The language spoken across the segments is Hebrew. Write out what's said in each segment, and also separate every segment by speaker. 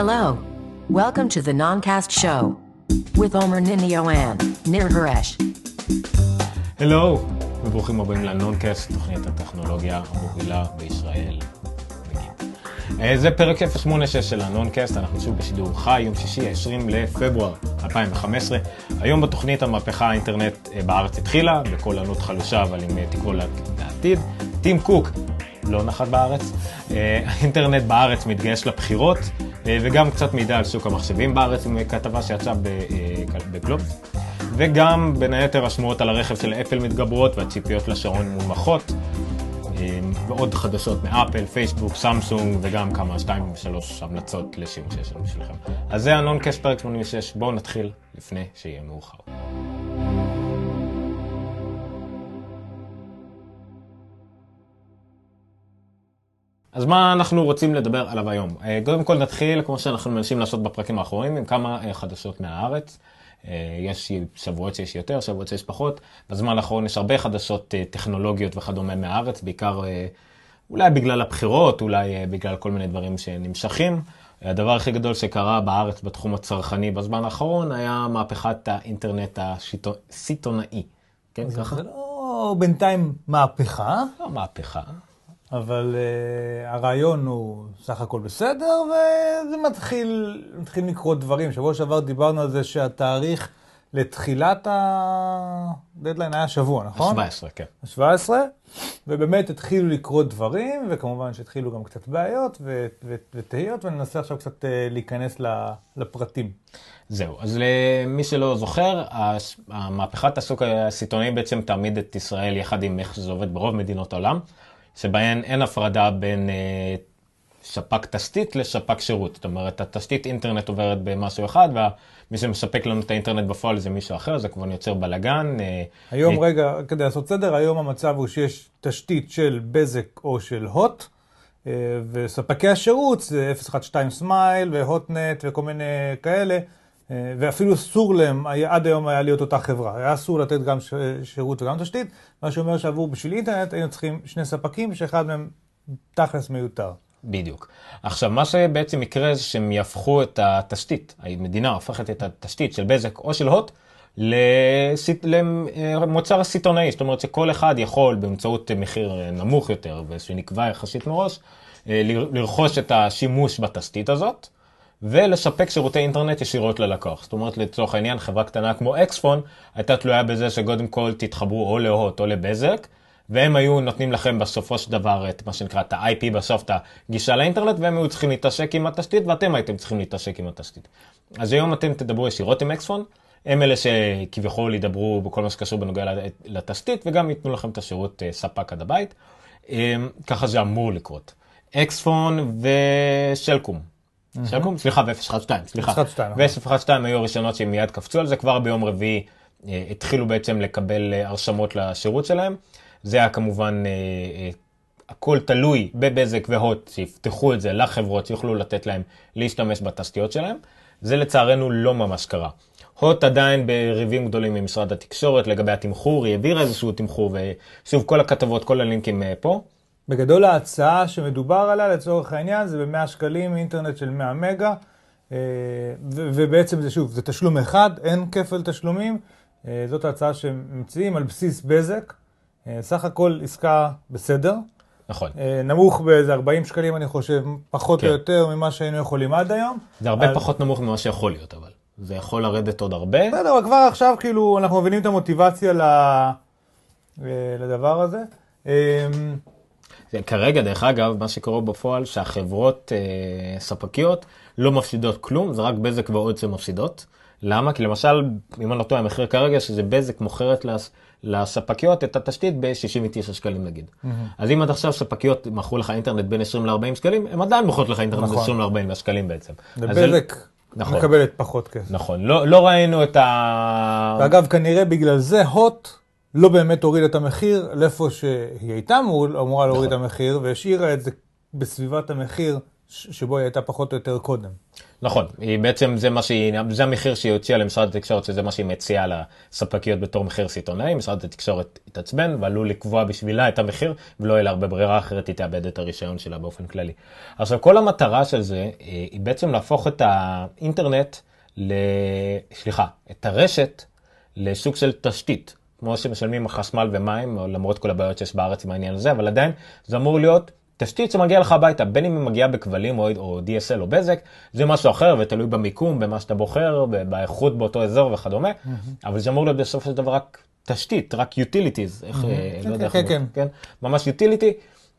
Speaker 1: Hello. Welcome to the Noncast Show with Omer Ninio and Nir Haresh.
Speaker 2: הלו, וברוכים הבאים לנונקאסט, תוכנית הטכנולוגיה המובילה בישראל. אה, זה פרק 086 של הנונקאסט, אנחנו שוב בשידור חי, יום שישי, 20 לפברואר 2015. היום בתוכנית המהפכה האינטרנט אה, בארץ התחילה, בקול ענות חלושה, אבל עם אה, תקווה לעתיד. טים קוק לא נחת בארץ. אה, האינטרנט בארץ מתגייס לבחירות, אה, וגם קצת מידע על שוק המחשבים בארץ, עם כתבה שיצאה אה, בגלובס. וגם בין היתר השמועות על הרכב של אפל מתגברות והציפיות לשעון מונמכות. ועוד חדשות מאפל, פייסבוק, סמסונג וגם כמה, שתיים, שלוש המלצות לשימוש שיש לנו בשבילכם. אז זה הנונקאסט פרק 86, בואו נתחיל לפני שיהיה מאוחר. אז מה אנחנו רוצים לדבר עליו היום? אה, קודם כל נתחיל, כמו שאנחנו מנסים לעשות בפרקים האחרונים, עם כמה אה, חדשות מהארץ. אה, יש שבועות שיש יותר, שבועות שיש פחות. בזמן האחרון יש הרבה חדשות טכנולוגיות וכדומה מהארץ, בעיקר אולי בגלל הבחירות, אולי בגלל כל מיני דברים שנמשכים. הדבר הכי גדול שקרה בארץ בתחום הצרכני בזמן האחרון היה מהפכת האינטרנט הסיטונאי. כן, ככה?
Speaker 3: זה לא בינתיים מהפכה,
Speaker 2: לא מהפכה.
Speaker 3: אבל uh, הרעיון הוא סך הכל בסדר, וזה מתחיל, מתחיל לקרות דברים. שבוע שעבר דיברנו על זה שהתאריך לתחילת הדדליין היה שבוע, נכון?
Speaker 2: ה-17, כן.
Speaker 3: ה-17, ובאמת התחילו לקרות דברים, וכמובן שהתחילו גם קצת בעיות ו- ו- ותהיות, וננסה עכשיו קצת uh, להיכנס לפרטים.
Speaker 2: זהו, אז למי שלא זוכר, המהפכת הסוג הסיטונאי בעצם תעמיד את ישראל יחד עם איך שזה עובד ברוב מדינות העולם, שבהן אין הפרדה בין אה, ספק תשתית לספק שירות. זאת אומרת, התשתית אינטרנט עוברת במשהו אחד, ומי שמספק לנו את האינטרנט בפועל זה מישהו אחר, זה כבר יוצר בלאגן. אה,
Speaker 3: היום,
Speaker 2: אה,
Speaker 3: רגע, כדי לעשות סדר, היום המצב הוא שיש תשתית של בזק או של הוט, אה, וספקי השירות זה 012 סמייל והוטנט וכל מיני כאלה, ואפילו אסור להם, עד היום היה להיות אותה חברה, היה אסור לתת גם שירות וגם תשתית, מה שאומר שעבור בשביל אינטרנט היינו צריכים שני ספקים, שאחד מהם תכלס מיותר.
Speaker 2: בדיוק. עכשיו, מה שבעצם יקרה זה שהם יהפכו את התשתית, המדינה הופכת את התשתית של בזק או של הוט לסיט- למוצר סיטונאי, זאת אומרת שכל אחד יכול באמצעות מחיר נמוך יותר ושנקבע יחסית מראש, אה, לרכוש את השימוש בתשתית הזאת ולספק שירותי אינטרנט ישירות ללקוח. זאת אומרת, לצורך העניין, חברה קטנה כמו אקספון הייתה תלויה בזה שקודם כל תתחברו או להוט או לבזק, והם היו נותנים לכם בסופו של דבר את מה שנקרא את ה-IP בסוף, את הגישה לאינטרנט, והם היו צריכים להתעשק עם התשתית, ואתם הייתם צריכים להתעשק עם התשתית. אז היום אתם תדברו ישירות עם אקספון, הם אלה שכביכול ידברו בכל מה שקשור בנוגע לתשתית, וגם ייתנו לכם את השירות אה, ספק עד הבית. אה, ככה זה אמור לקרות. אקספון ושלקום. שלקום? סליחה, ו-012, סליחה.
Speaker 3: 012, נכון.
Speaker 2: ו-012 היו הראשונות שהם מיד קפצו על זה, כבר ביום רביעי אה, התחילו בעצם לקבל אה, הרשמות לשירות שלהם. זה היה כמובן, אה, הכל תלוי בבזק והוט, שיפתחו את זה לחברות, שיוכלו לתת להם להשתמש בתשתיות שלהם. זה לצערנו לא ממש קרה. הוט עדיין בריבים גדולים עם משרד התקשורת לגבי התמחור, היא העבירה איזשהו תמחור, ושוב, כל הכתבות, כל הלינקים פה.
Speaker 3: בגדול ההצעה שמדובר עליה לצורך העניין זה ב-100 שקלים אינטרנט של 100 מגה אה, ובעצם זה שוב, זה תשלום אחד, אין כפל תשלומים, אה, זאת ההצעה שמציעים על בסיס בזק, אה, סך הכל עסקה בסדר,
Speaker 2: נכון.
Speaker 3: נמוך באיזה 40 שקלים אני חושב, פחות
Speaker 2: כן.
Speaker 3: או יותר ממה שהיינו יכולים עד היום.
Speaker 2: זה הרבה
Speaker 3: אז-
Speaker 2: פחות נמוך ממה שיכול להיות, אבל. זה יכול לרדת עוד הרבה.
Speaker 3: בסדר, אבל כבר עכשיו כאילו אנחנו מבינים את המוטיבציה ל- לדבר הזה.
Speaker 2: כרגע, דרך אגב, מה שקורה בפועל, שהחברות אה, ספקיות לא מפסידות כלום, זה רק בזק ועוד שמפסידות. למה? כי למשל, אם אני לא טועה, המחיר כרגע שזה בזק מוכרת לס, לספקיות את התשתית ב-69 שקלים נגיד. אז אם עד עכשיו ספקיות מכרו לך אינטרנט בין 20 ל-40 שקלים, הם עדיין מוכרות לך אינטרנט
Speaker 3: נכון.
Speaker 2: 20 ל-40 שקלים בעצם. אז זה- נכון.
Speaker 3: מקבלת פחות כסף.
Speaker 2: נכון, לא, לא ראינו את ה...
Speaker 3: ואגב, כנראה בגלל זה הוט לא באמת הורידה את המחיר לאיפה שהיא הייתה אמור- אמורה להוריד את
Speaker 2: נכון.
Speaker 3: המחיר, והשאירה את זה בסביבת המחיר שבו היא הייתה פחות או יותר קודם.
Speaker 2: נכון, היא בעצם זה מה שהיא, זה המחיר שהיא הוציאה למשרד התקשורת, שזה מה שהיא מציעה לספקיות בתור מחיר סיטונאי, משרד התקשורת התעצבן ועלול לקבוע בשבילה את המחיר, ולא יהיה לה הרבה ברירה אחרת, היא תאבד את הרישיון שלה באופן כללי. עכשיו, כל המטרה של זה, אה, היא בעצם להפוך את האינטרנט, ל... סליחה, את הרשת לסוג של תשתית, כמו שמשלמים חשמל ומים, למרות כל הבעיות שיש בארץ עם העניין הזה, אבל עדיין זה אמור להיות תשתית שמגיעה לך הביתה, בין אם היא מגיעה בכבלים או, או DSL או בזק, זה משהו אחר ותלוי במיקום, במה שאתה בוחר, באיכות באותו אזור וכדומה. אבל זה אמור להיות בסופו של דבר רק תשתית, רק utilities, איך, mm-hmm. לא יודע
Speaker 3: כן,
Speaker 2: איך,
Speaker 3: כן,
Speaker 2: כן, ממש utility,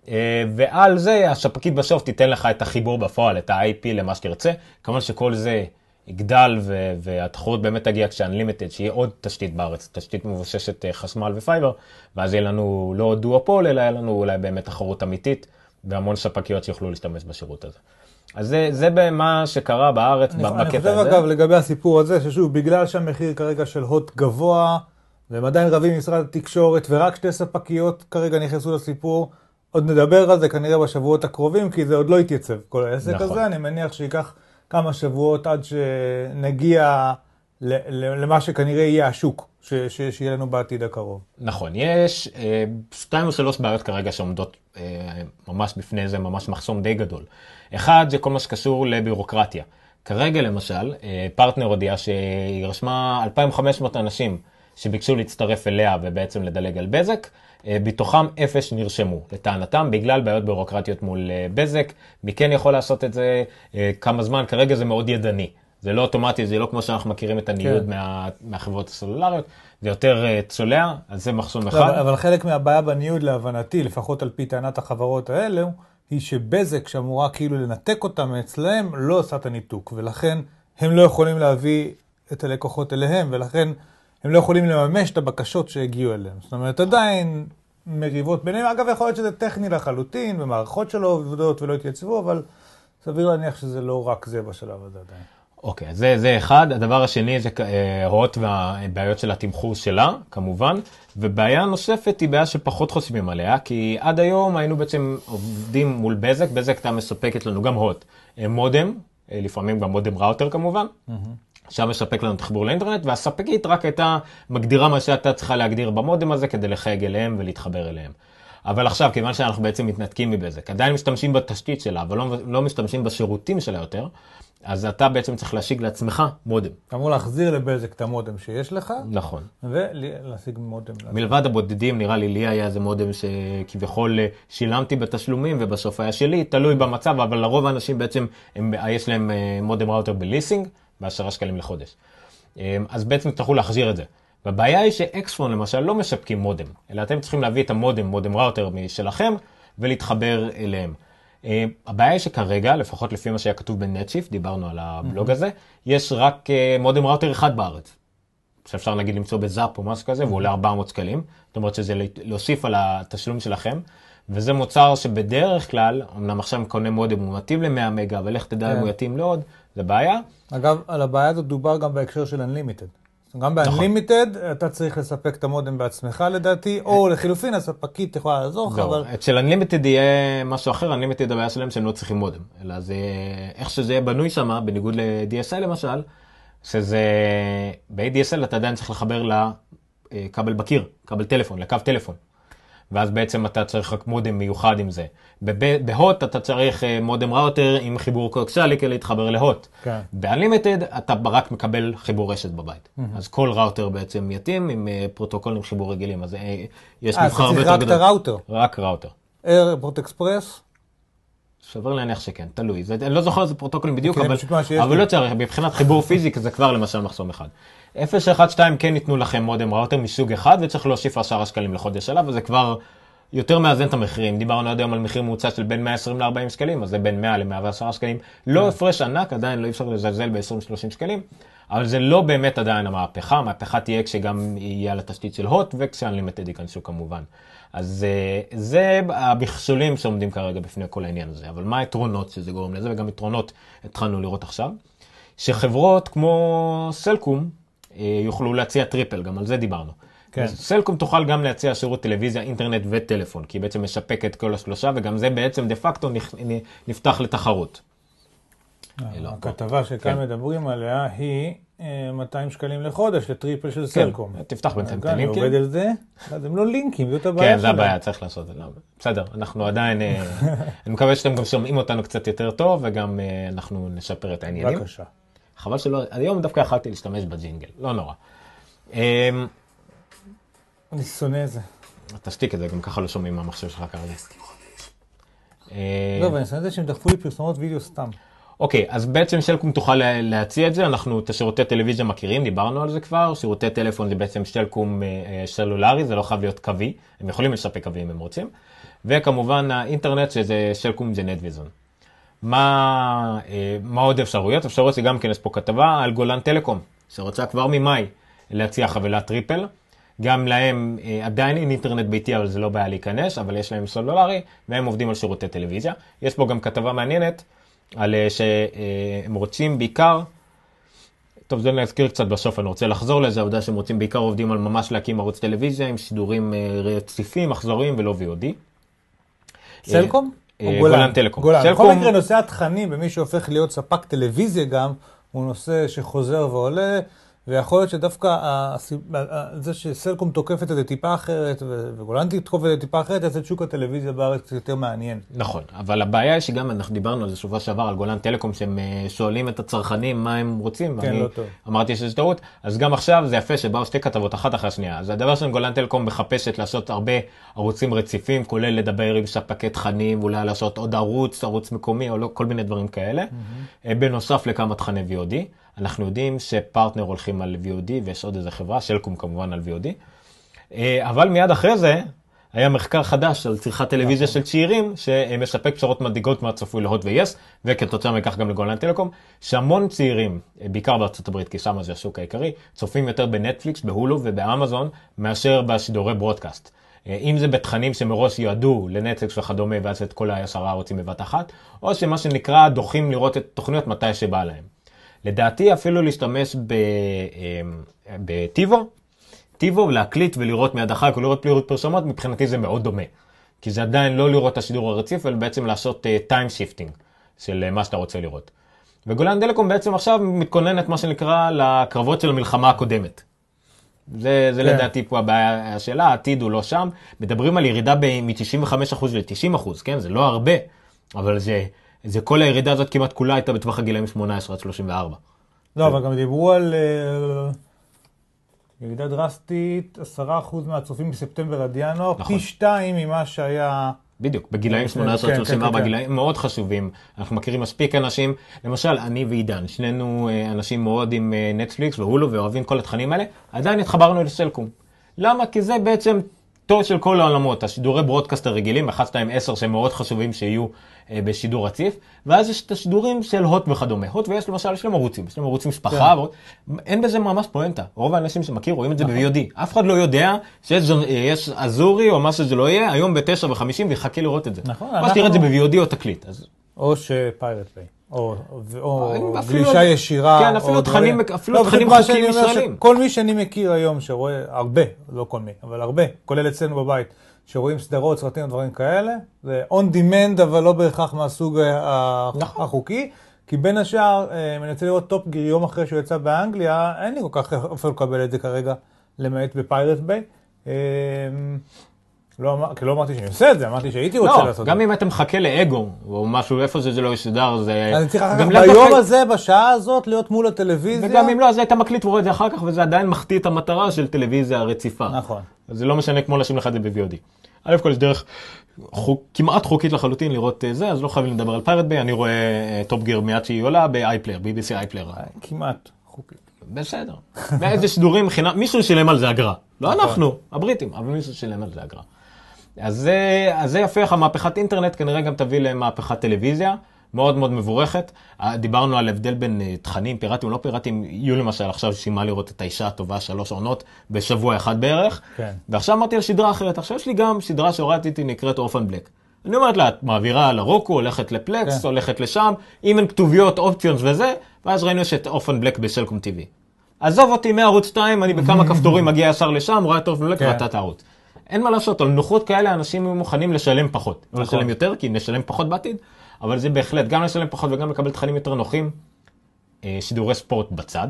Speaker 2: אה, ועל זה הספקית בסוף תיתן לך את החיבור בפועל, את ה-IP למה שתרצה, כמובן שכל זה יגדל והתחרות באמת תגיע כש-Unlimited, שיהיה עוד תשתית בארץ, תשתית מבוססת חשמל ו fiber, ואז יהיה לנו לא דואופול, אלא יהיה לנו אולי באמת תחרות אמיתית. והמון ספקיות שיוכלו להשתמש בשירות הזה. אז זה, זה במה שקרה בארץ
Speaker 3: אני,
Speaker 2: בקטע הזה.
Speaker 3: אני חושב אגב לגבי הסיפור הזה, ששוב, בגלל שהמחיר כרגע של הוט גבוה, והם עדיין רבים עם משרד התקשורת, ורק שתי ספקיות כרגע נכנסו לסיפור, עוד נדבר על זה כנראה בשבועות הקרובים, כי זה עוד לא התייצב, כל העסק נכון. הזה, אני מניח שייקח כמה שבועות עד שנגיע למה שכנראה יהיה השוק ש, ש, שיהיה לנו בעתיד הקרוב.
Speaker 2: נכון, יש אה, שתיים או שלוש בעיות כרגע שעומדות אה, ממש בפני זה, ממש מחסום די גדול. אחד, זה כל מה שקשור לבירוקרטיה. כרגע למשל, אה, פרטנר הודיעה שהיא רשמה 2,500 אנשים שביקשו להצטרף אליה ובעצם לדלג על בזק, בתוכם אפס נרשמו, לטענתם, בגלל בעיות בירוקרטיות מול אה, בזק. מי כן יכול לעשות את זה, אה, כמה זמן, כרגע זה מאוד ידני. זה לא אוטומטי, זה לא כמו שאנחנו מכירים את הניוד כן. מה, מהחברות הסלולריות, זה יותר צולע, אז זה מחסום אחד.
Speaker 3: אבל, אבל חלק מהבעיה בניוד להבנתי, לפחות על פי טענת החברות האלו, היא שבזק שאמורה כאילו לנתק אותם מאצלהם, לא עושה את הניתוק, ולכן הם לא יכולים להביא את הלקוחות אליהם, ולכן הם לא יכולים לממש את הבקשות שהגיעו אליהם. זאת אומרת, עדיין מריבות ביניהם. אגב, יכול להיות שזה טכני לחלוטין, ומערכות שלו עובדות ולא התייצבו, אבל סביר להניח שזה לא רק זה בשלב הזה עדיין.
Speaker 2: אוקיי, okay, זה, זה אחד. הדבר השני זה הוראות והבעיות של התמחור שלה, כמובן. ובעיה נוספת היא בעיה שפחות חושבים עליה, כי עד היום היינו בעצם עובדים מול בזק, בזק הייתה מספקת לנו גם הוט, אה, מודם, אה, לפעמים גם מודם ראוטר כמובן. Mm-hmm. שם מספק לנו תחבור לאינטרנט, והספקית רק הייתה מגדירה מה שהייתה צריכה להגדיר במודם הזה כדי לחייג אליהם ולהתחבר אליהם. אבל עכשיו, כיוון שאנחנו בעצם מתנתקים מבזק, עדיין משתמשים בתשתית שלה, אבל לא, לא משתמשים בשירותים שלה יותר, אז אתה בעצם צריך להשיג לעצמך מודם.
Speaker 3: אתה אמור להחזיר לבזק את המודם שיש לך.
Speaker 2: נכון.
Speaker 3: ולהשיג מודם.
Speaker 2: מלבד הבודדים, נראה לי, לי היה איזה מודם שכביכול שילמתי בתשלומים, ובסוף היה שלי, תלוי במצב, אבל לרוב האנשים בעצם, הם, יש להם אה, מודם ראוטר בליסינג, בעשרה שקלים לחודש. אה, אז בעצם תצטרכו להחזיר את זה. והבעיה היא שאקספון למשל לא מספקים מודם, אלא אתם צריכים להביא את המודם, מודם ראוטר משלכם, ולהתחבר אליהם. Uh, הבעיה היא שכרגע, לפחות לפי מה שהיה כתוב בנטשיפט, דיברנו על הבלוג הזה, יש רק uh, מודם ראוטר אחד בארץ. שאפשר נגיד למצוא בזאפ או משהו כזה, והוא עולה 400 שקלים. זאת אומרת שזה להוסיף על התשלום שלכם. וזה מוצר שבדרך כלל, אמנם עכשיו קונה מודם, הוא מתאים ל-100 מגה, אבל איך תדע אם הוא כן. יתאים לעוד, זה בעיה.
Speaker 3: אגב, על הבעיה הזאת דובר גם בהקשר של Unlimited. גם ב-Unlimited נכון. אתה צריך לספק את המודם בעצמך לדעתי, או לחילופין הספקית יכולה לעזור לך, אבל...
Speaker 2: אצל Unlimited יהיה משהו אחר, Unlimited הבעיה שלהם שהם לא צריכים מודם, אלא זה איך שזה יהיה בנוי שם, בניגוד ל-DSL למשל, שזה ב-ADSL אתה עדיין צריך לחבר לכבל בקיר, כבל טלפון, לקו טלפון. ואז בעצם אתה צריך רק מודם מיוחד עם זה. בהוט אתה צריך אה, מודם ראוטר עם חיבור קואקסיאלי כדי להתחבר להוט. כן. באנלימיטד אתה רק מקבל חיבור רשת בבית. Mm-hmm. אז כל ראוטר בעצם יתאים עם אה, פרוטוקול עם חיבור רגילים, אז אה, יש מבחר הרבה יותר
Speaker 3: גדול. אז רק את הראוטר?
Speaker 2: רק router.
Speaker 3: AirPort Express?
Speaker 2: סביר להניח שכן, תלוי. זה, אני לא זוכר איזה פרוטוקולים בדיוק, אבל, אבל לא צריך, מבחינת חיבור פיזי זה כבר למשל מחסום אחד. 012 כן ייתנו לכם מודם ראוטר מסוג אחד, וצריך להוסיף 10 שקלים לחודש עליו, וזה כבר יותר מאזן את המחירים. דיברנו עד היום על מחיר ממוצע של בין 120 ל-40 שקלים, אז זה בין 100 ל-110 שקלים. לא כן. הפרש ענק, עדיין לא אי אפשר לזלזל ב-20-30 שקלים, אבל זה לא באמת עדיין המהפכה. המהפכה תהיה כשגם יהיה על התשתית של הוט וכש-unlimited ייכנסו כמובן. אז אה, זה המכשולים שעומדים כרגע בפני כל העניין הזה. אבל מה היתרונות שזה גורם לזה, וגם יתרונות התחלנו לראות עכשיו, שחברות כמו סלקום יוכלו להציע triple, גם על זה דיברנו. כן. סלקום תוכל גם להציע שירות טלוויזיה, אינטרנט וטלפון, כי היא בעצם מספקת כל השלושה, וגם זה בעצם דה פקטו נפתח לתחרות. אה,
Speaker 3: הכתבה שכאן
Speaker 2: כן.
Speaker 3: מדברים עליה היא אה, 200 שקלים לחודש ל triple של סלקום.
Speaker 2: כן, תפתח בינתיים את הלינקים.
Speaker 3: עובד על זה, אז הם לא לינקים, זאת הבעיה
Speaker 2: כן, זה
Speaker 3: שלהם.
Speaker 2: הבעיה, צריך לעשות את זה. בסדר, אנחנו עדיין, אה, אני מקווה שאתם גם שומעים אותנו קצת יותר טוב, וגם אה, אנחנו נשפר את העניינים.
Speaker 3: בבקשה.
Speaker 2: חבל שלא, היום דווקא יכלתי להשתמש בג'ינגל, לא נורא. אה,
Speaker 3: אני שונא את זה.
Speaker 2: תשתיק את זה, גם ככה לא שומעים מהמחשב שלך כרגע. אה,
Speaker 3: לא, אבל אני שונא את זה שהם דחפו לי פרסומות וידאו סתם.
Speaker 2: אוקיי, אז בעצם סלקום תוכל לה- להציע את זה, אנחנו את השירותי טלוויזיה מכירים, דיברנו על זה כבר, שירותי טלפון זה בעצם סלקום אה, סלולרי, זה לא חייב להיות קווי, הם יכולים לספק קווי אם הם רוצים, וכמובן האינטרנט שזה סלקום זה נטוויז'ן. מה, אה, מה עוד אפשרויות? אפשרויות זה גם כן, יש פה כתבה על גולן טלקום, שרוצה כבר ממאי להציע חבילת triple. גם להם אה, עדיין אין אינטרנט ביתי, אבל זה לא בעיה להיכנס, אבל יש להם סלולרי, והם עובדים על שירותי טלוויזיה. יש פה גם כתבה מעניינת, על אה, שהם רוצים בעיקר, טוב זה נזכיר קצת בסוף, אני רוצה לחזור לזה, העובדה שהם רוצים בעיקר עובדים על ממש להקים ערוץ טלוויזיה עם שידורים רציפים, מחזוריים ולא VOD.
Speaker 3: סלקום?
Speaker 2: אה, גולן טלקום.
Speaker 3: גולן. בכל
Speaker 2: סלקום-
Speaker 3: מקרה, נושא התכנים במי שהופך להיות ספק טלוויזיה גם, הוא נושא שחוזר ועולה, ויכול להיות שדווקא זה שסלקום תוקפת את זה טיפה אחרת, וגולן תתקוף את זה טיפה אחרת, יעשה את שוק הטלוויזיה בארץ קצת יותר מעניין.
Speaker 2: נכון, אבל הבעיה היא שגם אנחנו דיברנו על זה שבוע שעבר על גולן טלקום שהם אה, שואלים את הצרכנים מה הם רוצים,
Speaker 3: כן,
Speaker 2: ואני
Speaker 3: לא טוב.
Speaker 2: אמרתי שזה טעות, אז גם עכשיו זה יפה שבאו שתי כתבות אחת אחרי השנייה, אז הדבר ראשון גולן טלקום מחפשת לעשות הרבה ערוצים רציפים, כולל לדבר עם ספקי תכנים, אולי לעשות עוד ערוץ, ערוץ מקומי או לא, כל מיני דברים כאלה, אה, בנוסף לכמה תכני VOD, אנחנו יודעים שפרטנר הולכים על VOD ויש עוד איזה חברה, שלקום כמובן על VOD, אה, אבל מיד אחרי זה היה מחקר חדש על צריכת טלוויזיה של צעירים שמספק בשורות מדאיגות מהצפוי להוט ויס וכתוצאה מכך גם לגולן טלקום שהמון צעירים אה, בעיקר בארצות הברית כי שם זה השוק העיקרי צופים יותר בנטפליקס בהולו ובאמזון מאשר בשידורי broadcast. אה, אם זה בתכנים שמראש יועדו לנטפליקס וכדומה ואז את כל העשרה ערוצים בבת אחת או שמה שנקרא רוצים לראות את תוכניות מתי שבא להם. לדעתי אפילו להשתמש אה, ב TiVo TiVo, להקליט ולראות מיד אחר כך, לראות בלי פרסומות, מבחינתי זה מאוד דומה. כי זה עדיין לא לראות את השידור הרציף, אלא בעצם לעשות time uh, shifting של uh, מה שאתה רוצה לראות. וגולן טלקום בעצם עכשיו מתכוננת מה שנקרא לקרבות של המלחמה הקודמת. זה, זה
Speaker 3: כן.
Speaker 2: לדעתי פה הבעיה שלה, העתיד הוא לא שם. מדברים על ירידה מ-95% ל-90%, כן? זה לא הרבה, אבל זה, זה כל הירידה הזאת כמעט כולה הייתה בטווח הגילאים 18 עד 34.
Speaker 3: לא, אבל גם דיברו על אה, ירידה דרסטית, 10% מהצופים בספטמבר עד ינואר,
Speaker 2: נכון.
Speaker 3: פי שתיים ממה שהיה...
Speaker 2: בדיוק, בגילאים
Speaker 3: כן,
Speaker 2: 18 עד
Speaker 3: כן,
Speaker 2: 34,
Speaker 3: כן.
Speaker 2: גילאים מאוד חשובים. אנחנו מכירים מספיק אנשים, למשל, אני ועידן, שנינו אה, אנשים מאוד עם אה, נטפליקס והולו ואוהבים כל התכנים האלה, עדיין התחברנו לסלקום. למה? כי זה בעצם תור של כל העולמות, השידורי ברודקאסט הרגילים, 1, 2, 10 שהם מאוד חשובים שיהיו אה, בשידור רציף, ואז יש את השידורים של הוט וכדומה. הוט ויש למשל, יש להם ערוצים, יש להם ערוץ משפחה,
Speaker 3: כן.
Speaker 2: ועוד- אין בזה ממש פואנטה. רוב האנשים שמכיר רואים את זה ב-VOD. אף אחד לא יודע שיש יש אזורי או מה שזה לא יהיה, היום ב-9 ו-50 ויחכה לראות את זה.
Speaker 3: נכון,
Speaker 2: או שתראה את זה
Speaker 3: אנחנו-
Speaker 2: ב-VOD או תקליט. אז
Speaker 3: או שפיירט פיי, או, או
Speaker 2: אפילו-
Speaker 3: גלישה ישירה.
Speaker 2: כן, אפילו
Speaker 3: או
Speaker 2: תכנים-
Speaker 3: דברים.
Speaker 2: אפילו
Speaker 3: לא,
Speaker 2: תכנים חוקיים ישראלים.
Speaker 3: שכל מי שאני מכיר היום שרואה, הרבה, לא כל מי, אבל הרבה, כולל אצלנו בבית, שרואים סדרות, סרטים ודברים כאלה, זה on demand, אבל לא בהכרח מהסוג
Speaker 2: נכון.
Speaker 3: החוקי. כי בין השאר, אה, אם אני רוצה לראות Top Gear יום אחרי שהוא יצא באנגליה, אין לי כל כך איפה לקבל את זה כרגע, למעט ב Pirate Bay. אה, לא לא אמרתי שאני עושה את זה, אמרתי שהייתי רוצה
Speaker 2: לא,
Speaker 3: לעשות את
Speaker 2: גם
Speaker 3: זה.
Speaker 2: אם אתה מחכה לאגו, או משהו, איפה שזה לא ישודר, זה...
Speaker 3: אני צריך אחר
Speaker 2: גם
Speaker 3: כך ביום הזה, בשעה הזאת, להיות מול הטלוויזיה.
Speaker 2: וגם אם לא, אז היית מקליט ורואה את זה אחר כך, וזה עדיין מחטיא את המטרה של טלוויזיה רציפה.
Speaker 3: נכון.
Speaker 2: זה לא משנה כמו לשים לך את זה ב-VOD. א' כל יש דרך חוק, כמעט חוקית לחלוטין לראות אה, זה, אז לא חייבים לדבר על Pirate Bay, אני רואה Top Gear מיד שהיא עולה ב-iPlayer, BBC iPlayer.
Speaker 3: כמעט חוקי.
Speaker 2: בסדר. ואיזה שידורים חינם, מישהו שילם על זה אגרה. לא
Speaker 3: נכון.
Speaker 2: אנחנו, הבריטים, אבל מישהו שילם על זה אגרה. אז זה, אז זה יפה לך, מהפכת אינטרנט כנראה גם תביא למהפכת טלוויזיה, מאוד מאוד מבורכת. אה, דיברנו על הבדל בין אה, תכנים פיראטיים לא פיראטיים, יהיו למשל עכשיו שימה לראות את האישה הטובה שלוש עונות בשבוע אחד בערך.
Speaker 3: כן.
Speaker 2: ועכשיו אמרתי על סדרה אחרת, עכשיו יש לי גם סדרה שהורדתי נקראת אופן בלק. אני אומרת לה, את מעבירה לרוקו, הולכת לפלקס,
Speaker 3: כן.
Speaker 2: הולכת לשם, אם אין כתוביות, אופציונס וזה, ואז ראינו שאת אופן בלק בסלקום TV. עזוב אותי מערוץ 2, אני בכמה כפתורים מגיע ישר לשם, רואה את Orphan Black
Speaker 3: כן.
Speaker 2: ואתה את הערוץ. אין מה לעשות, על נוחות כאלה אנשים יהיו מוכנים לשלם פחות.
Speaker 3: נכון.
Speaker 2: לשלם יותר, כי נשלם פחות בעתיד, אבל זה בהחלט גם לשלם פחות וגם לקבל תכנים יותר נוחים. אה, שידורי ספורט בצד,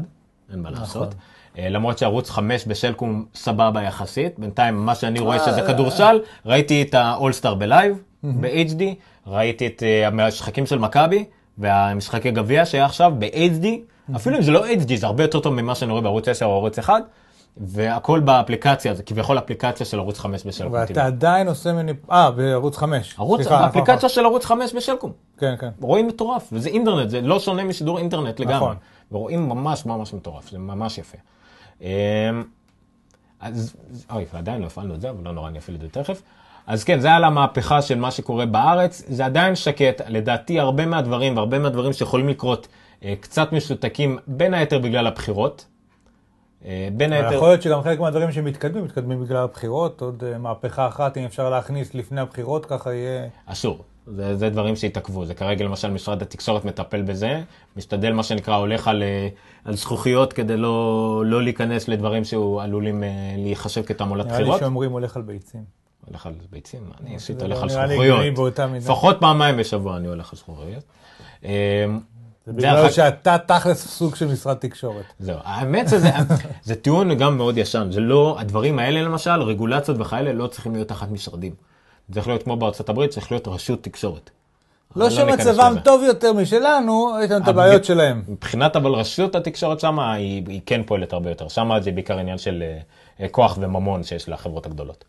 Speaker 2: אין מה לעשות. אה, למרות שערוץ 5 בסלקום סבבה יחסית, בינתיים מה שאני רואה שזה כדורסל, ראיתי את ה All-Star ב live, ב-HD, ראיתי את אה, המשחקים של מכבי והמשחקי גביע שהיה עכשיו ב-HD, אפילו אם זה לא HD זה הרבה יותר טוב ממה שאני רואה בערוץ 10 או ערוץ 1, והכל באפליקציה, זה כביכול אפליקציה של ערוץ 5 בשלקום.
Speaker 3: ואתה עדיין עושה מני... אה, בערוץ 5.
Speaker 2: ערוץ,
Speaker 3: סליחה, נכון,
Speaker 2: האפליקציה של ערוץ 5 בשלקום.
Speaker 3: כן, כן.
Speaker 2: רואים מטורף, וזה אינטרנט, זה לא שונה משידור אינטרנט לגמרי.
Speaker 3: נכון.
Speaker 2: ורואים ממש ממש מטורף, זה ממש יפה. אמ, אז, אוי, ועדיין לא הפעלנו את זה, אבל לא נורא, אני אפעיל את זה תכף. אז כן, זה על המהפכה של מה שקורה בארץ, זה עדיין שקט, לדעתי הרבה מהדברים, והרבה מהדברים שיכולים לקרות אה, קצת משותקים, בין היתר בגלל הבחירות. אה, בין היתר...
Speaker 3: יכול להיות שגם חלק מהדברים שמתקדמים, מתקדמים בגלל הבחירות, עוד אה, מהפכה אחת, אם אפשר להכניס לפני הבחירות, ככה יהיה...
Speaker 2: אסור. זה, זה דברים שהתעכבו. זה כרגע למשל משרד התקשורת מטפל בזה, משתדל מה שנקרא הולך על, אה, על זכוכיות כדי לא, לא להיכנס לדברים שעלולים אה, להיחשב כתעמולת
Speaker 3: נראה לי
Speaker 2: בחירות.
Speaker 3: שאומרים הולך על ביצים.
Speaker 2: הולך על ביצים, אני אישית
Speaker 3: זה
Speaker 2: הולך
Speaker 3: לא
Speaker 2: על זכוכיות. לפחות פעמיים בשבוע אני הולך על זכוכיות.
Speaker 3: זה בגלל שאתה תכלס סוג של משרד תקשורת.
Speaker 2: זהו, האמת שזה זה טיעון גם מאוד ישן, זה לא, הדברים האלה למשל, רגולציות וכאלה לא צריכים להיות תחת משרדים. זה צריך להיות כמו בארצות הברית, צריך להיות רשות תקשורת.
Speaker 3: לא
Speaker 2: ניכנס
Speaker 3: שמצבם. טוב יותר משלנו, יש להם את הבעיות שלהם.
Speaker 2: מבחינת אבל רשות התקשורת שם היא, היא כן פועלת הרבה יותר. שם זה בעיקר עניין של אה, כוח וממון שיש לחברות הגדולות.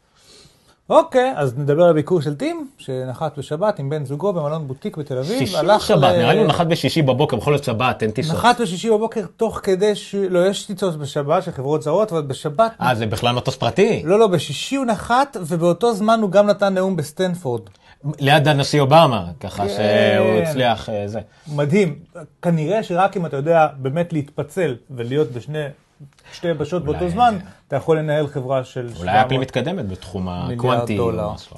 Speaker 3: אוקיי, אז נדבר על הביקור של טים, שנחת בשבת עם בן זוגו במלון בוטיק בתל אביב.
Speaker 2: שישי או שבת, נראה לי הוא נחת בשישי בבוקר, בכל זאת שבת, אין טיסות.
Speaker 3: נחת בשישי בבוקר תוך כדי ש... לא, יש טיסות בשבת של חברות זרות, אבל בשבת...
Speaker 2: אה, זה בכלל מטוס פרטי?
Speaker 3: לא, לא, בשישי הוא נחת, ובאותו זמן הוא גם נתן נאום בסטנפורד.
Speaker 2: ליד הנשיא אובמה, ככה
Speaker 3: כן.
Speaker 2: שהוא הצליח אה, זה.
Speaker 3: מדהים. כנראה שרק אם אתה יודע באמת להתפצל ולהיות בשני, שתי יבשות באותו
Speaker 2: אולי-
Speaker 3: זמן, אתה יכול לנהל חברה של
Speaker 2: אולי אפל מתקדמת בתחום הקוונטי. או. משהו,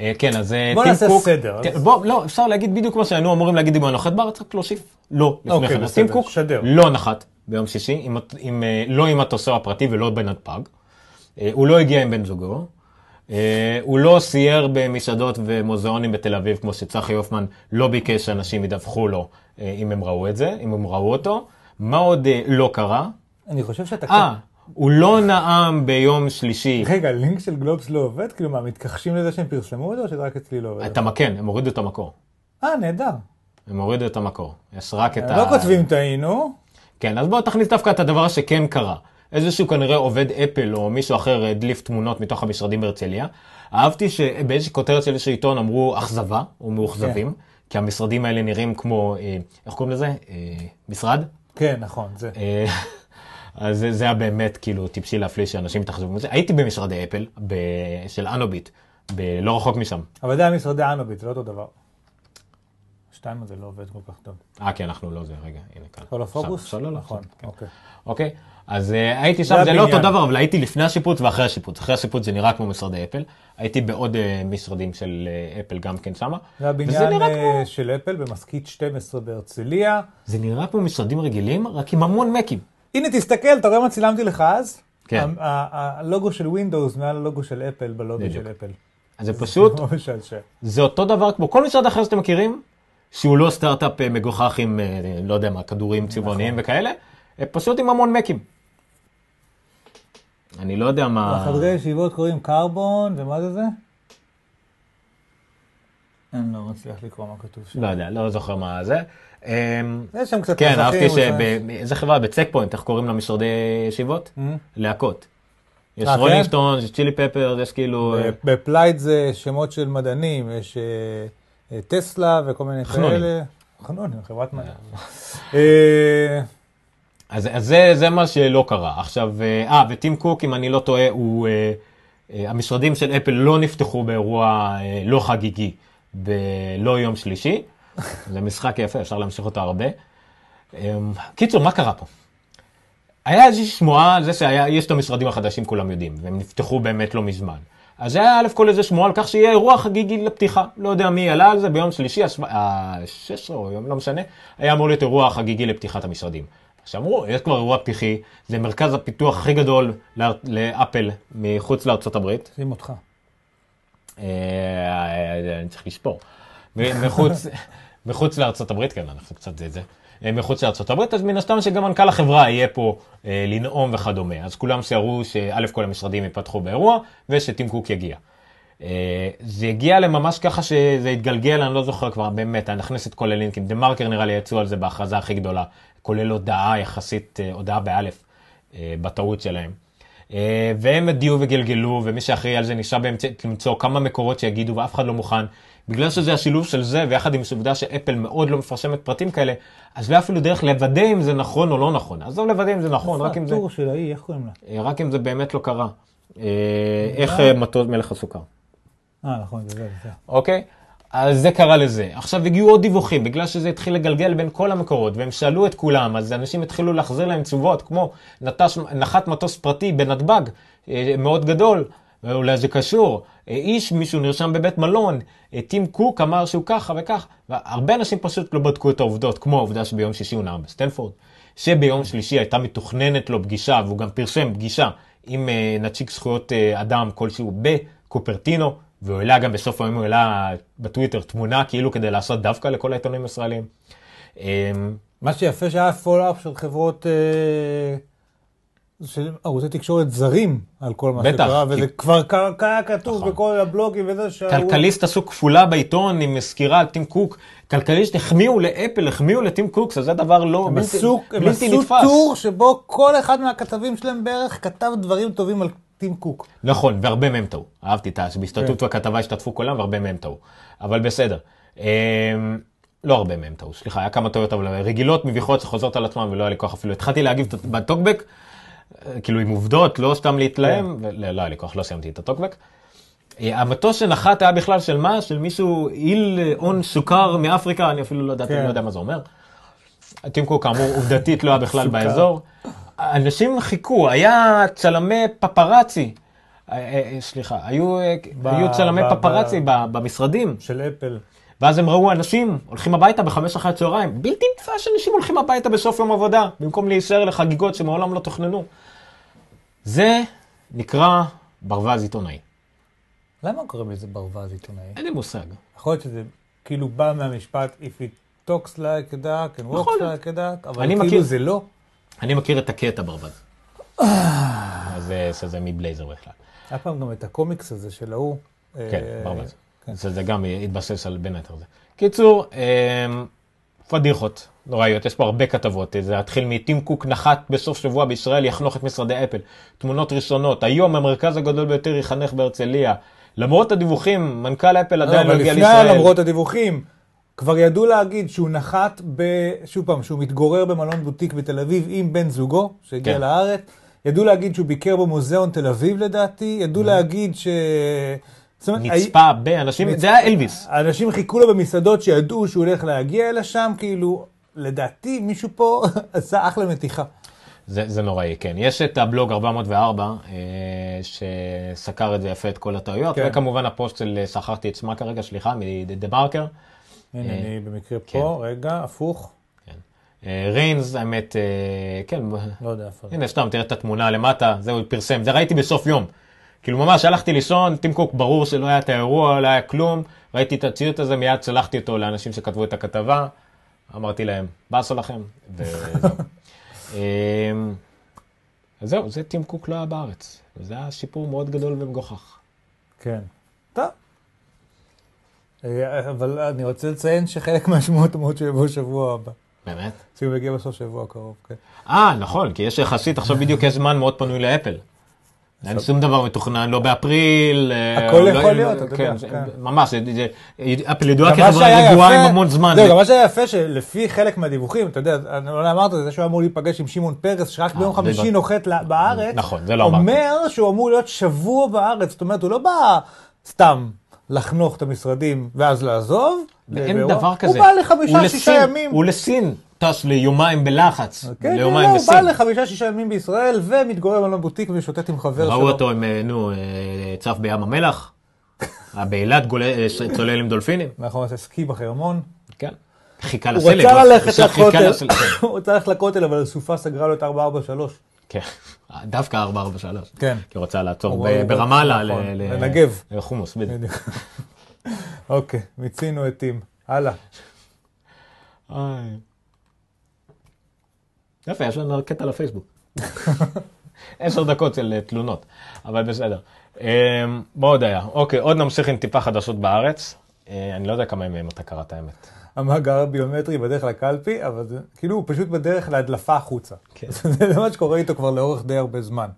Speaker 2: אה, כן, אז אה,
Speaker 3: בוא
Speaker 2: טים
Speaker 3: נעשה
Speaker 2: קוק-
Speaker 3: סדר,
Speaker 2: כן,
Speaker 3: אז-
Speaker 2: בוא, לא, אפשר להגיד בדיוק מה שהיינו אמורים להגיד אם הוא נוחת בארץ, רק להוסיף לא לפני
Speaker 3: אוקיי,
Speaker 2: כן. אז טים קוק. לא נחת ביום שישי, אה, לא עם מטוסו הפרטי ולא בנתב"ג. הוא לא הגיע עם בן זוגו. הוא לא סייר במסעדות ומוזיאונים בתל אביב, כמו שצחי הופמן לא ביקש שאנשים ידווחו לו אם הם ראו את זה, אם הם ראו אותו. מה עוד לא קרה?
Speaker 3: אני חושב שאתה
Speaker 2: אה, הוא לא נאם ביום שלישי.
Speaker 3: רגע, לינק של גלובס לא עובד? כאילו מה, מתכחשים לזה שהם פרסמו את זה, או שזה רק אצלי לא עובד?
Speaker 2: את המקן, הם הורידו את המקור.
Speaker 3: אה, נהדר.
Speaker 2: הם הורידו את המקור. יש רק את ה...
Speaker 3: לא כותבים טעינו.
Speaker 2: כן, אז בואו תכניס דווקא את הדבר שכן קרה. איזשהו כנראה עובד אפל או מישהו אחר הדליף תמונות מתוך המשרדים בהרצליה. אהבתי שבאיזושהי כותרת של איזשהו עיתון אמרו אכזבה או מאוכזבים, כי המשרדים האלה נראים כמו, אה, איך קוראים לזה? אה, משרד?
Speaker 3: כן, נכון, זה.
Speaker 2: אז זה- זה היה באמת כאילו טיפשי להפליא שאנשים יתאכזבו מזה. הייתי במשרדי אפל ב- של אנוביט, ב- לא רחוק משם.
Speaker 3: אבל זה היה משרדי אנוביט, זה לא אותו דבר. שתיים הזה לא עובד כל כך טוב.
Speaker 2: אה, כי אנחנו לא זה, רגע, הנה כאן.
Speaker 3: כל הפוקוס?
Speaker 2: לא, לא,
Speaker 3: נכון,
Speaker 2: כן.
Speaker 3: אוקיי.
Speaker 2: אוקיי, אז uh, הייתי שם,
Speaker 3: זה
Speaker 2: זה לא אותו. דבר, אבל הייתי לפני השיפוץ ואחרי השיפוץ. אחרי השיפוץ זה נראה כמו משרדי אפל. הייתי בעוד uh, משרדים של uh, אפל גם כן שמה.
Speaker 3: זה הבניין אה,
Speaker 2: כמו,
Speaker 3: של אפל במשכית 12 בהרצליה.
Speaker 2: זה נראה כמו משרדים רגילים, רק עם המון מקים.
Speaker 3: הנה, תסתכל, אתה רואה מה צילמתי לך אז?
Speaker 2: כן.
Speaker 3: הלוגו של Windows מעל הלוגו של אפל בלוגו. של אפל.
Speaker 2: אז זה פשוט. זה אותו דבר כמו כל משרד אחר שאתם מכירים, שהוא לא סטארט-אפ אה, מגוחך עם, אה, לא יודע מה, כדורים צבעוניים וכאלה, אה, פשוט עם המון מקים. אני לא יודע מה...
Speaker 3: לחדרי ישיבות קוראים קרבון, ומה זה זה? אני לא מצליח לקרוא מה כתוב שם.
Speaker 2: לא יודע, לא זוכר מה זה. אמ,
Speaker 3: יש שם קצת
Speaker 2: כן, אהבתי. שבאיזה חברה, בצ'ק פוינט, איך קוראים למשרדי ישיבות?
Speaker 3: Mm.
Speaker 2: להקות. יש
Speaker 3: אה,
Speaker 2: Rolling
Speaker 3: כן?
Speaker 2: יש Chili Pepper, יש כאילו... אה,
Speaker 3: ב Applied זה שמות של מדענים, יש אה, טסלה וכל מיני. כאלה. חנונים, חברת מדע.
Speaker 2: אז זה מה שלא קרה. עכשיו, אה, וטים קוק, אם אני לא טועה, הוא... המשרדים של אפל לא נפתחו באירוע לא חגיגי, בלא יום שלישי. זה משחק יפה, אפשר להמשיך אותו הרבה. אה, קיצור, מה קרה פה? היה איזושהי שמועה על זה שיש את המשרדים החדשים, כולם יודעים, והם נפתחו באמת לא מזמן. אז זה היה א' כל איזה שמועה על כך שיהיה אירוע חגיגי לפתיחה. לא יודע מי עלה על זה, ביום שלישי, ה-16 או יום, לא משנה, היה אמור להיות אירוע חגיגי לפתיחת המשרדים. שאמרו, יש כבר אירוע פתיחי, זה מרכז הפיתוח הכי גדול לאפל מחוץ לארצות הברית.
Speaker 3: שים אותך.
Speaker 2: אה, אני צריך לספור. מחוץ, מחוץ לארצות הברית, כן, אנחנו קצת זה זה, אה, מחוץ לארצות הברית, אז מן הסתם שגם מנכ"ל החברה יהיה פה אה, לנאום וכדומה. אז כולם שיראו שא' כל המשרדים ייפתחו באירוע, ושטים קוק יגיע. אה, זה הגיע לממש ככה שזה התגלגל, אני לא זוכר כבר, באמת, אני אכניס את כל הלינקים. דה מרקר נראה לי יצאו על זה בהכרזה הכי גדולה, כולל הודעה יחסית, אה, הודעה באלף, אה, בטעות שלהם. אה, והם הדיעו וגלגלו, ומי שאחראי על זה ניסה באמת למצוא כמה מקורות שיגידו, ואף אחד לא מוכן. בגלל שזה השילוב של זה, ויחד עם העובדה שאפל מאוד לא מפרשמת פרטים כאלה, אז לא אפילו דרך לוודא אם זה נכון או לא נכון. עזוב לוודא אם זה נכון, רק אם זה,
Speaker 3: הטור של ההיא, איך קוראים לה?
Speaker 2: אה, רק אם זה באמת לא קרה. אה, איך אה, מטוס מלך הסוכר.
Speaker 3: אה, נכון, זה זה.
Speaker 2: אוקיי? אז זה קרה לזה. עכשיו הגיעו עוד דיווחים, בגלל שזה התחיל לגלגל בין כל המקורות, והם שאלו את כולם, אז אנשים התחילו להחזיר להם תשובות, כמו נטש, נחת מטוס פרטי בנתב"ג, מאוד גדול, אולי זה קשור. אה, איש, מישהו נרשם בבית מלון, אה, טים קוק אמר שהוא ככה וכך, והרבה אנשים פשוט לא בדקו את העובדות, כמו העובדה שביום שישי הוא נאם בסטנפורד, שביום שלישי הייתה מתוכננת לו פגישה, והוא גם פרסם פגישה עם אה, נציג זכויות אדם כלשהו בקופרטינו, והוא העלה גם בסוף היום, הוא העלה בטוויטר תמונה כאילו כדי לעשות דווקא לכל העיתונים הישראלים.
Speaker 3: מה שיפה שהיה follow up של חברות, של ערוצי תקשורת זרים על כל מה
Speaker 2: בטח,
Speaker 3: שקרה,
Speaker 2: כי-
Speaker 3: וזה כבר קרה- היה כתוב
Speaker 2: נכון.
Speaker 3: בכל הבלוגים וזה שה...
Speaker 2: כלכליסט עשו כפולה בעיתון עם סקירה על טים קוק. כלכליסט החמיאו לאפל, החמיאו לטים קוק, שזה דבר לא בלתי,
Speaker 3: עשו, הם עשו
Speaker 2: נתפס.
Speaker 3: טור שבו כל אחד מהכתבים שלהם בערך כתב דברים טובים על טים קוק.
Speaker 2: נכון, והרבה מהם טעו. אהבתי את ה... שבהשתתפות
Speaker 3: כן.
Speaker 2: בכתבה השתתפו כולם, והרבה מהם טעו. אבל בסדר. אמ, לא הרבה מהם טעו, סליחה, היה כמה טעויות, אבל רגילות, מביכות, שחוזרות על עצמן, ולא היה לי כוח אפילו. התחלתי להגיב בטוקבק, כאילו עם עובדות, לא סתם להתלהם, ולא לא היה לי כוח, לא סיימתי את הטוקבק. אה, המטוס שנחת היה בכלל של מה? של מישהו, איל און סוכר מאפריקה, אני אפילו לא ידעתי,
Speaker 3: כן.
Speaker 2: לא יודע מה זה אומר. טים קוק כאמור עובדתית לא היה בכלל. באזור. אנשים חיכו, היה צלמי פפראצי. אה, אה, סליחה, היו, אה, צלמי
Speaker 3: ב-
Speaker 2: במשרדים,
Speaker 3: של אפל.
Speaker 2: ואז הם ראו אנשים הולכים הביתה בחמש אחרי הצהריים. בלתי נתפס שאנשים הולכים הביתה בסוף יום עבודה, במקום להישאר לחגיגות שמעולם לא תוכננו. זה נקרא ברווז עיתונאי.
Speaker 3: למה קוראים לזה ברווז עיתונאי?
Speaker 2: אין לי מושג.
Speaker 3: יכול להיות שזה כאילו בא מהמשפט If it talks like a duck and walks like a duck, אבל כאילו
Speaker 2: מכיר-
Speaker 3: זה לא.
Speaker 2: אני מכיר את הקטע ברווז. אז אה, שזה מבלייזר בכלל.
Speaker 3: היה פעם גם את הקומיקס הזה של ההוא.
Speaker 2: כן,
Speaker 3: אה,
Speaker 2: ברווז.
Speaker 3: כן.
Speaker 2: זה גם התבסס על בין היתר זה. קיצור, אמ, פדיחות נוראיות, יש פה הרבה כתבות, זה התחיל מטים קוק נחת בסוף שבוע בישראל, יחנוך את משרדי אפל. תמונות ראשונות, היום המרכז הגדול ביותר ייחנך בהרצליה. למרות הדיווחים, מנכ"ל אפל
Speaker 3: לא,
Speaker 2: עדיין לא הגיע
Speaker 3: לפני
Speaker 2: לישראל.
Speaker 3: למרות הדיווחים, כבר ידעו להגיד שהוא נחת, ב... שוב פעם, שהוא מתגורר במלון בוטיק בתל אביב עם בן זוגו, שהגיע
Speaker 2: כן.
Speaker 3: לארץ. ידעו להגיד שהוא ביקר במוזיאון תל אביב לדעתי, ידעו להגיד ש... אומרת,
Speaker 2: נצפה באנשים, זה היה אלוויס.
Speaker 3: אנשים חיכו לו במסעדות שידעו שהוא הולך להגיע לשם, כאילו, לדעתי מישהו פה עשה אחלה מתיחה.
Speaker 2: זה, זה נוראי, כן. יש את הבלוג 404, אה, שסקר את זה יפה, את כל הטעויות,
Speaker 3: כן.
Speaker 2: וכמובן הפוסט של, אה, שכחתי את שמה כרגע, סליחה, מדה מרקר.
Speaker 3: הנה,
Speaker 2: אה,
Speaker 3: אני במקרה
Speaker 2: כן.
Speaker 3: פה, רגע, הפוך,
Speaker 2: כן. אה, ריינס, האמת, אה, כן,
Speaker 3: לא יודע.
Speaker 2: הנה סתם, תראה את התמונה למטה, זה הוא פרסם, זה ראיתי בסוף יום. כאילו ממש הלכתי לישון, טים קוק ברור שלא היה את האירוע, לא היה כלום, ראיתי את הציוט הזה, מיד שלחתי אותו לאנשים שכתבו את הכתבה, אמרתי להם, באסו לכם, וזהו. אמ, אז זהו, זה טים קוק לא היה בארץ, זה היה שיפור מאוד גדול ומגוחך.
Speaker 3: כן. טוב. אה, אבל אני רוצה לציין שחלק מהשמועות אומרות שהוא יבוא שבוע הבא.
Speaker 2: באמת?
Speaker 3: שהוא יגיע בסוף שבוע הקרוב, כן.
Speaker 2: אה, נכון, כי יש יחסית, עכשיו בדיוק יש זמן מאוד פנוי לאפל. אין שום דבר מתוכנן, לא באפריל. אה,
Speaker 3: הכל
Speaker 2: לא-
Speaker 3: יכול להיות, אתה
Speaker 2: כן,
Speaker 3: יודע, כן.
Speaker 2: ממש, אפל ידועה כחברה רגועה עם המון זמן.
Speaker 3: זהו, גם מה שהיה יפה שלפי חלק מהדיווחים, אתה יודע, אני לא אמרת את זה, שהוא אמור להיפגש עם שמעון פרס, שרק ביום
Speaker 2: זה
Speaker 3: חמישי
Speaker 2: לא-
Speaker 3: נוחת בארץ,
Speaker 2: נכון, זה לא אמרתי.
Speaker 3: אומר שהוא אמור להיות שבוע בארץ, זאת אומרת, הוא לא בא סתם לחנוך את המשרדים ואז לעזוב. לאירוע.
Speaker 2: דבר כזה.
Speaker 3: הוא בא לחמישה, שישה ימים.
Speaker 2: הוא לסין, טס ליומיים בלחץ,
Speaker 3: כן, כן, לא,
Speaker 2: ליומיים
Speaker 3: הוא בא
Speaker 2: בסין.
Speaker 3: לחמישה, שישה ימים בישראל, ומתגורר במלון בוטיק ושוטט עם חבר
Speaker 2: ראו
Speaker 3: שלו.
Speaker 2: אותו עם, אה, נו, אה, צף בים המלח, באילת אה, צולל עם דולפינים,
Speaker 3: אנחנו נעשה סקי בחרמון.
Speaker 2: כן. חיכה
Speaker 3: הוא
Speaker 2: לסלק, כן.
Speaker 3: הוא רצה ללכת לכותל, אבל הסופה סגרה לו את 443.
Speaker 2: כן, דווקא 443.
Speaker 3: כן.
Speaker 2: כי הוא רצה לעצור ברמאללה.
Speaker 3: נכון,
Speaker 2: ל-
Speaker 3: לנגב.
Speaker 2: לחומוס, בדיוק.
Speaker 3: אוקיי, מיצינו את טים. הלאה.
Speaker 2: יפה, יש לנו קטע לפייסבוק. עשר דקות של אה, תלונות, אבל בסדר. אה, בוא עוד היה. אוקיי, עוד נמשיך עם טיפה חדשות בארץ. אה, אני לא יודע כמה מהם אתה קראת האמת.
Speaker 3: המאגר הביומטרי בדרך לקלפי, אבל זה כאילו הוא פשוט בדרך להדלפה החוצה.
Speaker 2: כן.
Speaker 3: זה מה שקורה איתו כבר לאורך די הרבה זמן.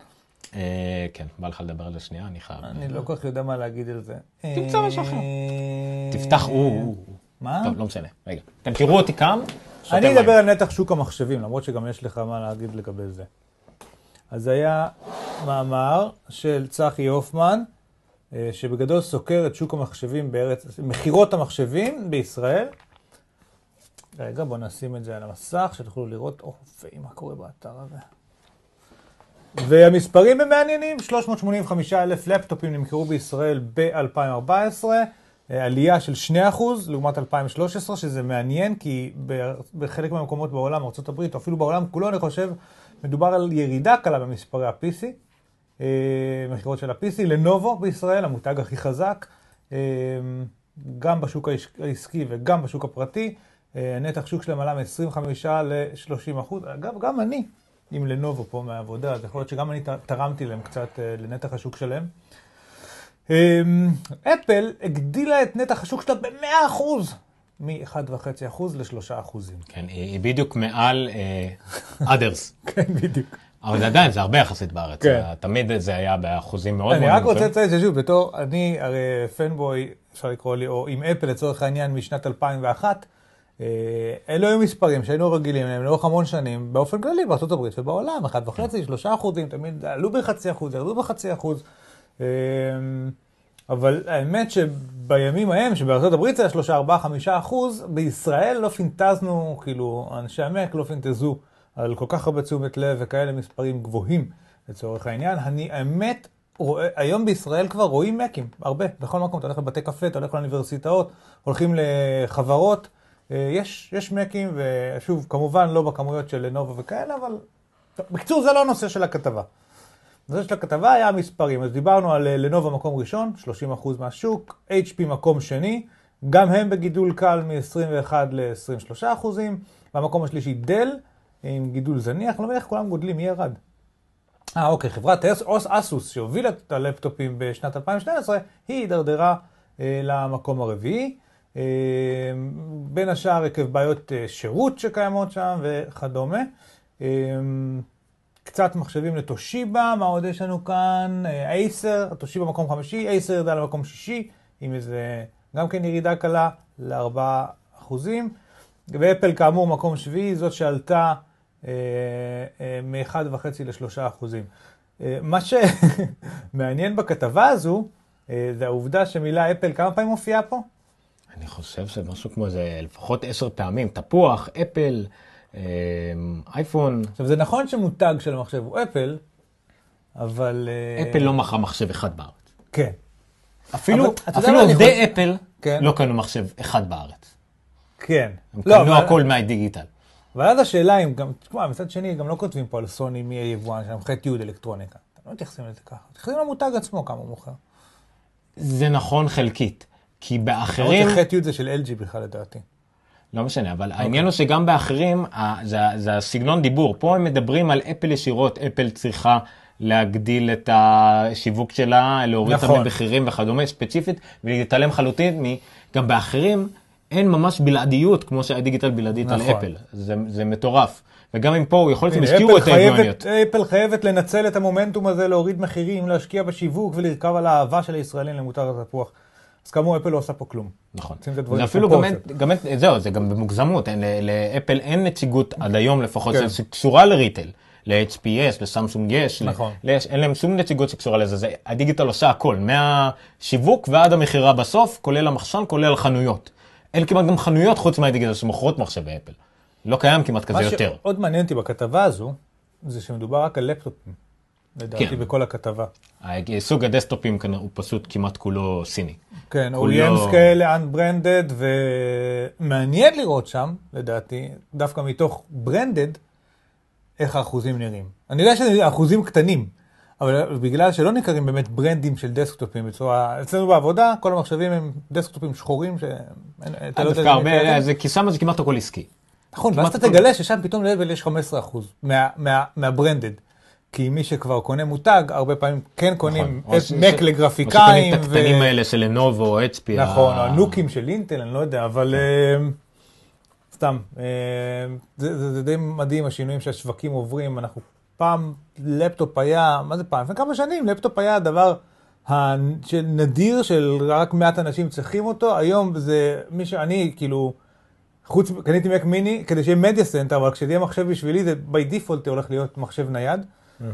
Speaker 2: אה, כן, בא לך לדבר על זה שנייה? אני חייב.
Speaker 3: אני לא כל כך יודע מה להגיד על זה.
Speaker 2: תמצא משהו אחר. תפתח, הוא, הוא.
Speaker 3: מה?
Speaker 2: טוב, לא משנה. רגע. אתם תראו אותי קם, שותה
Speaker 3: אני. אדבר על נתח שוק המחשבים, למרות שגם יש לך מה להגיד לגבי זה. אז היה מאמר של צחי הופמן, אה, שבגדול סוקר את שוק המחשבים בארץ, מכירות המחשבים בישראל. רגע, בואו נשים את זה על המסך, שתוכלו לראות, אופי, מה קורה באתר הזה. והמספרים הם מעניינים, 385 אלף לפטופים נמכרו בישראל ב-2014, אה, עלייה של 2% לעומת 2013, שזה מעניין, כי בחלק מהמקומות בעולם, ארה"ב, או אפילו בעולם כולו, אני חושב, מדובר על ירידה קלה במספרי ה-PC, אה, מכירות של ל-PC, לנובו בישראל, המותג הכי חזק, אה, גם בשוק העסקי וגם בשוק הפרטי, אה, נתח שוק שלהם עלה מ-25 ל-30 אחוז. אגב, גם אני עם לנובו פה מהעבודה, אז יכול להיות שגם אני תרמתי להם קצת אה, לנתח השוק שלהם. אה, אפל הגדילה את נתח השוק שלה ב-100 אחוז, מ-1.5 אחוז ל-3 אחוזים.
Speaker 2: כן, היא בדיוק מעל אה, others.
Speaker 3: כן, בדיוק.
Speaker 2: אבל זה עדיין, זה הרבה יחסית בארץ.
Speaker 3: כן.
Speaker 2: זה- תמיד זה היה באחוזים מאוד
Speaker 3: אני
Speaker 2: מאוד
Speaker 3: רק רוצה. לציין ששוב, בתור, אני הרי פנבוי, אפשר לקרוא לי, או עם אפל לצורך העניין משנת 2001, אה, אלו היו מספרים שהיינו רגילים אליהם לאורך המון שנים, באופן כללי הברית ובעולם, 1.5, 3 אחוזים, תמיד עלו בחצי אחוז, ירדו בחצי אחוז. אה, אבל האמת שבימים ההם, שבארצות הברית זה היה 3, 4, 5 אחוז, בישראל לא פינטזנו, כאילו, אנשי המק לא פינטזו על כל כך הרבה תשומת לב וכאלה מספרים גבוהים לצורך העניין. אני, האמת, רואה, היום בישראל כבר רואים מקים, הרבה, בכל מקום, אתה הולך לבתי קפה, אתה הולך לאוניברסיטאות, הולכים לחברות, אה, יש, יש מקים, ושוב, כמובן לא בכמויות של לנובו וכאלה, אבל... בקיצור, זה לא הנושא של הכתבה. הנושא של הכתבה היה המספרים, אז דיברנו על אה, לנובו מקום ראשון, 30% מהשוק, HP מקום שני, גם הם בגידול קל מ-21 ל-23 אחוזים, והמקום השלישי דל, עם גידול זניח, לא מבין איך כולם גודלים, מי ירד? אה, אוקיי, חברת אוס אסוס שהובילה את הלפטופים בשנת 2012, היא הידרדרה אה, למקום הרביעי. אה, בין השאר עקב בעיות אה, שירות שקיימות שם וכדומה. אה, קצת מחשבים לתושיבה, מה עוד יש לנו כאן? אה, אייסר, תושיבה מקום חמישי, אייסר ירדה למקום שישי, עם איזה, גם כן ירידה קלה לארבעה אחוזים. ואפל כאמור מקום שביעי, זאת שעלתה אה, אה, מ-1.5 ל-3 אחוזים. אה, מה שמעניין בכתבה הזו, אה, זה העובדה שמילה אפל כמה פעמים מופיעה פה?
Speaker 2: אני חושב שמשהו כמו איזה לפחות עשר פעמים, תפוח, אפל, אה, אייפון.
Speaker 3: עכשיו זה נכון שמותג של המחשב הוא אפל, אבל... אה,
Speaker 2: אפל לא מכרה מחשב אחד בארץ.
Speaker 3: כן.
Speaker 2: אפילו אפילו עובדי אפל
Speaker 3: כן.
Speaker 2: לא קנו מחשב אחד בארץ.
Speaker 3: כן.
Speaker 2: הם
Speaker 3: לא,
Speaker 2: קנו
Speaker 3: אבל-
Speaker 2: הכל מהדיגיטל.
Speaker 3: אבל אז השאלה אם גם, תשמע, מצד שני, גם לא כותבים פה על סוני מי היבואן שלהם, חטא יוד אלקטרוניקה. אתם לא מתייחסים לזה ככה. מתייחסים למותג עצמו כמה הוא מוכר.
Speaker 2: זה נכון חלקית, כי באחרים,
Speaker 3: שחטא יוד זה של LG בכלל לדעתי.
Speaker 2: לא משנה, אבל
Speaker 3: אוקיי.
Speaker 2: העניין הוא שגם באחרים, זה זה הסגנון דיבור. פה הם מדברים על אפל ישירות, אפל צריכה להגדיל את השיווק שלה, להוריד את
Speaker 3: נכון.
Speaker 2: המחירים וכדומה, ספציפית, ולהתעלם חלוטין מ... גם באחרים אין ממש בלעדיות כמו שהדיגיטל בלעדית על
Speaker 3: נכון.
Speaker 2: אפל. זה, זה מטורף. וגם אם פה, יכול להיות שהם הזכירו את היבואניות.
Speaker 3: אפל חייבת לנצל את המומנטום הזה, להוריד מחירים, להשקיע בשיווק ולרכב על האהבה של הישראלים למותר התפוח. אז כאמור, אפל לא עושה פה כלום.
Speaker 2: נכון. זה אפילו גם אין, זהו, זה גם במוגזמות, לאפל אין נציגות עד היום לפחות
Speaker 3: כן.
Speaker 2: שקשורה לריטל. ל-HPS, לסמסונג יש,
Speaker 3: נכון.
Speaker 2: ל- אין להם שום נציגות שקשורה לזה, זה, הדיגיטל עושה הכל, מהשיווק ועד המכירה בסוף, כולל המחסן, כולל החנויות. אין כמעט גם חנויות חוץ מהדיגיטל שמוכרות מחשבי אפל. לא קיים כמעט כזה
Speaker 3: מה
Speaker 2: יותר.
Speaker 3: שעוד מעניין אותי בכתבה הזו, זה שמדובר רק על לפטופים. לדעתי
Speaker 2: כן.
Speaker 3: בכל הכתבה.
Speaker 2: סוג הדסטופים כאן הוא פשוט כמעט כולו סיני.
Speaker 3: כן,
Speaker 2: כולו-
Speaker 3: OEMs כאלה, unbranded, ומעניין לראות שם, לדעתי, דווקא מתוך branded, איך האחוזים נראים. אני יודע שזה אחוזים קטנים, אבל בגלל שלא ניכרים באמת ברנדים של דסקטופים בצורה... אצלנו בעבודה, כל המחשבים הם דסקטופים שחורים, ש... אין- אתה לא יודע
Speaker 2: דווקא
Speaker 3: איזה
Speaker 2: הרבה. זה, כי שם זה כמעט הכל עסקי.
Speaker 3: נכון, ואז אתה תגלה ששם פתאום לבל יש 15% מה- מה- מהברנדד. כי מי שכבר קונה מותג, הרבה פעמים כן קונים
Speaker 2: נכון. או ש-
Speaker 3: מק
Speaker 2: ש-
Speaker 3: לגרפיקאים.
Speaker 2: או שקונים את הקטנים האלה של לנובו או אצפי.
Speaker 3: נכון, או
Speaker 2: ה-
Speaker 3: הנוקים של אינטל, אני לא יודע, אבל אה, סתם, אה, זה, זה, זה די מדהים השינויים שהשווקים עוברים. אנחנו פעם, לפטופ היה, מה זה פעם? לפני כמה שנים, לפטופ היה הדבר ה- של רק מעט אנשים צריכים אותו, היום זה מי שאני כאילו, חוץ, קניתי Mac mini כדי שיהיה media center, אבל כשזה יהיה מחשב בשבילי זה by default הולך להיות מחשב נייד. אה,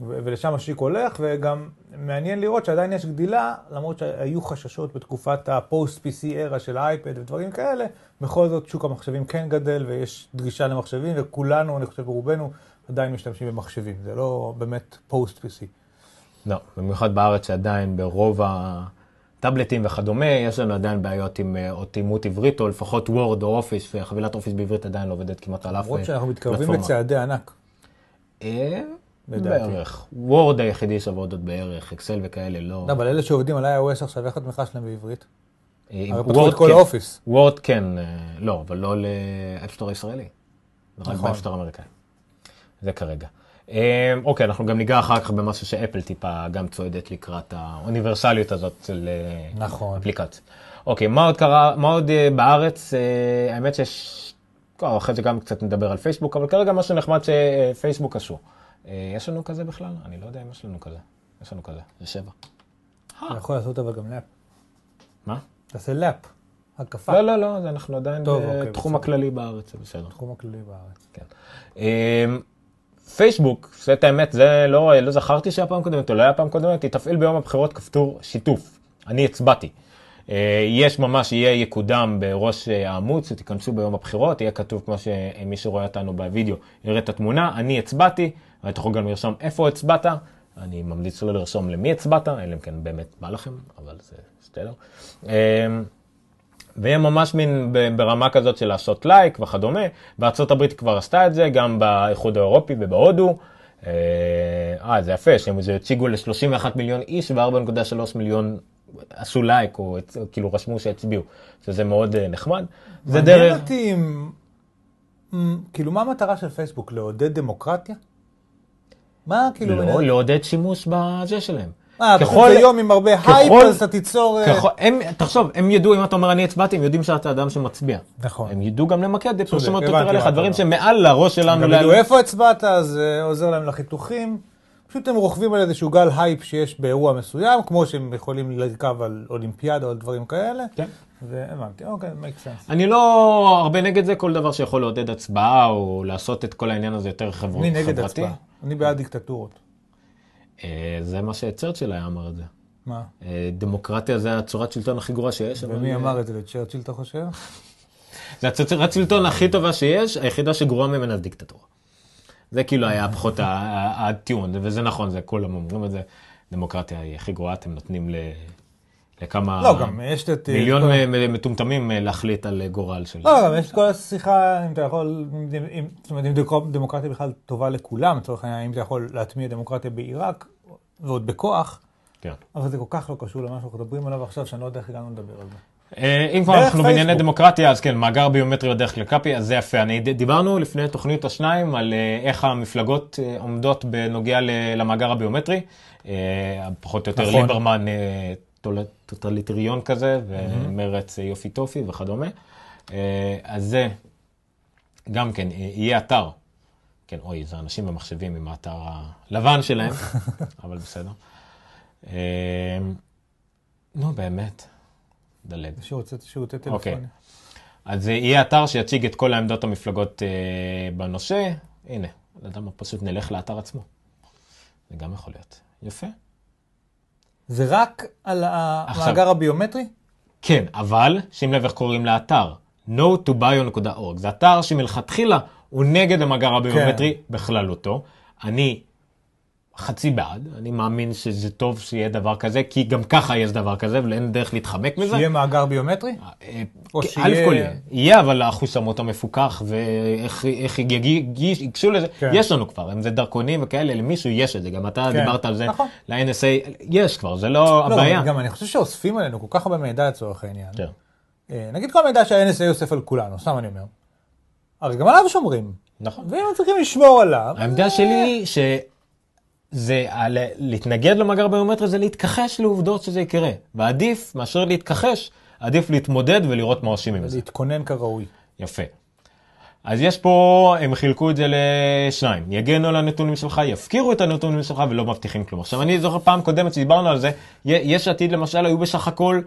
Speaker 3: ולשם השוק הולך, וגם מעניין לראות שעדיין יש גדילה, למרות שהיו חששות בתקופת ה post PC era של האייפד ודברים כאלה, בכל זאת שוק המחשבים כן גדל ויש דרישה למחשבים, וכולנו, אני חושב רובנו, עדיין משתמשים במחשבים, זה לא באמת post PC.
Speaker 2: לא, במיוחד בארץ שעדיין ברוב הטאבלטים וכדומה, יש לנו עדיין בעיות עם אה, תאימות עברית, או לפחות Word או Office, וחבילת Office בעברית עדיין לא עובדת כמעט על אף
Speaker 3: למרות
Speaker 2: אה,
Speaker 3: שאנחנו מתקרבים
Speaker 2: פלטפורמה.
Speaker 3: לצעדי ענק. לדעתי.
Speaker 2: בערך. Word היחידי שעובד עוד בערך, Excel וכאלה לא.
Speaker 3: לא, אבל אלה שעובדים על iOS עכשיו, איך התמיכה שלהם בעברית?
Speaker 2: אה,
Speaker 3: הרי פתחו את כל
Speaker 2: כן.
Speaker 3: ה
Speaker 2: Office. Word כן, אה, לא, אבל לא ל App Store הישראלי. זה רק
Speaker 3: נכון.
Speaker 2: ב App Store האמריקאי. זה כרגע. אה, אוקיי, אנחנו גם ניגע אחר כך במשהו שאפל טיפה גם צועדת לקראת האוניברסליות הזאת של
Speaker 3: נכון.
Speaker 2: אפליקציה. אוקיי, מה עוד קרה, מה עוד בארץ? האמת שיש, לא, אחרי זה גם קצת נדבר על פייסבוק, אבל כרגע משהו נחמד שפייסבוק עשו. אה, יש לנו כזה בכלל? אני לא יודע אם יש לנו כזה. יש לנו כזה, זה שבע.
Speaker 3: אתה יכול לעשות אבל גם לאפ.
Speaker 2: מה?
Speaker 3: תעשה לאפ. הקפה.
Speaker 2: לא, לא, לא, זה אנחנו עדיין
Speaker 3: אוקיי,
Speaker 2: בתחום
Speaker 3: בסדר.
Speaker 2: הכללי בארץ, זה בסדר.
Speaker 3: תחום הכללי בארץ.
Speaker 2: כן. פייסבוק, זאת האמת, זה לא, לא זכרתי שהיה פעם קודמת או לא היה פעם קודמת, היא תפעיל ביום הבחירות כפתור שיתוף. אני הצבעתי. אה, יש ממש, יהיה יקודם בראש אה, העמוד, שתיכנסו ביום הבחירות, יהיה כתוב כמו שמי שרואה אותנו בווידאו יראה את התמונה, אני הצבעתי, ואתה יכול גם לרשום איפה הצבעת, אני ממליץ לא לרשום למי הצבעת, אלא אם כן באמת בא לכם, אבל זה בסדר. אמ, ויהיה ממש מין ברמה כזאת של לעשות לייק וכדומה. בארצות כבר עשתה את זה, גם באיחוד האירופי ובהודו. אה, אה, זה יפה, שהם הציגו ל-31 מיליון איש ו-4.3 מיליון עשו לייק, או כאילו רשמו שהצביעו, שזה מאוד אה, נחמד. זה
Speaker 3: מעניין
Speaker 2: דרך...
Speaker 3: אותי אם... כאילו, מה המטרה של פייסבוק? לעודד דמוקרטיה? מה כאילו...
Speaker 2: לא,
Speaker 3: מעניין?
Speaker 2: לעודד שימוש בזה שלהם.
Speaker 3: אה,
Speaker 2: ככל-
Speaker 3: יום עם הרבה הייפ,
Speaker 2: ככל-
Speaker 3: אז אתה תיצור... אה,
Speaker 2: ככל- הם, תחשוב, הם ידעו, אם אתה אומר אני הצבעתי, הם יודעים שאתה אדם שמצביע.
Speaker 3: נכון.
Speaker 2: הם ידעו גם למקד פרסומות יותר עליך, דברים. שמעל לראש שלנו.
Speaker 3: גם
Speaker 2: לה-
Speaker 3: ידעו איפה הצבעת, אז זה עוזר להם לחיתוכים. פשוט הם רוכבים על איזשהו גל הייפ שיש באירוע מסוים, כמו שהם יכולים לרכב על אולימפיאדה או על דברים כאלה.
Speaker 2: כן.
Speaker 3: והבנתי, אוקיי, make sense.
Speaker 2: אני לא הרבה נגד זה, כל דבר שיכול לעודד הצבעה או לעשות את כל העניין הזה יותר חבר...
Speaker 3: אני
Speaker 2: חברתי.
Speaker 3: נגד הצבעה. אני בעד דיקטטורות.
Speaker 2: אה, זה מה שצ'רצ'יל היה אמר את זה.
Speaker 3: מה?
Speaker 2: אה, דמוקרטיה זה הצורת שלטון הכי גרועה שיש.
Speaker 3: ומי
Speaker 2: אה,
Speaker 3: אמר את זה לצ'רצ'יל, אתה חושב?
Speaker 2: זה הצורת שלטון הכי טובה שיש, היחידה שגרועה ממנה זה דיקטטורה. זה כאילו היה פחות הטיעון, וזה נכון, זה כולם אומרים את זה. דמוקרטיה היא הכי גרועה, אתם נותנים ל... לכמה...
Speaker 3: לא, גם יש את...
Speaker 2: מיליון
Speaker 3: כל-
Speaker 2: מטומטמים אה, להחליט על אה, גורל של...
Speaker 3: לא, גם יש את כל השיחה, אם אתה יכול, אם- זאת אומרת, אם דמוקר- דמוקרטיה בכלל טובה לכולם, לצורך העניין, אם אתה יכול להטמיע דמוקרטיה בעיראק, ועוד בכוח,
Speaker 2: כן.
Speaker 3: אבל זה כל כך לא קשור למה שאנחנו מדברים עליו עכשיו, שאני לא יודע איך הגענו לדבר על זה.
Speaker 2: אה, אם כבר אנחנו בענייני
Speaker 3: פייסבוק.
Speaker 2: דמוקרטיה, אז כן, מאגר ביומטרי בדרך לקלפי, אז זה יפה. אני, דיברנו לפני תוכנית השניים על אה, איך המפלגות אה, עומדות בנוגע למאגר הביומטרי. פחות או יותר
Speaker 3: נכון.
Speaker 2: ליברמן totalitarian כזה, ומרצ יופי טופי וכדומה. אז זה גם כן, יהיה אתר. כן, אוי, זה אנשים במחשבים עם האתר הלבן שלהם, אבל בסדר. נו, באמת, דלג.
Speaker 3: שירותי שירותי
Speaker 2: אוקיי.
Speaker 3: טלפונים.
Speaker 2: אז אה, יהיה אתר שיציג את כל העמדות המפלגות אה, בנושא. הנה, מה, פשוט נלך לאתר עצמו. זה גם יכול להיות. יפה.
Speaker 3: זה רק על המאגר הביומטרי?
Speaker 2: כן, אבל שים לב איך קוראים לאתר. no2bio.org. זה אתר שמלכתחילה הוא נגד המאגר הביומטרי בכללותו. אני חצי בעד, אני מאמין שזה טוב שיהיה דבר כזה, כי גם ככה יש דבר כזה ואין דרך להתחמק מזה.
Speaker 3: שיהיה מאגר ביומטרי?
Speaker 2: אה,
Speaker 3: או
Speaker 2: כן,
Speaker 3: שיהיה-
Speaker 2: א' כל יהיה, יהיה אבל האחוז שמות המפוקח ואיך ייגשו לזה,
Speaker 3: כן.
Speaker 2: יש לנו כבר, אם זה דרכונים וכאלה, למישהו יש את זה, גם אתה
Speaker 3: כן,
Speaker 2: דיברת על זה,
Speaker 3: נכון.
Speaker 2: ל-NSA, יש כבר, זה לא
Speaker 3: לא,
Speaker 2: הבעיה.
Speaker 3: גם אני חושב שאוספים עלינו כל כך הרבה מידע לצורך העניין.
Speaker 2: כן.
Speaker 3: אה, נגיד כל המידע שה-NSA אוסף על כולנו, סתם אני אומר. הרי גם עליו שומרים.
Speaker 2: נכון.
Speaker 3: ואם צריכים לשמור עליו...
Speaker 2: העמדה שלי היא שזה, על- להתנגד למאגר ביומטרי זה להתכחש לעובדות שזה יקרה. ועדיף, מאשר להתכחש, עדיף להתמודד ולראות מה עושים עם זה.
Speaker 3: להתכונן כראוי.
Speaker 2: יפה. אז יש פה, הם חילקו את זה לשניים, יגנו על הנתונים שלך, יפקירו את הנתונים שלך ולא מבטיחים כלום. עכשיו אני זוכר פעם קודמת שדיברנו על זה, יש עתיד למשל היו בסך הכל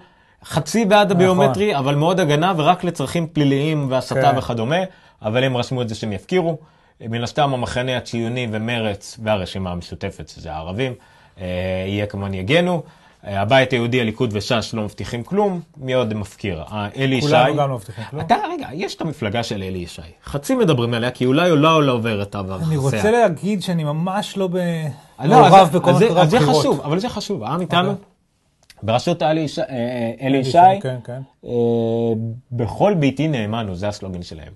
Speaker 2: חצי בעד הביומטרי, אבל מאוד הגנה ורק לצרכים פליליים והסתה
Speaker 3: כן.
Speaker 2: וכדומה, אבל הם רשמו את זה שהם יפקירו. מן הסתם המחנה הציוני ומרץ והרשימה המשותפת, שזה הערבים, אה, יהיה כמובן יגנו. אה, הבית היהודי, הליכוד וש"ס לא מבטיחים כלום, מי עוד מפקיר? אה, אלי ישי.
Speaker 3: כולנו גם לא מבטיחים כלום.
Speaker 2: אתה, רגע, יש את המפלגה של אלי ישי. חצי מדברים עליה, כי אולי אולי לא עובר את העבר.
Speaker 3: אני רוצה להגיד שאני ממש לא
Speaker 2: לא,
Speaker 3: מעורב בכל
Speaker 2: זה-
Speaker 3: שקורה
Speaker 2: אז זה. חשוב, אבל זה חשוב. העם איתנו,
Speaker 3: אוקיי.
Speaker 2: בראשות אלי ישי,
Speaker 3: כן, כן.
Speaker 2: בכל ביתי נאמנו, זה הסלוגן שלהם.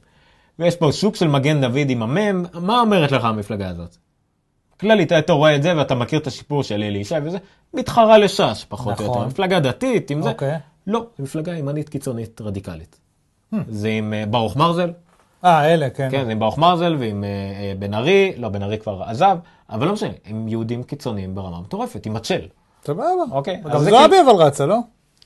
Speaker 2: ויש פה סוג של מגן דוד עם המם, מה אומרת לך המפלגה הזאת? כללית, אתה רואה את זה ואתה מכיר את הסיפור של אלי ישי וזה, מתחרה לש"ס, פחות או
Speaker 3: נכון.
Speaker 2: יותר. מפלגה דתית, עם זה.
Speaker 3: אוקיי.
Speaker 2: לא, זו מפלגה ימנית קיצונית רדיקלית. זה עם אה, ברוך מרזל,
Speaker 3: אה, אלה, כן.
Speaker 2: כן, זה עם ברוך מרזל ועם אה, בן ארי, לא, בן ארי כבר עזב, אבל לא משנה, הם יהודים קיצוניים ברמה מטורפת, עם הצ'ל.
Speaker 3: סבבה.
Speaker 2: אוקיי,
Speaker 3: גם זועבי אבל רצה, לא?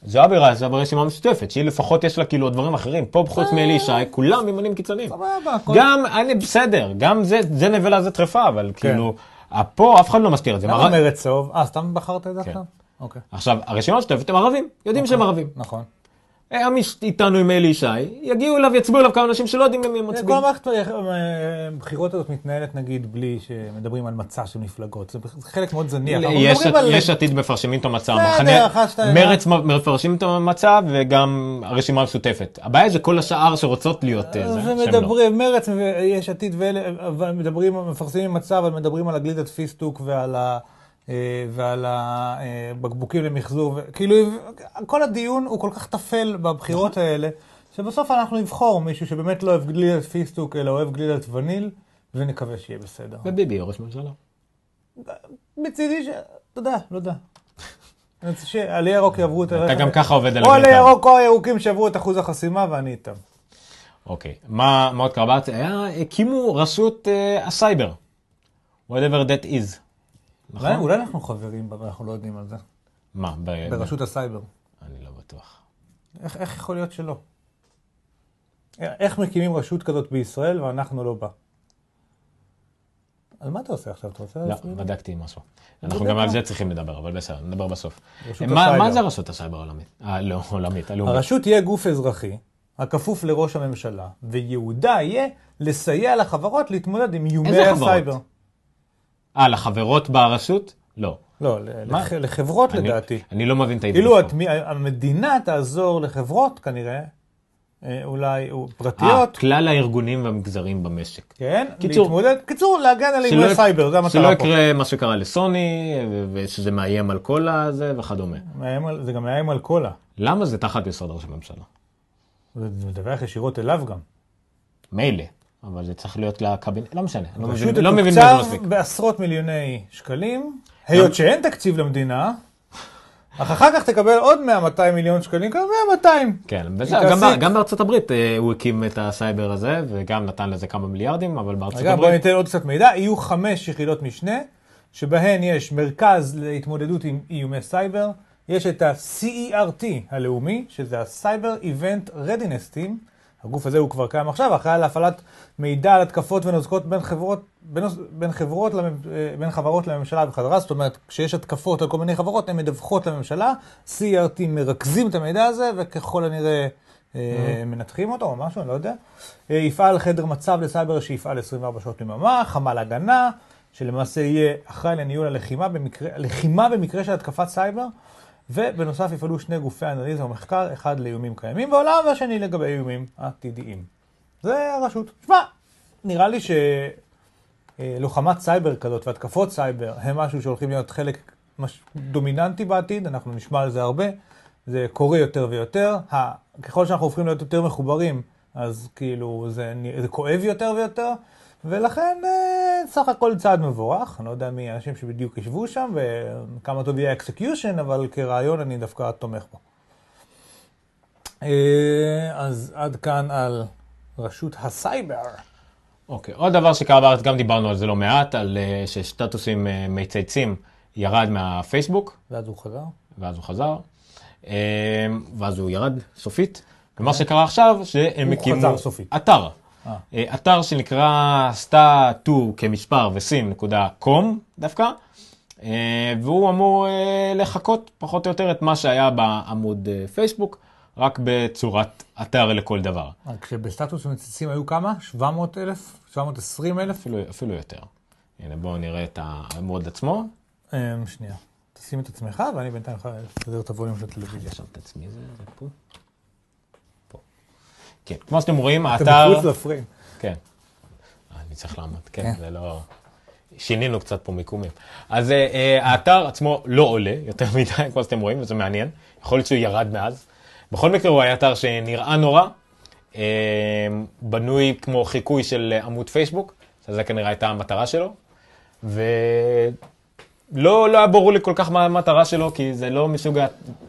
Speaker 2: זועבי רזה ברשימה המשותפת, שהיא לפחות יש לה כאילו דברים אחרים. פה חוץ מאלי ישי, כולם ימנים קיצוניים.
Speaker 3: סבבה. הכל-
Speaker 2: גם, אני בסדר, גם זה, זה נבלה זה טרפה, אבל כאילו, פה אף אחד לא מזכיר את זה.
Speaker 3: למה
Speaker 2: מר-
Speaker 3: מרץ צהוב? אה, סתם בחרת את זה
Speaker 2: כן.
Speaker 3: עכשיו? אוקיי.
Speaker 2: עכשיו, הרשימה המשותפת הם ערבים, יודעים שהם ערבים.
Speaker 3: נכון.
Speaker 2: הם איש- איתנו עם אלי ישי, יגיעו אליו, יצביעו אליו כמה אנשים שלא יודעים למי הם מצביעים.
Speaker 3: כל המערכת הבחירות הזאת מתנהלת נגיד בלי שמדברים על מצע של מפלגות. זה חלק מאוד זניח.
Speaker 2: יש, עתיד מפרשמים את המצע, מרץ מפרשים את המצע וגם הרשימה המשותפת. הבעיה זה כל השאר שרוצות להיות אה, זה, שהם לא.
Speaker 3: ומדברים, מרץ ויש עתיד ואלה, מדברים, מפרסמים מצע, אבל מדברים על הגלידת פיסטוק ועל ה... אה, ועל הבקבוקים למחזור, כאילו כל הדיון הוא כל כך טפל בבחירות
Speaker 2: נכון.
Speaker 3: האלה, שבסוף אנחנו נבחור מישהו שבאמת לא אוהב גלידת פיסטוק, אלא אוהב גלידת וניל, ונקווה שיהיה בסדר.
Speaker 2: וביבי ראש ממשלה.
Speaker 3: מצידי ש... אתה יודע, לא יודע. אני רוצה שעלי ירוק יעברו את,
Speaker 2: אתה גם ככה עובד על
Speaker 3: או עלי. ירוק או הירוקים שעברו את אחוז החסימה ואני איתם.
Speaker 2: אוקיי, מה עוד קרה הקימו רשות אה, הסייבר. whatever that is. נכון?
Speaker 3: אולי- אולי אנחנו חברים בה ואנחנו לא יודעים על זה.
Speaker 2: מה? ב-
Speaker 3: ברשות הסייבר.
Speaker 2: אני לא בטוח.
Speaker 3: איך, איך יכול להיות שלא? איך מקימים רשות כזאת בישראל ואנחנו לא בה? על מה אתה עושה עכשיו? אתה רוצה
Speaker 2: לא,
Speaker 3: להסביר?
Speaker 2: בדקתי משהו. אנחנו גם על. זה צריכים לדבר, אבל בסדר, נדבר בסוף. מה
Speaker 3: הסייבר.
Speaker 2: מה זה רשות הסייבר העולמית? אה, לא, עולמית, הלאומית.
Speaker 3: הרשות תהיה גוף אזרחי, הכפוף לראש הממשלה, וייעודה יהיה לסייע לחברות להתמודד עם איומי
Speaker 2: איזה חברות?
Speaker 3: הסייבר.
Speaker 2: אה, לחברות ברשות? לא.
Speaker 3: לא? לח- לחברות
Speaker 2: אני-
Speaker 3: לדעתי.
Speaker 2: אני לא מבין את העברית.
Speaker 3: כאילו. התמי- המדינה תעזור לחברות כנראה, אה, אולי או
Speaker 2: אה,
Speaker 3: פרטיות,
Speaker 2: כלל הארגונים והמגזרים במשק.
Speaker 3: כן,
Speaker 2: קיצור.
Speaker 3: להתמודד, קיצור, להגן על
Speaker 2: שלא
Speaker 3: איומי
Speaker 2: יק-
Speaker 3: סייבר, זה המטרה
Speaker 2: שלא
Speaker 3: פה.
Speaker 2: יקרה מה שקרה לסוני, ושזה מאיים על כל הזה וכדומה.
Speaker 3: מאיים על- זה גם מאיים על קולה.
Speaker 2: למה זה תחת משרד ראש הממשלה?
Speaker 3: זה מדווח ישירות אליו גם.
Speaker 2: מילא, אבל זה צריך להיות לקבינט, לא משנה, לא
Speaker 3: רשות
Speaker 2: מבין, לא מבין בזה מספיק.
Speaker 3: בעשרות מיליוני שקלים, היות שאין תקציב למדינה, אך אחר כך תקבל עוד 100-200 מיליון שקלים, כמה 100-200.
Speaker 2: כן, בסדר, גם. ב- גם בארצות הברית אה, הוא הקים את הסייבר הזה, וגם נתן לזה כמה מיליארדים, אבל בארצות
Speaker 3: בואו
Speaker 2: הברית...
Speaker 3: ניתן עוד קצת מידע. יהיו חמש יחידות משנה, שבהן יש מרכז להתמודדות עם איומי סייבר, יש את ה-CERT הלאומי, שזה ה-Cyber Event Readiness Team. הגוף הזה הוא כבר קיים עכשיו, אחראי להפעלת מידע על התקפות ונוזקות בין חברות, בין, בין, חברות למ, אה, בין חברות לממשלה וחזרה. זאת אומרת, כשיש התקפות על כל מיני חברות, הן מדווחות לממשלה, CERT מרכזים את המידע הזה, וככל הנראה אה, מנתחים אותו או משהו, אני לא יודע. אה, יפעל חדר מצב לסייבר שיפעל 24 שעות ביממה, חמ"ל הגנה, שלמעשה יהיה אחראי לניהול הלחימה במקרה, במקרה של התקפת סייבר, ובנוסף יפעלו שני גופי אנליזה ומחקר, אחד לאיומים קיימים בעולם והשני לגבי איומים עתידיים. זה הרשות. שמע, נראה לי שלוחמת סייבר כזאת והתקפות סייבר הם משהו שהולכים להיות חלק מש... דומיננטי בעתיד, אנחנו נשמע על זה הרבה, זה קורה יותר ויותר. ה... ככל שאנחנו הופכים להיות יותר מחוברים, אז כאילו זה, זה כואב יותר ויותר, ולכן אה, סך הכל צעד מבורך. אני לא יודע מי האנשים שבדיוק ישבו שם וכמה טוב יהיה ה execution, אבל כרעיון אני דווקא תומך בו. אה, אז עד כאן על רשות הסייבר.
Speaker 2: אוקיי, עוד דבר שקרה בארץ, גם דיברנו על זה לא מעט, על אה, שסטטוסים מצייצים ירד מהפייסבוק,
Speaker 3: ואז הוא חזר.
Speaker 2: ואז הוא חזר, ואז הוא ירד סופית. ומה שקרה עכשיו, שהם הקימו. אתר.
Speaker 3: אה.
Speaker 2: אתר שנקרא סטטוסים.com דווקא, אה, והוא אמור אה, לחקות פחות או יותר את מה שהיה בעמוד אה, פייסבוק, רק בצורת אתר לכל דבר.
Speaker 3: רק כשבסטטוס מציצים היו כמה? 700 אלף? 720 אלף?
Speaker 2: אפילו, אפילו יותר. הנה בואו נראה את העמוד עצמו.
Speaker 3: שנייה. תשים את עצמך ואני בינתיים יכול לסדר את הווליום של הטלוויזיה.
Speaker 2: עכשיו את עצמי זה. פה. כן, כמו שאתם רואים, האתר...
Speaker 3: מחוץ לפריים.
Speaker 2: כן. אה, אני צריך לעמוד, כן,
Speaker 3: כן.
Speaker 2: זה לא... שינינו קצת פה מיקומים. אז אה, אה, האתר עצמו לא עולה יותר מדי, כמו שאתם רואים, וזה מעניין. יכול להיות שהוא ירד מאז. בכל מקרה, הוא היה אתר שנראה נורא, בנוי כמו חיקוי של עמוד פייסבוק, שזה כנראה הייתה המטרה שלו, ולא לא היה ברור לי כל כך מה המטרה שלו, כי זה לא מסוג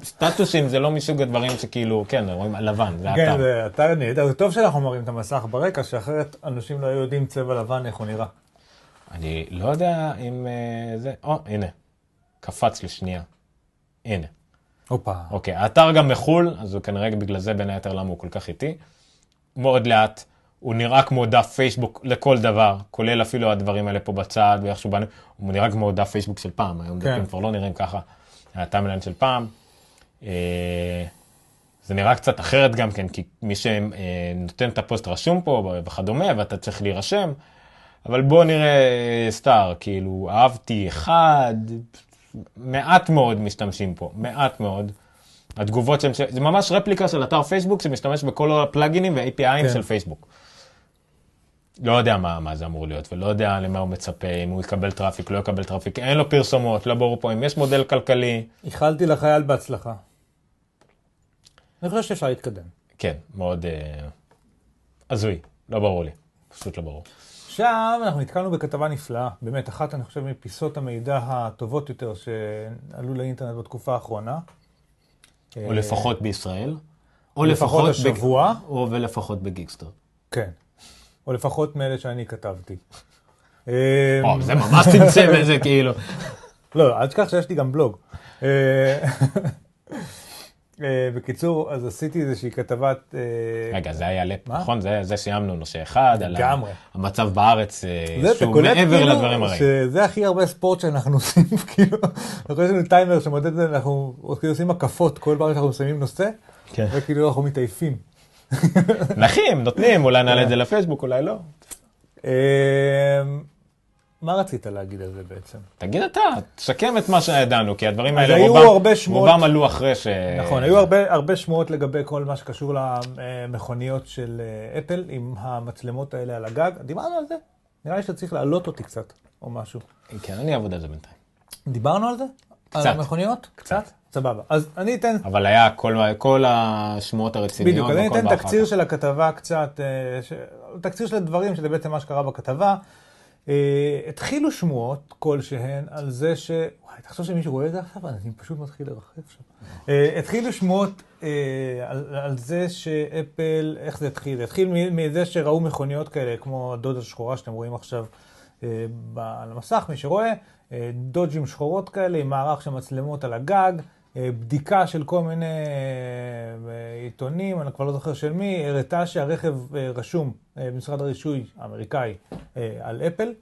Speaker 2: הסטטוסים, זה לא מסוג הדברים שכאילו, כן, רואים לבן, זה
Speaker 3: כן,
Speaker 2: האתר.
Speaker 3: זה אתר נהדר. טוב שאנחנו מראים את המסך ברקע, שאחרת אנשים לא היו יודעים צבע לבן איך הוא נראה.
Speaker 2: אני לא יודע אם אה, זה, או, הנה, קפץ לשנייה. הנה.
Speaker 3: הופה.
Speaker 2: אוקיי, האתר גם מחול, אז הוא כנראה בגלל זה בין היתר למה הוא כל כך איטי. מאוד לאט, הוא נראה כמו דף פייסבוק לכל דבר, כולל אפילו הדברים האלה פה בצד ואיך שהוא בנו, הוא נראה כמו דף פייסבוק של פעם, היום
Speaker 3: כן.
Speaker 2: דפים כבר לא נראים ככה, ה timeline של פעם. אה, זה נראה קצת אחרת גם כן, כי מי שנותן את הפוסט רשום פה וכדומה, ואתה צריך להירשם, אבל בואו נראה אה, סטאר, כאילו, אהבתי אחד, מעט מאוד משתמשים פה, מעט מאוד. התגובות שהם, זה ממש רפליקה של אתר פייסבוק שמשתמש בכל הפלאגינים וה-APIים
Speaker 3: כן.
Speaker 2: של פייסבוק. לא יודע מה, מה זה אמור להיות, ולא יודע למה הוא מצפה, אם הוא יקבל traffic, לא יקבל traffic, אין לו פרסומות, לא ברור פה אם יש מודל כלכלי.
Speaker 3: איחלתי לחייל בהצלחה. אני חושב שאפשר להתקדם.
Speaker 2: כן, מאוד אה, הזוי, לא ברור לי, פשוט לא ברור.
Speaker 3: עכשיו אנחנו נתקלנו בכתבה נפלאה, באמת, אחת, אני חושב, מפיסות המידע הטובות יותר שעלו לאינטרנט בתקופה האחרונה.
Speaker 2: או לפחות בישראל. או
Speaker 3: אה, לפחות
Speaker 2: לפחות
Speaker 3: השבוע.
Speaker 2: בג... או ולפחות בגיקסטר.
Speaker 3: כן. או לפחות מאלה שאני כתבתי. אמ,
Speaker 2: זה ממש צמצם איזה כאילו.
Speaker 3: לא, אל תשכח שיש לי גם בלוג. אה, אה, בקיצור, אז עשיתי איזושהי כתבת... אה,
Speaker 2: רגע, זה היה לפ? נכון? זה, זה סיימנו נושא אחד, על. המצב בארץ,
Speaker 3: זה,
Speaker 2: שהוא מעבר
Speaker 3: כאילו
Speaker 2: לדברים הרעים.
Speaker 3: שזה הכי הרבה ספורט שאנחנו עושים, כאילו, אנחנו יש לנו טיימר שמודד את זה, אנחנו עושים הקפות כל פעם שאנחנו מסיימים נושא,
Speaker 2: כן.
Speaker 3: וכאילו אנחנו מתעייפים.
Speaker 2: נחים, נותנים, אולי נעלה את זה לפייסבוק, אולי לא.
Speaker 3: אמ, מה רצית להגיד על זה בעצם?
Speaker 2: תגיד אתה, תסכם את מה שידענו, כי הדברים האלה,
Speaker 3: שמועות-
Speaker 2: רובם עלו אחרי ש...
Speaker 3: נכון, היו הרבה, הרבה שמועות לגבי כל מה שקשור למכוניות של אה, אפל עם המצלמות האלה על הגג. דיברנו על זה? נראה לי שאתה צריך להעלות אותי קצת, או משהו.
Speaker 2: כן, אני אעבוד על זה בינתיים.
Speaker 3: דיברנו על זה?
Speaker 2: קצת.
Speaker 3: על המכוניות? קצת. סבבה. אז אני אתן,
Speaker 2: אבל היה כל, כל השמועות הרציניות.
Speaker 3: בדיוק, אז אני אתן תקציר. של הכתבה קצת, אה, ש... תקציר של הדברים, שזה בעצם מה שקרה בכתבה. אה, התחילו שמועות כלשהן על זה ש... וואי, תחשוב שמישהו רואה את זה עכשיו, אני פשוט מתחיל לרחף שם. אה, התחילו שמועות אה, על, על זה שאפל, איך זה התחיל? זה התחיל מזה שראו מכוניות כאלה, כמו הדודה השחורה שאתם רואים עכשיו ב- על המסך, מי שרואה, אה, דודג'ים שחורות כאלה עם מערך של מצלמות על הגג, בדיקה של כל מיני אה, עיתונים, אני כבר לא זוכר של מי, הראתה שהרכב אה, רשום אה, במשרד הרישוי האמריקאי אה, על אפל,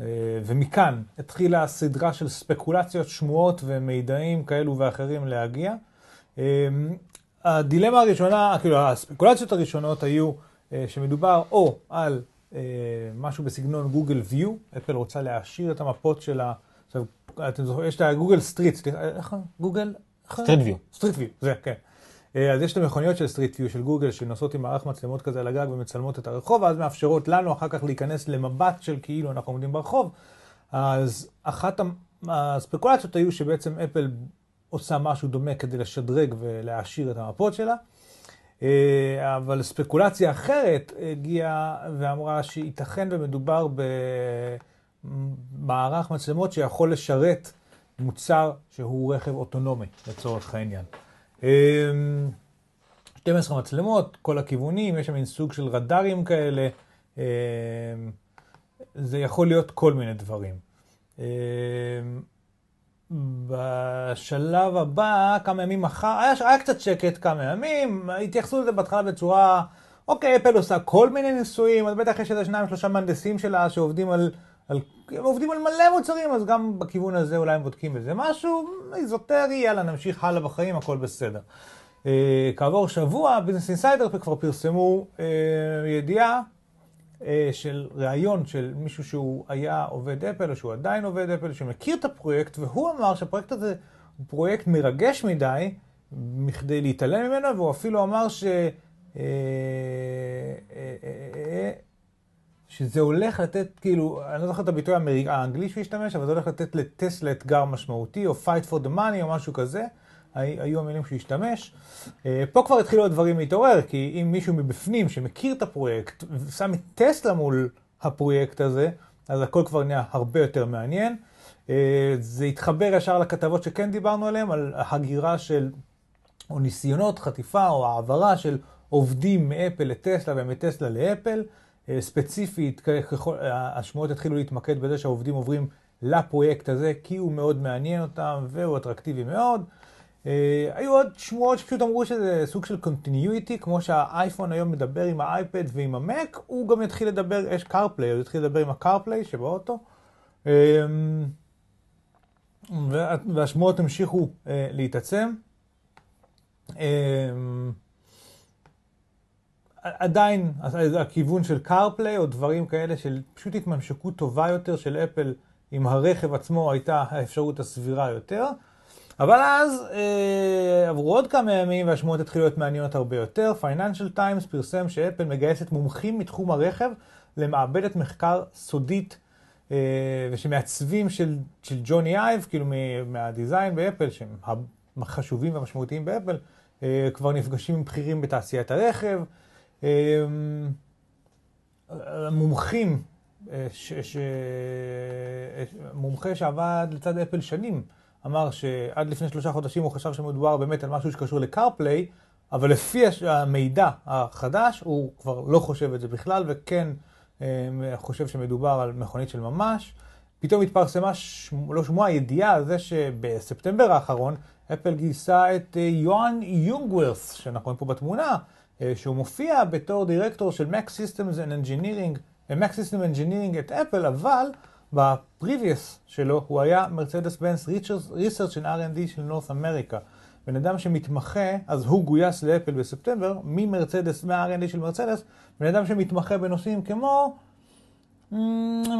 Speaker 3: אה, ומכאן התחילה סדרה של ספקולציות, שמועות ומידעים כאלו ואחרים להגיע. אה, הדילמה הראשונה, כאילו הספקולציות הראשונות היו אה, שמדובר או על אה, משהו בסגנון גוגל view, אפל רוצה להעשיר את המפות שלה. עכשיו, אתם זוכרים, יש את הגוגל street, איך גוגל?
Speaker 2: Street View.
Speaker 3: street view, זה, כן. אה, אז יש את המכוניות של סטריט ויו של גוגל שנוסעות עם מערך מצלמות כזה על הגג ומצלמות את הרחוב, ואז מאפשרות לנו אחר כך להיכנס למבט של כאילו אנחנו עומדים ברחוב. אז אחת הספקולציות היו שבעצם אפל עושה משהו דומה כדי לשדרג ולהעשיר את המפות שלה. אה, אבל ספקולציה אחרת הגיעה ואמרה שייתכן ומדובר במערך מצלמות שיכול לשרת מוצר שהוא רכב אוטונומי לצורך העניין. אה, 12 מצלמות, כל הכיוונים, יש שם מין סוג של רדארים כאלה. אה, זה יכול להיות כל מיני דברים. אה, בשלב הבא, כמה ימים אחר, היה, היה קצת שקט כמה ימים, התייחסו לזה בהתחלה בצורה, אוקיי, אפל עושה כל מיני ניסויים, אז בטח יש איזה שניים שלושה מהנדסים שלה שעובדים על, על, הם עובדים על מלא מוצרים, אז גם בכיוון הזה אולי הם בודקים בזה משהו, איזוטרי, יאללה, נמשיך הלאה בחיים, הכל בסדר. Uh, כעבור שבוע, Business Insider כבר פרסמו uh, ידיעה אה, של ראיון של מישהו שהוא היה עובד אפל, או שהוא עדיין עובד אפל, שמכיר את הפרויקט, והוא אמר שהפרויקט הזה הוא פרויקט מרגש מדי, מכדי להתעלם ממנו, והוא אפילו אמר ש... אה, אה, שזה הולך לתת, כאילו, אני לא זוכר את הביטוי האנגלי שהוא השתמש, אבל זה הולך לתת לטסלה אתגר משמעותי, או fight for the money, או משהו כזה. היו המילים שהוא השתמש. אה, פה כבר התחילו הדברים להתעורר, כי אם מישהו מבפנים שמכיר את הפרויקט ושם את טסלה מול הפרויקט הזה, אז הכל כבר נהיה הרבה יותר מעניין. אה, זה התחבר ישר לכתבות שכן דיברנו עליהן, על הגירה של, או ניסיונות חטיפה או העברה של עובדים מאפל לטסלה ומטסלה לאפל. אה, ספציפית, השמועות התחילו להתמקד בזה שהעובדים עוברים לפרויקט הזה, כי הוא מאוד מעניין אותם והוא אטרקטיבי מאוד. אה, היו עוד שמועות שפשוט אמרו שזה סוג של continuity, כמו שהאייפון היום מדבר עם האייפד ועם המק, הוא גם יתחיל לדבר, יש CarPlay, הוא יתחיל לדבר עם ה CarPlay שבאוטו. אמ, והשמועות המשיכו אה, להתעצם. עדיין הכיוון של קארפליי או דברים כאלה של פשוט התממשקות טובה יותר של אפל עם הרכב עצמו הייתה האפשרות הסבירה יותר. אבל אז אה, עברו עוד כמה ימים והשמועות התחילו להיות מעניינות הרבה יותר. Financial Times פרסם שאפל מגייסת מומחים מתחום הרכב למעבדת מחקר סודית אה, ושמעצבים של, של ג'וני אייב, כאילו מהדיזיין באפל, שהם החשובים והמשמעותיים באפל, אה, כבר נפגשים עם בכירים בתעשיית הרכב. אה, מומחים, אה, ש, ש, מומחה שעבד לצד אפל שנים, אמר שעד לפני שלושה חודשים הוא חשב שמדובר באמת על משהו שקשור לקארפליי, אבל לפי המידע החדש הוא כבר לא חושב את זה בכלל, וכן אה, חושב שמדובר על מכונית של ממש. פתאום התפרסמה, שמ... לא שמועה, ידיעה על זה שבספטמבר האחרון אפל גייסה את אה, יוהאן יונגוורס, שאנחנו רואים פה בתמונה, אה, שהוא מופיע בתור דירקטור של Mac Systems and Engineering, Mac System Engineering את אפל, אבל בפריוויוס שלו הוא היה מרצדס בנס ריסרצ' של R&D של נורת' אמריקה. בן אדם שמתמחה, אז הוא גויס לאפל בספטמבר, ממרצדס, מה-R&D של מרצדס, בן אדם שמתמחה בנושאים כמו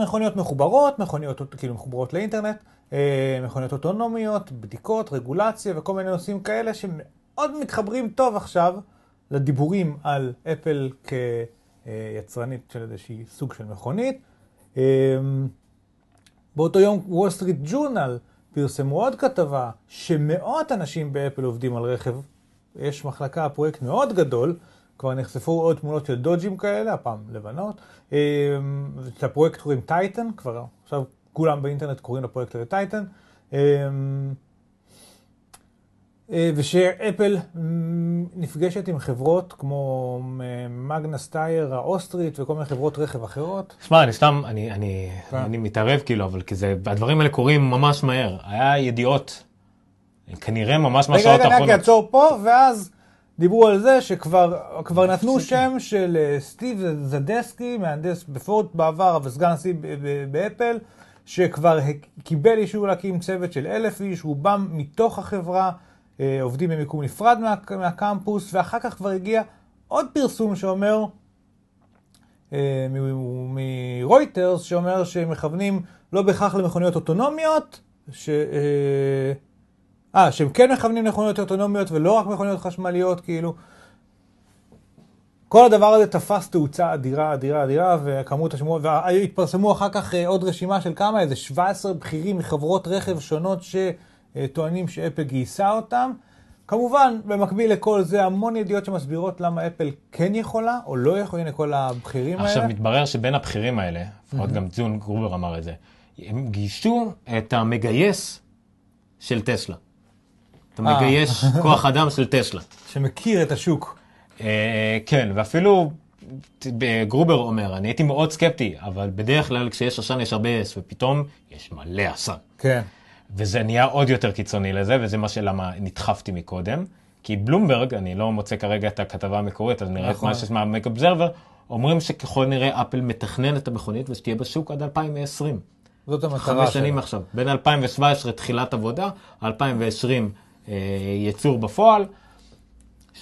Speaker 3: מכוניות מחוברות, מכוניות כאילו מחוברות לאינטרנט, אה, מכוניות אוטונומיות, בדיקות, רגולציה וכל מיני נושאים כאלה שמאוד מתחברים טוב עכשיו לדיבורים על אפל כיצרנית של איזושהי סוג של מכונית. אה, באותו יום Wall Street Journal פרסמו עוד כתבה שמאות אנשים באפל עובדים על רכב. יש מחלקה, פרויקט מאוד גדול, כבר נחשפו עוד תמונות של דודג'ים כאלה, הפעם לבנות. אמ, את הפרויקט קוראים Titan, כבר עכשיו כולם באינטרנט קוראים לפרויקט הזה Titan. אה, ושאפל נפגשת עם חברות כמו Magna Steyr האוסטרית וכל מיני חברות רכב אחרות.
Speaker 2: שמע, אני סתם, אני, אני, כן. אני מתערב כאילו, אבל כי זה, הדברים האלה קורים ממש מהר. היה ידיעות, כנראה ממש מהשעות
Speaker 3: האחרונות. רגע, רגע, רק אעצור פה, ואז דיברו על זה שכבר נתנו שם של אה, סטיב זדסקי, מהנדס בפורט בעבר, וסגן נשיא באפל, שכבר קיבל אישור להקים צוות של אלף איש, רובם מתוך החברה. אה, עובדים במיקום נפרד מה, מהקמפוס, ואחר כך כבר הגיע עוד פרסום שאומר, אה, מרויטרס, שאומר שהם מכוונים לא בהכרח למכוניות אוטונומיות, ש... אה, אה, שהם כן מכוונים למכוניות אוטונומיות ולא רק מכוניות חשמליות, כאילו. כל הדבר הזה תפס תאוצה אדירה, אדירה, אדירה, וכמות השמועות, והתפרסמו אחר כך עוד רשימה של כמה, איזה 17 בכירים מחברות רכב שונות ש... אה, טוענים שאפל גייסה אותם. כמובן, במקביל לכל זה, המון ידיעות שמסבירות למה אפל כן יכולה או לא יכולה, הנה כל הבכירים
Speaker 2: האלה. עכשיו, מתברר שבין הבכירים האלה, לפחות גם ציון גרובר אמר את זה, הם גייסו את המגייס של טסלה. אתה מגייס כוח אדם של טסלה.
Speaker 3: שמכיר את השוק.
Speaker 2: אה, כן, ואפילו גרובר אומר, אני הייתי מאוד סקפטי, אבל בדרך כלל כשיש עשן יש הרבה אש, ופתאום יש מלא עשן.
Speaker 3: כן.
Speaker 2: וזה נהיה עוד יותר קיצוני לזה, וזה מה שלמה נדחפתי מקודם. כי בלומברג, אני לא מוצא כרגע את הכתבה המקורית, אז נראה את
Speaker 3: נכון.
Speaker 2: מה שיש מהמק אובזרבר, אומרים שככל נראה אפל מתכנן את המכונית ושתהיה בשוק עד 2020.
Speaker 3: זאת המטרה
Speaker 2: חמש שנים. עכשיו. בין 2017 תחילת עבודה, 2020 אה, ייצור בפועל.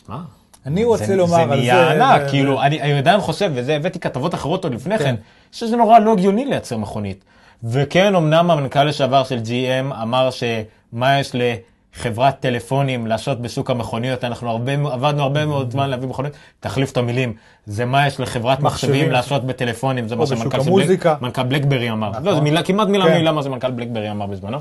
Speaker 2: שמע,
Speaker 3: אני רוצה
Speaker 2: זה,
Speaker 3: לומר
Speaker 2: זה
Speaker 3: על
Speaker 2: נהיה
Speaker 3: זה...
Speaker 2: ענק,
Speaker 3: זה-
Speaker 2: כאילו, אני, אני עדיין חושב, וזה הבאתי כתבות אחרות עוד לפני
Speaker 3: כן.
Speaker 2: כן, שזה נורא לא הגיוני לייצר מכונית. וכן, אמנם המנכ"ל לשעבר של GM אמר שמה יש לחברת טלפונים לעשות בשוק המכוניות, אנחנו הרבה, עבדנו הרבה מאוד זמן להביא מכוניות, תחליף את המילים, זה מה יש לחברת מחשבים. לעשות בטלפונים, זה מה שמנכ"ל. בלק, מנכ"ל בלקברי אמר.
Speaker 3: נכון.
Speaker 2: לא, זה מילה, כמעט מילה
Speaker 3: כן.
Speaker 2: מילה מה זה מנכ"ל בלקברי אמר בזמנו.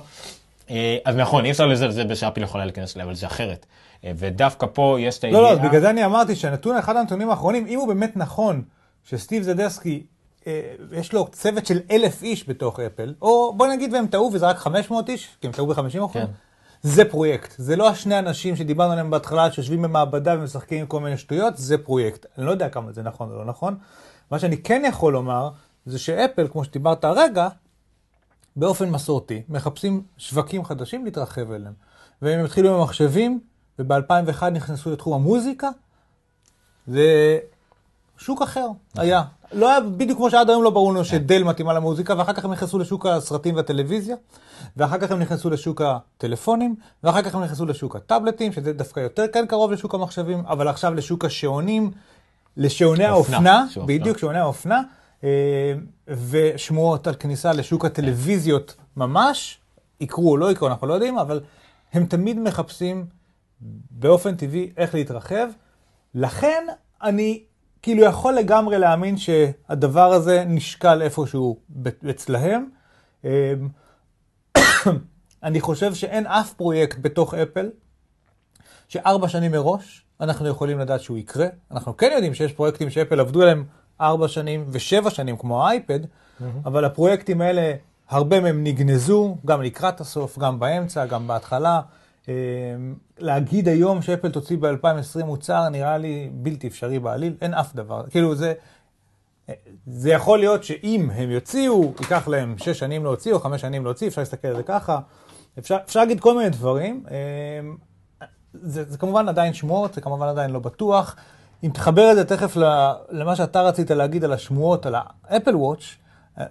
Speaker 2: אה, אז נכון, אי אפשר לזלזל בשאפל יכולה להיכנס אליה, אבל זה אחרת. אה, ודווקא פה יש את
Speaker 3: לא,
Speaker 2: הידיעה...
Speaker 3: לא, אז בגלל זה אני אמרתי שהנתון, אחד הנתונים האחרונים, אם הוא באמת נכון, שסטיב זדסקי, יש לו צוות של אלף איש בתוך אפל, או בוא נגיד והם טעו וזה רק 500 איש, כי הם טעו ב-50 אחוז,
Speaker 2: כן.
Speaker 3: זה פרויקט. זה לא השני אנשים שדיברנו עליהם בהתחלה, שיושבים במעבדה ומשחקים עם כל מיני שטויות, זה פרויקט. אני לא יודע כמה זה נכון או לא נכון. מה שאני כן יכול לומר, זה שאפל, כמו שדיברת הרגע, באופן מסורתי, מחפשים שווקים חדשים להתרחב אליהם. והם התחילו עם המחשבים, וב-2001 נכנסו לתחום המוזיקה, זה שוק אחר, היה. לא היה בדיוק כמו שעד היום לא ברור לנו שדל מתאימה למוזיקה, ואחר כך הם נכנסו לשוק הסרטים והטלוויזיה, ואחר כך הם נכנסו לשוק הטלפונים, ואחר כך הם נכנסו לשוק הטאבלטים, שזה דווקא יותר כן קרוב לשוק המחשבים, אבל עכשיו לשוק השעונים, לשעוני
Speaker 2: האופנה.
Speaker 3: בדיוק, שעוני האופנה, אה, ושמועות על כניסה לשוק הטלוויזיות ממש, יקרו או לא יקרו, אנחנו לא יודעים, אבל הם תמיד מחפשים באופן טבעי איך להתרחב. לכן אני כאילו יכול לגמרי להאמין שהדבר הזה נשקל איפשהו אצלהם. אמ, אני חושב שאין אף פרויקט בתוך אפל שארבע שנים מראש אנחנו יכולים לדעת שהוא יקרה. אנחנו כן יודעים שיש פרויקטים שאפל עבדו עליהם ארבע שנים ושבע שנים כמו האייפד, אבל הפרויקטים האלה, הרבה מהם נגנזו, גם לקראת הסוף, גם באמצע, גם בהתחלה. אמ, להגיד היום שאפל תוציא ב-2020 מוצר נראה לי בלתי אפשרי בעליל, אין אף דבר. כאילו זה, זה יכול להיות שאם הם יוציאו, ייקח להם שש שנים להוציא או חמש שנים להוציא, אפשר להסתכל על זה ככה. אפשר, אפשר להגיד כל מיני דברים. אמ, זה, זה כמובן עדיין שמועות, זה כמובן עדיין לא בטוח. אם תחבר את זה תכף למה שאתה רצית להגיד על השמועות, על האפל וואץ',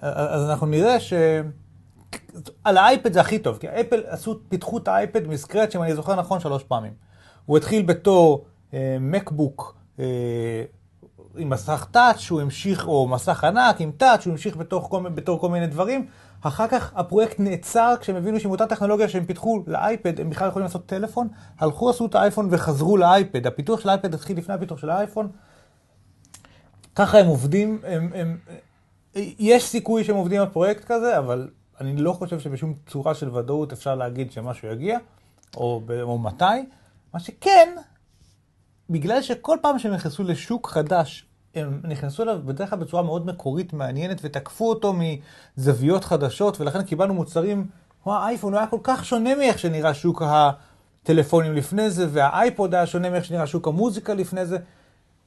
Speaker 3: אז אנחנו נראה ש... על האייפד זה הכי טוב, כי אפל עשו, פיתחו את האייפד מסקרץ', אם אני זוכר נכון, שלוש פעמים. הוא התחיל בתור אה, מקבוק אה, עם מסך טאץ', הוא המשיך, או מסך ענק עם טאץ', הוא המשיך בתור כל, בתור כל מיני דברים. אחר כך הפרויקט נעצר כשהם הבינו שעם אותה טכנולוגיה שהם פיתחו לאייפד, הם בכלל יכולים לעשות טלפון, הלכו, עשו את האייפון וחזרו לאייפד. הפיתוח של האייפד התחיל לפני הפיתוח של האייפון. ככה הם עובדים, הם, הם, יש סיכוי שהם עובדים על פרויקט כזה, אבל אני לא חושב שבשום צורה של ודאות אפשר להגיד שמשהו יגיע, או, או מתי. מה שכן, בגלל שכל פעם שהם נכנסו לשוק חדש, הם נכנסו אליו בדרך כלל בצורה מאוד מקורית, מעניינת, ותקפו אותו מזוויות חדשות, ולכן קיבלנו מוצרים, כמו האייפון, הוא היה כל כך שונה מאיך שנראה שוק הטלפונים לפני זה, והאייפוד היה שונה מאיך שנראה שוק המוזיקה לפני זה.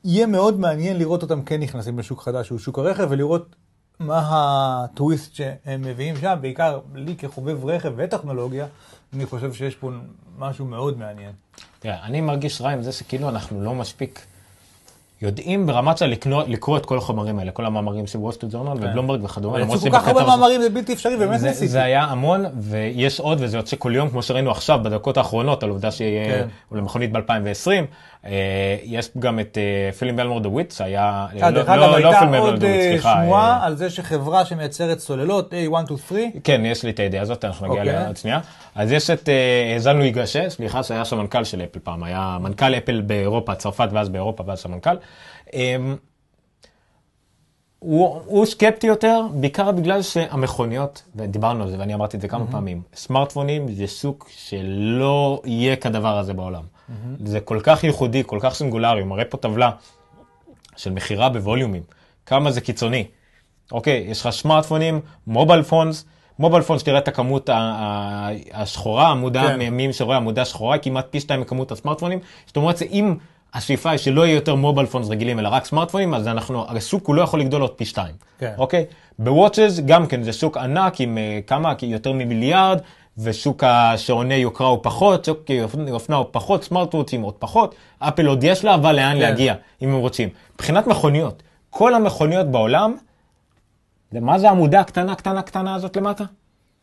Speaker 3: יהיה מאוד מעניין לראות אותם כן נכנסים לשוק חדש, שהוא שוק הרכב, ולראות מה הטוויסט שהם מביאים שם, בעיקר לי כחובב רכב וטכנולוגיה, אני חושב שיש פה משהו מאוד מעניין.
Speaker 2: תראה, אני מרגיש רע עם זה שכאילו אנחנו לא מספיק יודעים ברמת של לקרוא, את כל החומרים האלה, כל המאמרים של Wall Street Journal ו Bloomberg וכדומה.
Speaker 3: אבל יצאו כל כך הרבה מאמרים, זה בלתי אפשרי, באמת ניסיתי.
Speaker 2: זה היה המון, ויש עוד, וזה יוצא כל יום, כמו שראינו עכשיו, בדקות האחרונות, על עובדה שיהיה.
Speaker 3: כן.
Speaker 2: למכונית ב-2020. יש גם את אה, פילים דה וויט, שהיה...
Speaker 3: אה, דרך אגב,
Speaker 2: לא
Speaker 3: הייתה עוד אה. שמועה
Speaker 2: אה,
Speaker 3: על זה שחברה שמייצרת סוללות, A123,
Speaker 2: כן, יש לי את הידיעה הזאת, אנחנו נגיע
Speaker 3: אוקיי.
Speaker 2: אליה עוד שנייה. אז יש את אה, זן לואי גשה, סליחה, שהיה שם מנכ"ל של אפל פעם, היה מנכ"ל אפל באירופה, צרפת ואז באירופה ואז סמנכ"ל. אמ, הוא, הוא סקפטי יותר, בעיקר בגלל שהמכוניות, ודיברנו על זה ואני אמרתי את זה כמה פעמים, סמארטפונים זה שוק שלא יהיה כדבר הזה בעולם. זה כל כך ייחודי, כל כך סינגולרי, הוא מראה פה טבלה של מכירה בווליומים, כמה זה קיצוני. אוקיי, יש לך סמארטפונים, מובייל פונס, מובייל פונס, תראה את הכמות השחורה, עמודה
Speaker 3: כן.
Speaker 2: מימין שרואה עמודה שחורה, כמעט פי שתיים מכמות הסמארטפונים. זאת אומרת, אם השאיפה היא שלא יהיה יותר מובייל פונס רגילים, אלא רק סמארטפונים, אז אנחנו, השוק כולו יכול לגדול עוד פי שתיים.
Speaker 3: כן.
Speaker 2: אוקיי? בוואצ'ז גם כן, זה שוק ענק עם אה, כמה, יותר ממיליארד, ושוק השעוני יוקרה הוא פחות, שוק אופנה הוא פחות, סמארטוואצ'ים עוד פחות, אפל עוד יש לה, אבל לאן
Speaker 3: כן.
Speaker 2: להגיע, אם הם רוצים. מבחינת מכוניות, כל המכוניות בעולם, מה זה העמודה הקטנה, קטנה, קטנה הזאת למטה?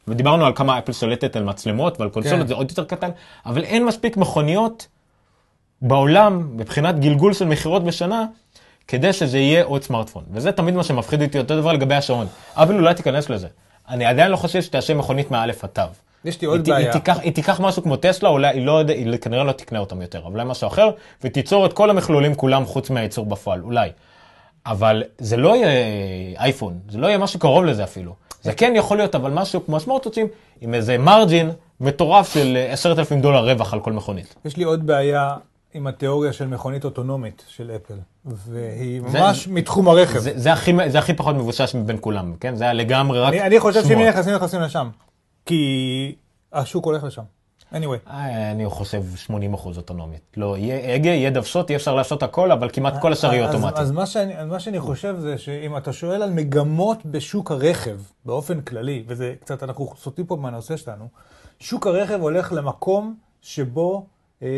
Speaker 2: ודיברנו על כמה אפל שולטת על מצלמות ועל קונסולות,
Speaker 3: כן.
Speaker 2: זה עוד יותר קטן, אבל אין מספיק מכוניות בעולם, מבחינת גלגול של מכירות בשנה, כדי שזה יהיה עוד סמארטפון. וזה תמיד מה שמפחיד אותי, אותו דבר לגבי השעון. אבל אולי תיכנס לזה. אני עדיין לא חושב שתעשה מכונית מאלף עד תו.
Speaker 3: יש לי עוד
Speaker 2: היא,
Speaker 3: בעיה.
Speaker 2: היא, תיקח, היא תיקח משהו כמו טסלה, אולי היא לא יודע, היא כנראה לא תקנה אותם יותר, אבל אולי משהו אחר, ותיצור את כל המכלולים כולם חוץ מהייצור בפועל, אולי. אבל זה לא יהיה אייפון, זה לא יהיה משהו קרוב לזה אפילו. זה כן יכול להיות, אבל משהו כמו סמארטוצים, עם איזה מרג'ין מטורף של אה, 10,000 דולר רווח על כל מכונית.
Speaker 3: יש לי עוד בעיה עם התיאוריה של מכונית אוטונומית של אפל, והיא
Speaker 2: זה-
Speaker 3: ממש מתחום הרכב.
Speaker 2: זה, זה, הכי, זה הכי פחות מבושש מבין כולם, כן? זה היה לגמרי רק
Speaker 3: אני, אני חושב שאם
Speaker 2: שמועות.
Speaker 3: נכנסים, נכנסים לשם. כי השוק הולך לשם. anyway.
Speaker 2: אה, אני חושב 80 אחוז אוטונומית. לא, יהיה הגה, יהיה דוושות, יהיה אפשר לעשות הכל, אבל כמעט כל השאר יהיה אוטומטי.
Speaker 3: אז מה שאני, אז מה שאני חושב זה שאם אתה שואל על מגמות בשוק הרכב, באופן כללי, וזה קצת, אנחנו סוטים פה מהנושא שלנו, שוק הרכב הולך למקום שבו אה,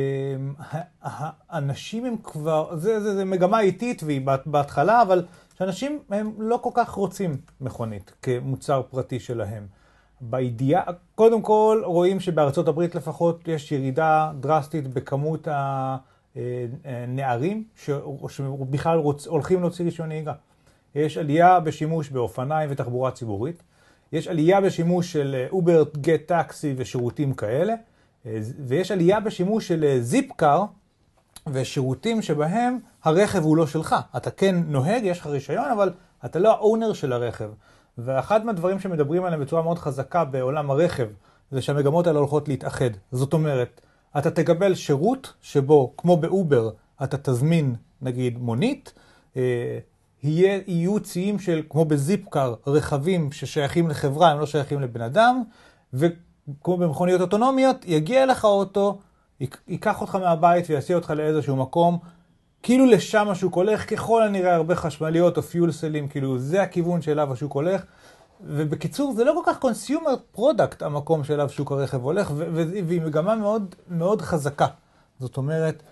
Speaker 3: ה- האנשים הם כבר, זה, זה, זה מגמה איטית והיא בהתחלה, אבל שאנשים הם לא כל כך רוצים מכונית כמוצר פרטי שלהם. בידיעה, קודם כל רואים שבארצות הברית לפחות יש ירידה דרסטית בכמות הנערים שבכלל רוצ, הולכים להוציא רישיון נהיגה. יש עלייה בשימוש באופניים ותחבורה ציבורית, יש עלייה בשימוש של Uber, GetTaxi ושירותים כאלה, אה, ויש עלייה בשימוש של אה, Zipcar ושירותים שבהם הרכב הוא לא שלך. אתה כן נוהג, יש לך רישיון, אבל אתה לא האונר של הרכב. ואחד מהדברים שמדברים עליהם בצורה מאוד חזקה בעולם הרכב, זה שהמגמות האלה הולכות להתאחד. זאת אומרת, אתה תקבל שירות שבו, כמו באובר, אתה תזמין, נגיד, מונית, אה, יהיה, יהיו ציים של, כמו בזיפקר, רכבים ששייכים לחברה, הם לא שייכים לבן אדם, וכמו במכוניות אוטונומיות, יגיע אליך אוטו, יק- ייקח אותך מהבית ויסיע אותך לאיזשהו מקום, כאילו לשם השוק הולך, ככל הנראה הרבה חשמליות או fuel cells, כאילו זה הכיוון שאליו השוק הולך. ובקיצור, זה לא כל כך consumer product המקום שאליו שוק הרכב הולך, והיא מגמה מאוד, מאוד חזקה. זאת אומרת,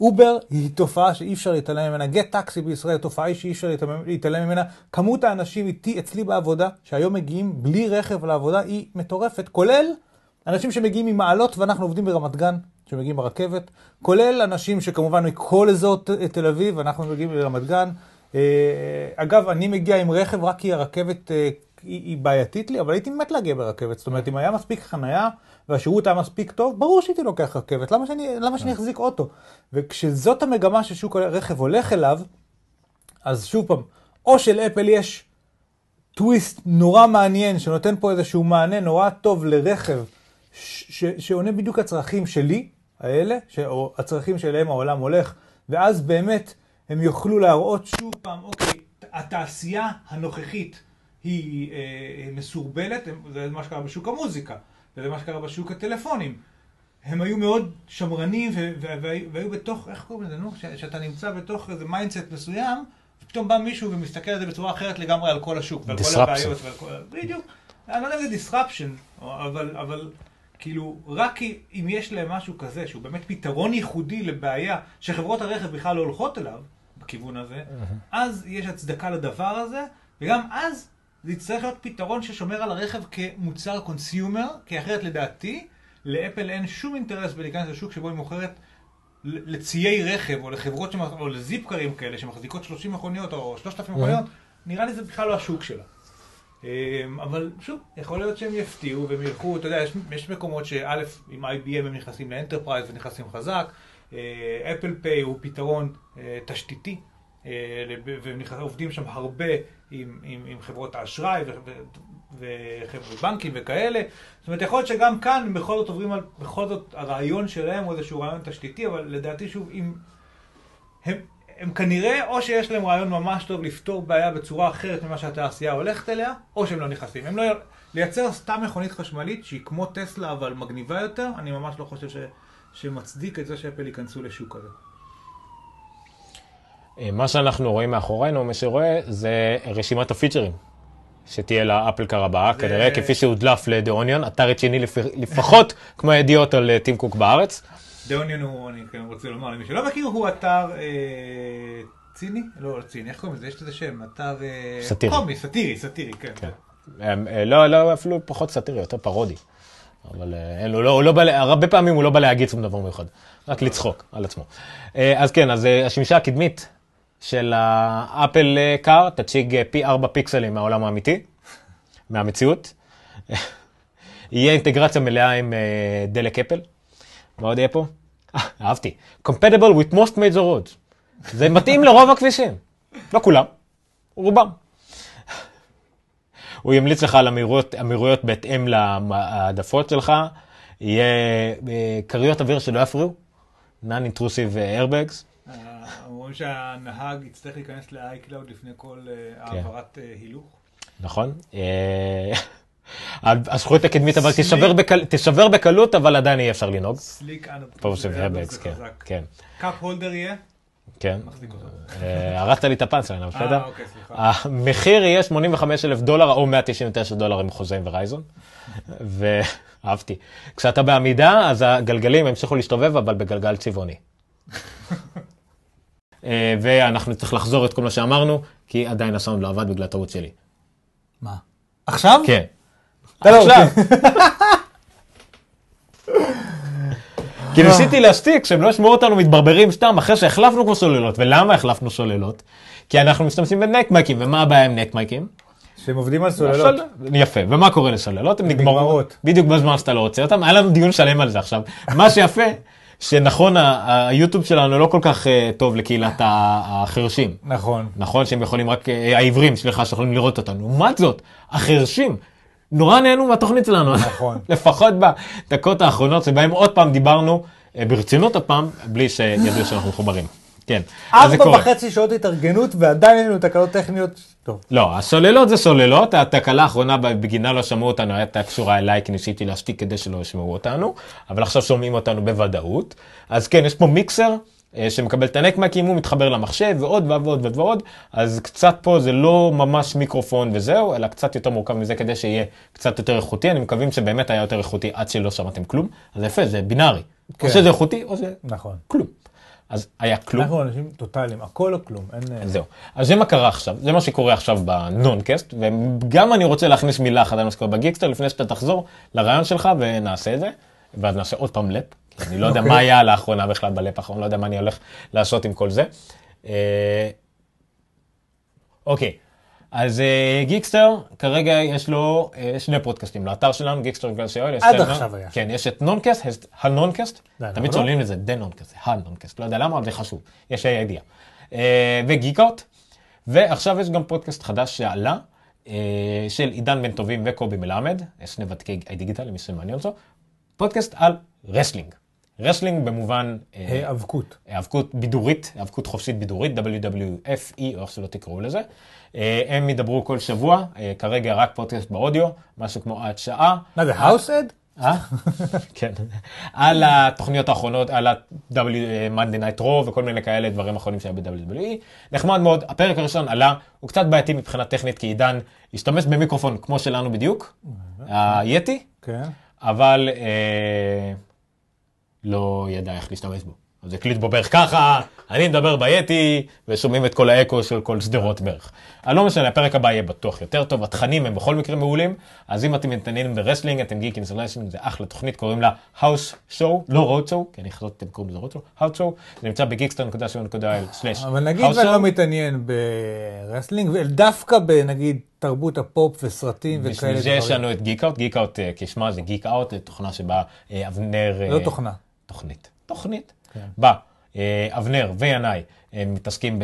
Speaker 3: Uber היא תופעה שאי אפשר להתעלם ממנה, GetTaxi בישראל תופעה שאי אפשר להתעלם ממנה. כמות האנשים איתי, אצלי בעבודה, שהיום מגיעים בלי רכב לעבודה, היא מטורפת, כולל אנשים שמגיעים ממעלות ואנחנו עובדים ברמת גן, שמגיעים ברכבת, כולל אנשים שכמובן מכל אזור תל אביב, אנחנו מגיעים לרמת גן. אה, אגב, אני מגיע עם רכב רק כי הרכבת אה, היא, היא בעייתית לי, אבל הייתי מת להגיע ברכבת. זאת אומרת, אם היה מספיק חנייה והשירות היה מספיק טוב, ברור שהייתי לוקח רכבת. למה שאני, למה שאני אחזיק אוטו? וכשזאת המגמה ששוק הרכב הולך אליו, אז שוב פעם, או שלאפל יש טוויסט נורא מעניין, שנותן פה איזשהו מענה נורא טוב לרכב, ש- ש- שעונה בדיוק הצרכים שלי, האלה, ש- או הצרכים שאליהם העולם הולך, ואז באמת הם יוכלו להראות שוב פעם, אוקיי, התעשייה הנוכחית היא אה, מסורבלת, הם- זה מה שקרה בשוק המוזיקה, וזה מה שקרה בשוק הטלפונים. הם היו מאוד שמרנים ו- ו- והיו והיו בתוך, איך קוראים לזה, נו? ש- שאתה נמצא בתוך איזה mindset מסוים, ופתאום בא מישהו ומסתכל על זה בצורה אחרת לגמרי על כל השוק, ועל כל. הבעיות, ועל כל... בדיוק. אני לא יודע אם זה disruption, אבל, אבל כאילו, רק אם יש להם משהו כזה, שהוא באמת פתרון ייחודי לבעיה שחברות הרכב בכלל לא הולכות אליו, בכיוון הזה, אז יש הצדקה לדבר הזה, וגם אז זה יצטרך להיות פתרון ששומר על הרכב כמוצר קונסיומר, כי אחרת לדעתי, לאפל אין שום אינטרס בלהיכנס לשוק שבו היא מוכרת לציי רכב, או לחברות, שמח... או לזיפקרים כאלה, שמחזיקות 30 מכוניות או 3,000 מכוניות, נראה לי זה בכלל לא השוק שלה. אמ, אבל שוב, יכול להיות שהם יפתיעו והם ילכו, אתה יודע, יש, יש מקומות שא', עם IBM הם נכנסים ל enterprise ונכנסים חזק, Apple Pay הוא פתרון אה, תשתיתי, אה, והם עובדים שם הרבה עם, עם, עם חברות האשראי וחברות בנקים וכאלה. זאת אומרת, יכול להיות שגם כאן בכל זאת עוברים על, בכל זאת הרעיון שלהם הוא איזשהו רעיון תשתיתי, אבל לדעתי שוב, אם... הם, הם כנראה, או שיש להם רעיון ממש טוב לפתור בעיה בצורה אחרת ממה שהתעשייה הולכת אליה, או שהם לא נכנסים. הם לא... לייצר סתם מכונית חשמלית שהיא כמו טסלה אבל מגניבה יותר, אני ממש לא חושב ש... שמצדיק את זה שאפל ייכנסו לשוק הזה.
Speaker 2: אה, מה שאנחנו רואים מאחורינו, מי שרואה, זה רשימת הפיצ'רים שתהיה לאפל קאר הבאה, כנראה כפי שהודלף ל-The Onion, אתר רציני לפ- לפחות כמו הידיעות על אה, טים קוק בארץ.
Speaker 3: The Onion הוא, אני כן רוצה לומר למי שלא מכיר, הוא אתר אה, ציני? לא, לא ציני, איך קוראים לזה? יש לזה שם, אתר... אה,
Speaker 2: סאטירי.
Speaker 3: קומי, סאטירי, סאטירי, כן.
Speaker 2: אה, אה, לא, לא, אפילו פחות סאטירי, יותר פרודי. אבל אה, אין לו, לא, הוא לא בא, הרבה פעמים הוא לא בא להגיד שום דבר מיוחד, רק לצחוק על עצמו. אה, אז כן, אז אה, השמשה הקדמית של ה Apple Car תציג פי 4 פיקסלים מהעולם האמיתי, מהמציאות. יהיה אינטגרציה מלאה עם דלק אפל. מה עוד יהיה פה? אה, אהבתי. Compatible with most major roads. זה מתאים לרוב הכבישים. לא כולם, רובם. הוא ימליץ לך על המהירויות בהתאם להעדפות שלך, יהיה אה, כריות אוויר שלא יפריעו, non-intrusive airbags,
Speaker 3: אה, אומרים שהנהג יצטרך להיכנס ל-iCloud לפני כל
Speaker 2: כן.
Speaker 3: העברת הילוך.
Speaker 2: נכון? אה, הזכוכית הקדמית אבל תשבר, בקל, תשבר בקלות, אבל עדיין יהיה אפשר לנהוג. sleek airbags, כן, כן,
Speaker 3: cup holder יהיה?
Speaker 2: כן.
Speaker 3: אותו.
Speaker 2: אה, הרסת לי את הפאנצליין, אבל בסדר.
Speaker 3: אה, אוקיי, סליחה.
Speaker 2: המחיר יהיה 85 אלף דולר או 199 דולר עם חוזה עם Verizon. ואהבתי. כשאתה בעמידה, אז הגלגלים ימשיכו להסתובב, אבל בגלגל צבעוני. אה, ואנחנו נצטרך לחזור את כל מה שאמרנו, כי עדיין הסאונד לא עבד בגלל טעות שלי.
Speaker 3: מה? עכשיו?
Speaker 2: כן.
Speaker 3: לא,
Speaker 2: עכשיו. כי ניסיתי להשתיק, שהם לא ישמעו אותנו מתברברים סתם, אחרי שהחלפנו כבר סוללות. ולמה החלפנו סוללות? כי אנחנו משתמשים בנקמייקים, ומה הבעיה עם נקמייקים?
Speaker 3: שהם עובדים על סוללות.
Speaker 2: סול- יפה, ומה קורה לסוללות? הן נגמרות. בדיוק בזמן שאתה לא רוצה אותן. היה לנו דיון שלם על זה עכשיו. מה שיפה, שנכון, היוטיוב שלנו לא כל כך אה, טוב לקהילת החרשים.
Speaker 3: נכון.
Speaker 2: נכון שהם יכולים רק, אה, העיוורים, סליחה, שיכולים לראות אותנו. לעומת זאת, החרשים, נורא נהנו מהתוכנית שלנו.
Speaker 3: נכון.
Speaker 2: לפחות בדקות האחרונות שבהם עוד פעם דיברנו אה, ברצינות הפעם, בלי שידעו שאנחנו מחוברים. כן, אז זה
Speaker 3: ארבע
Speaker 2: קורה.
Speaker 3: וחצי שעות התארגנות ועדיין לנו תקלות טכניות. טוב.
Speaker 2: לא, הסוללות זה סוללות, התקלה האחרונה בגינה לא שמעו אותנו, הייתה קשורה אליי, כי ניסיתי להשתיק כדי שלא ישמעו אותנו, אבל עכשיו שומעים אותנו בוודאות. אז כן, יש פה מיקסר שמקבל את הנקמקים, הוא מתחבר למחשב ועוד ועוד ועוד ועוד, אז קצת פה זה לא ממש מיקרופון וזהו, אלא קצת יותר מורכב מזה כדי שיהיה קצת יותר איכותי, אני מקווים שבאמת היה יותר איכותי עד שלא שמעתם כלום, אז יפה, זה בינארי,
Speaker 3: כן.
Speaker 2: או שזה איכותי או זה
Speaker 3: נכון.
Speaker 2: כלום. אז היה כלום.
Speaker 3: אנחנו אנשים טוטאליים, הכל או כלום. אין... אה,
Speaker 2: זהו. אז זה מה קרה עכשיו, זה מה שקורה עכשיו בנונקאסט, וגם אני רוצה להכניס מילה אחת על מה שקורה בגיקסטר, לפני שאתה תחזור לרעיון שלך ונעשה את זה, ואז נעשה עוד פעם לפ, אני לא יודע. מה היה לאחרונה בכלל בלפ האחרון, לא יודע מה אני הולך לעשות עם כל זה. אה, אוקיי, אז אה, גיקסטר, כרגע יש לו אה, שני פודקאסטים לאתר שלנו, גיקסטר בגלל. יש
Speaker 3: עד עכשיו היה.
Speaker 2: כן, יש את נונקאסט, את הנונקאסט, תמיד
Speaker 3: נכון.
Speaker 2: צוללים לזה דה נונקאסט, זה הנונקאסט, לא יודע למה, אבל זה חשוב, יש הידיעה. אה, וגיקאוט, ועכשיו יש גם פודקאסט חדש שעלה, אה, של עידן בן טובים וקובי מלמד, שני ותיקי דיגיטל, למי שמעניין אותו, פודקאסט על wrestling. wrestling במובן אה,
Speaker 3: היאבקות.
Speaker 2: היאבקות בידורית, היאבקות חופשית בידורית, WWFE, או איך שלא תקראו לזה. אה, הם ידברו כל שבוע, אה, כרגע רק פודקאסט באודיו, משהו כמו עד שעה.
Speaker 3: מה זה, house ad?
Speaker 2: אה? כן. על התוכניות האחרונות, על ה-W, אה, Monday Night Raw וכל מיני כאלה דברים אחרונים שהיה ב-WWE. נחמד מאוד, הפרק הראשון עלה, הוא קצת בעייתי מבחינה טכנית, כי עידן השתמש במיקרופון כמו שלנו בדיוק, ה Yeti,
Speaker 3: כן.
Speaker 2: אבל לא ידע איך להשתמש בו. אז הקליט בו בערך ככה, אני מדבר ב Yeti, ושומעים את כל האקו של כל שדרות בערך. אבל לא משנה, הפרק הבא יהיה בטוח יותר טוב, התכנים הם בכל מקרה מעולים, אז אם אתם מתעניינים ב wrestling, אתם גיקים של wrestling, זה אחלה תוכנית, קוראים לה House Show, לא Road Show, כי אני חושב שאתם קוראים לזה Road Show, House Show, זה נמצא ב Geekster.co.il/.
Speaker 3: אבל נגיד ואני לא מתעניין ב wrestling, ודווקא בנגיד תרבות הפופ וסרטים וכאלה
Speaker 2: בשביל זה יש לנו את Geek Out, Geek Out כשמה זה Geek Out, זה תוכנה שבה אה, אבנר...
Speaker 3: לא
Speaker 2: אה,
Speaker 3: תוכנה.
Speaker 2: תוכנית. תוכנית.
Speaker 3: כן.
Speaker 2: בה, אה, אבנר וינאי הם מתעסקים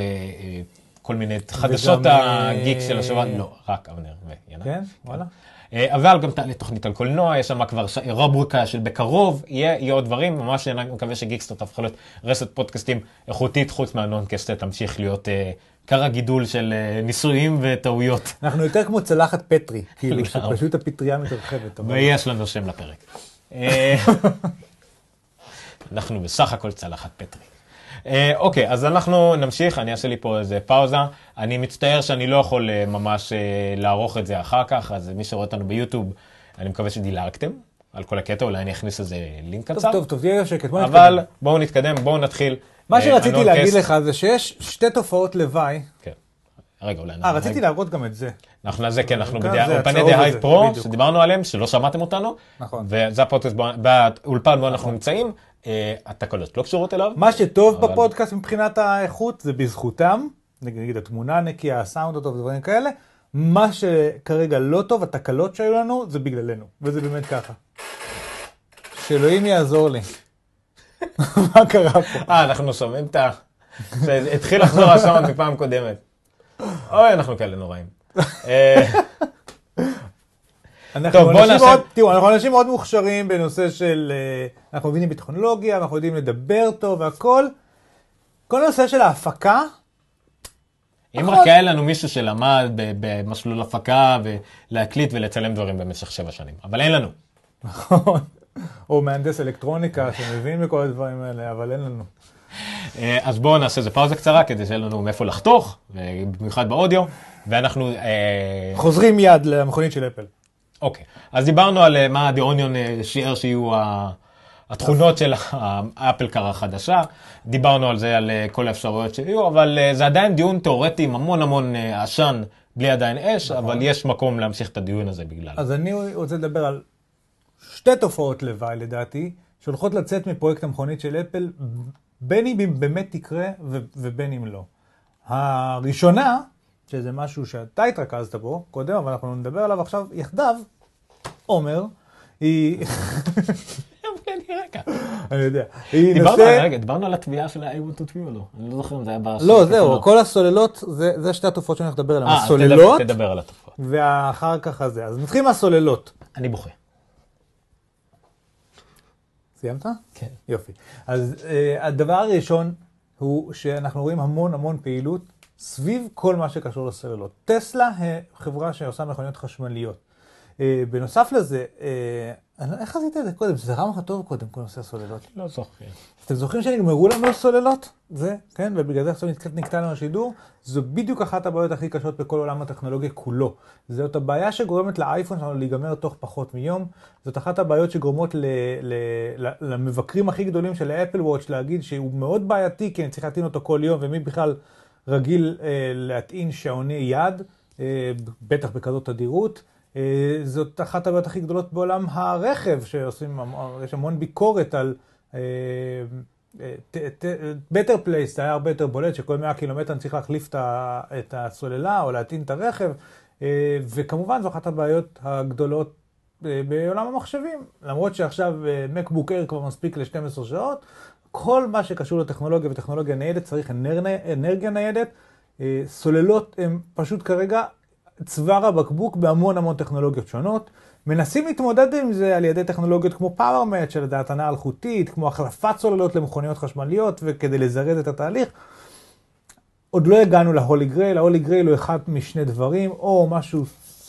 Speaker 2: בכל מיני חדשות
Speaker 3: אה,
Speaker 2: הגיק של השבוע, לא, רק אבנר וינאי.
Speaker 3: כן? וואלה.
Speaker 2: אה, אבל גם תעלה תוכנית על קולנוע, יש שם כבר רובריקה של בקרוב, יהיה, יהיה עוד דברים, ממש אני מקווה ש Geekster תהפוך להיות רשת פודקאסטים איכותית, חוץ מהנונקסט תמשיך להיות אה, כר הגידול של אה, ניסויים וטעויות.
Speaker 3: אנחנו יותר כמו צלחת פטרי, כאילו,
Speaker 2: לגמרי.
Speaker 3: שפשוט הפטריה מתרחבת.
Speaker 2: ויש לנו שם לפרק. אנחנו בסך הכל צלחת פטרי. אה, אוקיי, אז אנחנו נמשיך, אני אעשה לי פה איזה פאוזה. אני מצטער שאני לא יכול אה, ממש אה, לערוך את זה אחר כך, אז מי שרואה אותנו ביוטיוב, אני מקווה שדילגתם על כל הקטע, אולי אני אכניס איזה לינק
Speaker 3: טוב,
Speaker 2: קצר.
Speaker 3: טוב, טוב, תהיה שקט, בוא נתקדם.
Speaker 2: אבל בואו נתקדם, בואו נתחיל.
Speaker 3: מה שרציתי להגיד לך זה שיש שתי תופעות לוואי.
Speaker 2: כן. רגע, אולי...
Speaker 3: אה, רציתי להראות גם את זה.
Speaker 2: אנחנו נעשה, כן, אנחנו
Speaker 3: כאן
Speaker 2: בדי-
Speaker 3: זה
Speaker 2: אולפני
Speaker 3: הצהוב
Speaker 2: דה
Speaker 3: הזה,
Speaker 2: פרו. שדיברנו עליהם, שלא שמעתם אותנו.
Speaker 3: נכון.
Speaker 2: וזה הפודקאסט, בו- באולפן בו אנחנו נמצאים. אה, התקלות לא קשורות אליו.
Speaker 3: מה שטוב
Speaker 2: אבל-
Speaker 3: בפודקאסט מבחינת האיכות זה בזכותם, נגיד התמונה נקייה, הסאונד הטוב ודברים כאלה. מה שכרגע לא טוב, התקלות שהיו לנו, זה בגללנו, וזה באמת ככה. שאלוהים יעזור לי. מה קרה פה?
Speaker 2: אה, אנחנו שומעים את ה... התחיל לחזור הסאונד מפעם קודמת. אוי, אנחנו כאלה נוראים.
Speaker 3: אנחנו
Speaker 2: טוב, בוא נעשה-
Speaker 3: מאוד, תראו, אנחנו אנשים מאוד מוכשרים בנושא של, אה, אנחנו מבינים בטכנולוגיה, אנחנו יודעים לדבר טוב והכל. כל הנושא של ההפקה,
Speaker 2: אם. רק היה לנו מישהו שלמד במסלול הפקה ולהקליט ולצלם דברים במשך שבע שנים, אבל אין לנו.
Speaker 3: נכון, או מהנדס אלקטרוניקה שמבין בכל הדברים האלה, אבל אין לנו.
Speaker 2: אה, אז בואו נעשה איזה פאוזה קצרה כדי שיהיה לנו מאיפה לחתוך, במיוחד באודיו, ואנחנו... אה,
Speaker 3: חוזרים מיד למכונית של אפל.
Speaker 2: אוקיי, אז דיברנו על אה, מה The Onion אה, שיער שיהיו ה- התכונות של האפל קאר החדשה, דיברנו על זה, על אה, כל האפשרויות שיהיו, אבל אה, זה עדיין דיון תיאורטי עם המון המון אה, עשן, בלי עדיין אש, אבל יש מקום להמשיך את הדיון הזה בגלל.
Speaker 3: אז אני רוצה לדבר על שתי תופעות לוואי לדעתי, שהולכות לצאת מפרויקט המכונית של אפל, בין אם באמת תקרה ובין אם לא. הראשונה, שזה משהו שאתה התרכזת בו קודם, אבל אנחנו נדבר עליו עכשיו יחדיו, עומר, היא...
Speaker 2: כן.
Speaker 3: אני יודע.
Speaker 2: דיברנו. על- התביעה של ה-A1 to 3 או לא? אני לא זוכר אם זה היה בשקף
Speaker 3: לא,
Speaker 2: או
Speaker 3: זהו, כל הסוללות, זה, זה שתי התופעות שאני הולך לדבר עליהן.
Speaker 2: אה,
Speaker 3: הסוללות,
Speaker 2: תדבר- על התופעות.
Speaker 3: ואחר כך הזה. אז נתחיל מהסוללות.
Speaker 2: אני בוכה.
Speaker 3: סיימת?
Speaker 2: כן.
Speaker 3: יופי. אז uh, הדבר הראשון הוא שאנחנו רואים המון המון פעילות סביב כל מה שקשור לסוללות. טסלה היא חברה שעושה מכוניות חשמליות. Uh, בנוסף לזה, אני, לא- איך עשית את זה קודם? זה זרם לך טוב קודם, כל נושא הסוללות.
Speaker 2: לא זוכר.
Speaker 3: אתם זוכרים שנגמרו לנו הסוללות? זה, כן, ובגלל זה עכשיו נקטע לנו השידור. זו בדיוק אחת הבעיות הכי קשות בכל עולם הטכנולוגיה כולו. זאת הבעיה שגורמת לאייפון שלנו להיגמר תוך פחות מיום. זאת אחת הבעיות שגורמות ל, ל, ל, למבקרים הכי גדולים של האפל וואץ' להגיד שהוא מאוד בעייתי, כי אני צריך להטעין אותו כל יום, ומי בכלל רגיל אה, להטעין שעוני יד, אה, בטח בכזאת תדירות. אה, זאת אחת הבעיות הכי גדולות בעולם הרכב, שעושים, יש המון ביקורת על... Better Place זה היה הרבה יותר בולט, שכל 100 קילומטר אני צריך להחליף את הסוללה או להטעין את הרכב, אה, וכמובן זו אחת הבעיות הגדולות אה, בעולם המחשבים. למרות שעכשיו MacBook Air כבר מספיק ל-12 שעות, כל מה שקשור לטכנולוגיה וטכנולוגיה ניידת צריך אנרגיה, אנרגיה ניידת. אה, סוללות הן פשוט כרגע צוואר הבקבוק בהמון המון טכנולוגיות שונות. מנסים להתמודד עם זה על ידי טכנולוגיות כמו PowerMatch, של הטענה אלחוטית, כמו החלפת סוללות למכוניות חשמליות, וכדי לזרז את התהליך. עוד לא הגענו להולי גרייל, ההולי גרייל הוא אחד משני דברים, או משהו,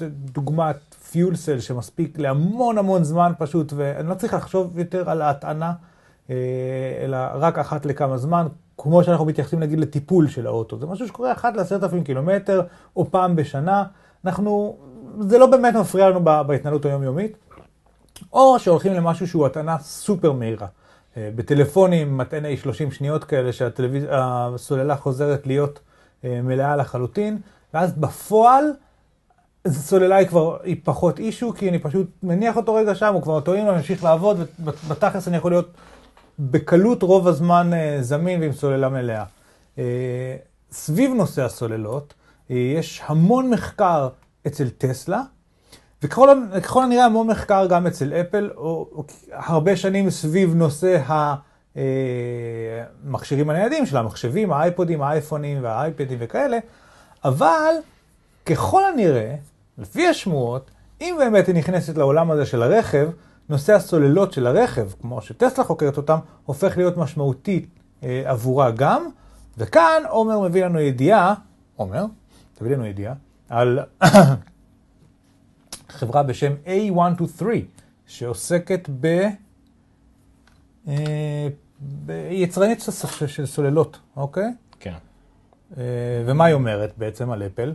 Speaker 3: דוגמת פיול סל שמספיק להמון המון זמן פשוט, ואני לא צריך לחשוב יותר על ההטענה, אלא רק אחת לכמה זמן, כמו שאנחנו מתייחסים נגיד לטיפול של האוטו. זה משהו שקורה אחת לעשרת אלפים קילומטר, או פעם בשנה. אנחנו, זה לא באמת מפריע לנו בהתנהלות היומיומית, או שהולכים למשהו שהוא הטענה סופר מהירה. אה, בטלפונים, מטעני 30 שניות כאלה, שהסוללה חוזרת להיות אה, מלאה לחלוטין, ואז בפועל, הסוללה היא כבר, היא פחות אישו, כי אני פשוט מניח אותו רגע שם, הוא כבר טועים, אני ממשיך לעבוד, ובתכלס אני יכול להיות בקלות רוב הזמן אה, זמין ועם סוללה מלאה. אה, סביב נושא הסוללות, אה, יש המון מחקר אצל טסלה, וככל ככל הנראה המון מחקר גם אצל אפל, או, או הרבה שנים סביב נושא המכשירים הניידים של המחשבים, האייפודים, האייפונים והאייפדים וכאלה, אבל ככל הנראה, לפי השמועות, אם באמת היא נכנסת לעולם הזה של הרכב, נושא הסוללות של הרכב, כמו שטסלה חוקרת אותם, הופך להיות משמעותי אה, עבורה גם. וכאן עומר מביא לנו ידיעה, עומר, תביא לנו ידיעה, על חברה בשם A123, שעוסקת ב... אה, יצרנית של- של סוללות, אוקיי?
Speaker 2: כן.
Speaker 3: אה, ומה היא אומרת בעצם על אפל?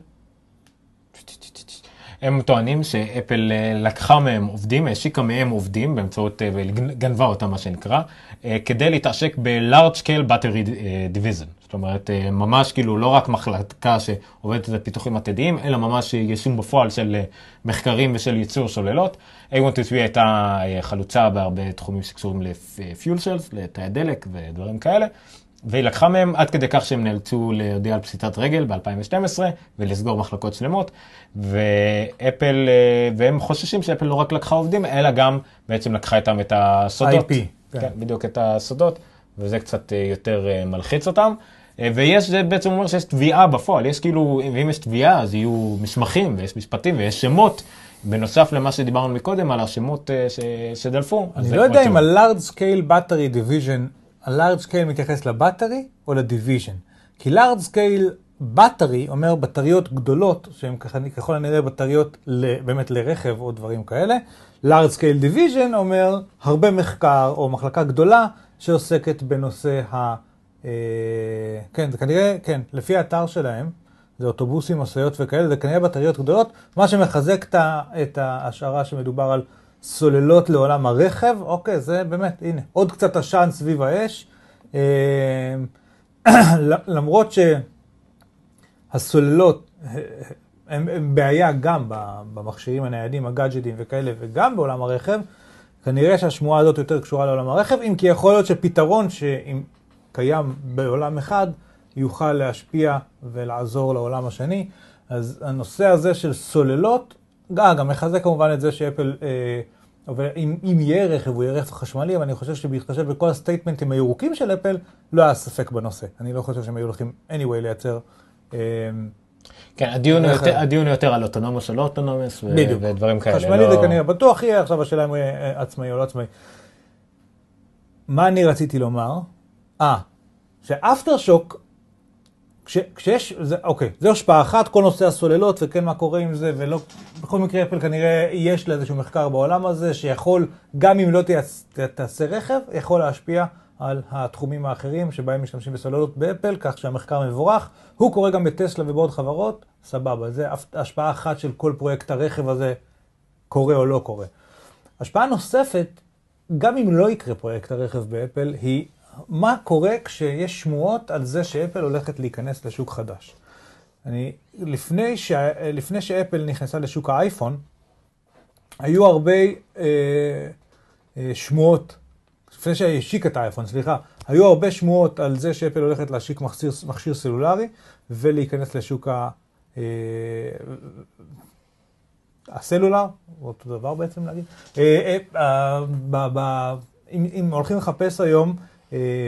Speaker 2: הם טוענים שאפל אה, לקחה מהם עובדים, השיקה מהם עובדים באמצעות, אה, גנבה אותם מה שנקרא, אה, כדי להתעשק ב-large scale battery division. זאת אומרת, ממש כאילו לא רק מחלקה שעובדת על פיתוחים עתידיים, אלא ממש יישום בפועל של מחקרים ושל ייצור סוללות. A123 הייתה חלוצה בהרבה תחומים שקשורים ל-fuel cells, לתאי דלק ודברים כאלה. והיא לקחה מהם עד כדי כך שהם נאלצו להודיע על פשיטת רגל ב-2012 ולסגור מחלקות שלמות. ואפל, אה, והם חוששים שאפל לא רק לקחה עובדים, אלא גם בעצם לקחה איתם את הסודות.
Speaker 3: IP,
Speaker 2: כן,
Speaker 3: כן.
Speaker 2: בדיוק את הסודות, וזה קצת אה, יותר אה, מלחיץ אותם. ויש, זה בעצם אומר שיש תביעה בפועל, יש כאילו, ואם יש תביעה אז יהיו מסמכים ויש משפטים ויש שמות. בנוסף למה שדיברנו מקודם על השמות ש, שדלפו.
Speaker 3: אני לא יודע אם. ה-large scale battery division, ה-large scale מתייחס לבטרי או לדיוויז'ן. כי large scale battery אומר בטריות גדולות, שהן ככל הנראה בטריות באמת לרכב או דברים כאלה. large scale division אומר הרבה מחקר או מחלקה גדולה שעוסקת בנושא ה... אה, כן, זה כנראה, כן, לפי האתר שלהם, זה אוטובוסים, משאיות וכאלה, זה כנראה בטריות גדולות, מה שמחזק את ההשערה שמדובר על סוללות לעולם הרכב, אוקיי, זה באמת, הנה, עוד קצת עשן סביב האש. אה, למרות שהסוללות הם, הם בעיה גם במכשירים הניידים, הגאדג'טים וכאלה, וגם בעולם הרכב, כנראה שהשמועה הזאת יותר קשורה לעולם הרכב, אם כי יכול להיות שפתרון שאם קיים בעולם אחד, יוכל להשפיע ולעזור לעולם השני. אז הנושא הזה של סוללות, אה, גם מחזק כמובן את זה שאפל, אה, אבל אם, אם יהיה רכב, הוא יהיה רכב חשמלי, אבל אני חושב שבהתחשב בכל הסטייטמנטים הירוקים של אפל, לא היה ספק בנושא. אני לא חושב שהם היו הולכים anyway לייצר... אה,
Speaker 2: כן, הדיון הוא. יותר, הדיון הוא יותר על אוטונומוס או לא אוטונומוס, ו-
Speaker 3: בדיוק.
Speaker 2: ודברים כאלה.
Speaker 3: חשמלי
Speaker 2: לא...
Speaker 3: זה כנראה בטוח יהיה, עכשיו השאלה אם הוא יהיה אה, עצמאי או לא עצמאי. מה אני רציתי לומר? אה, שאפטר שוק, כש, כשיש, זה, אוקיי, זו השפעה אחת, כל נושא הסוללות וכן מה קורה עם זה, ולא, בכל מקרה אפל כנראה יש לה איזשהו מחקר בעולם הזה, שיכול, גם אם לא תעשה רכב, יכול להשפיע על התחומים האחרים שבהם משתמשים בסוללות באפל, כך שהמחקר מבורך. הוא קורה גם בטסלה ובעוד חברות, סבבה, זה השפעה אחת של כל פרויקט הרכב הזה, קורה או לא קורה. השפעה נוספת, גם אם לא יקרה פרויקט הרכב באפל, היא מה קורה כשיש שמועות על זה שאפל הולכת להיכנס לשוק חדש. אני, לפני, ש, לפני שאפל נכנסה לשוק האייפון, היו הרבה אה, אה, שמועות, לפני שהשיקה את האייפון, סליחה, היו הרבה שמועות על זה שאפל הולכת להשיק מכשיר, מכשיר סלולרי ולהיכנס לשוק ה... אה, הסלולר, אותו דבר בעצם להגיד. אה, אה, אה, ב- ב- אם, אם הולכים לחפש היום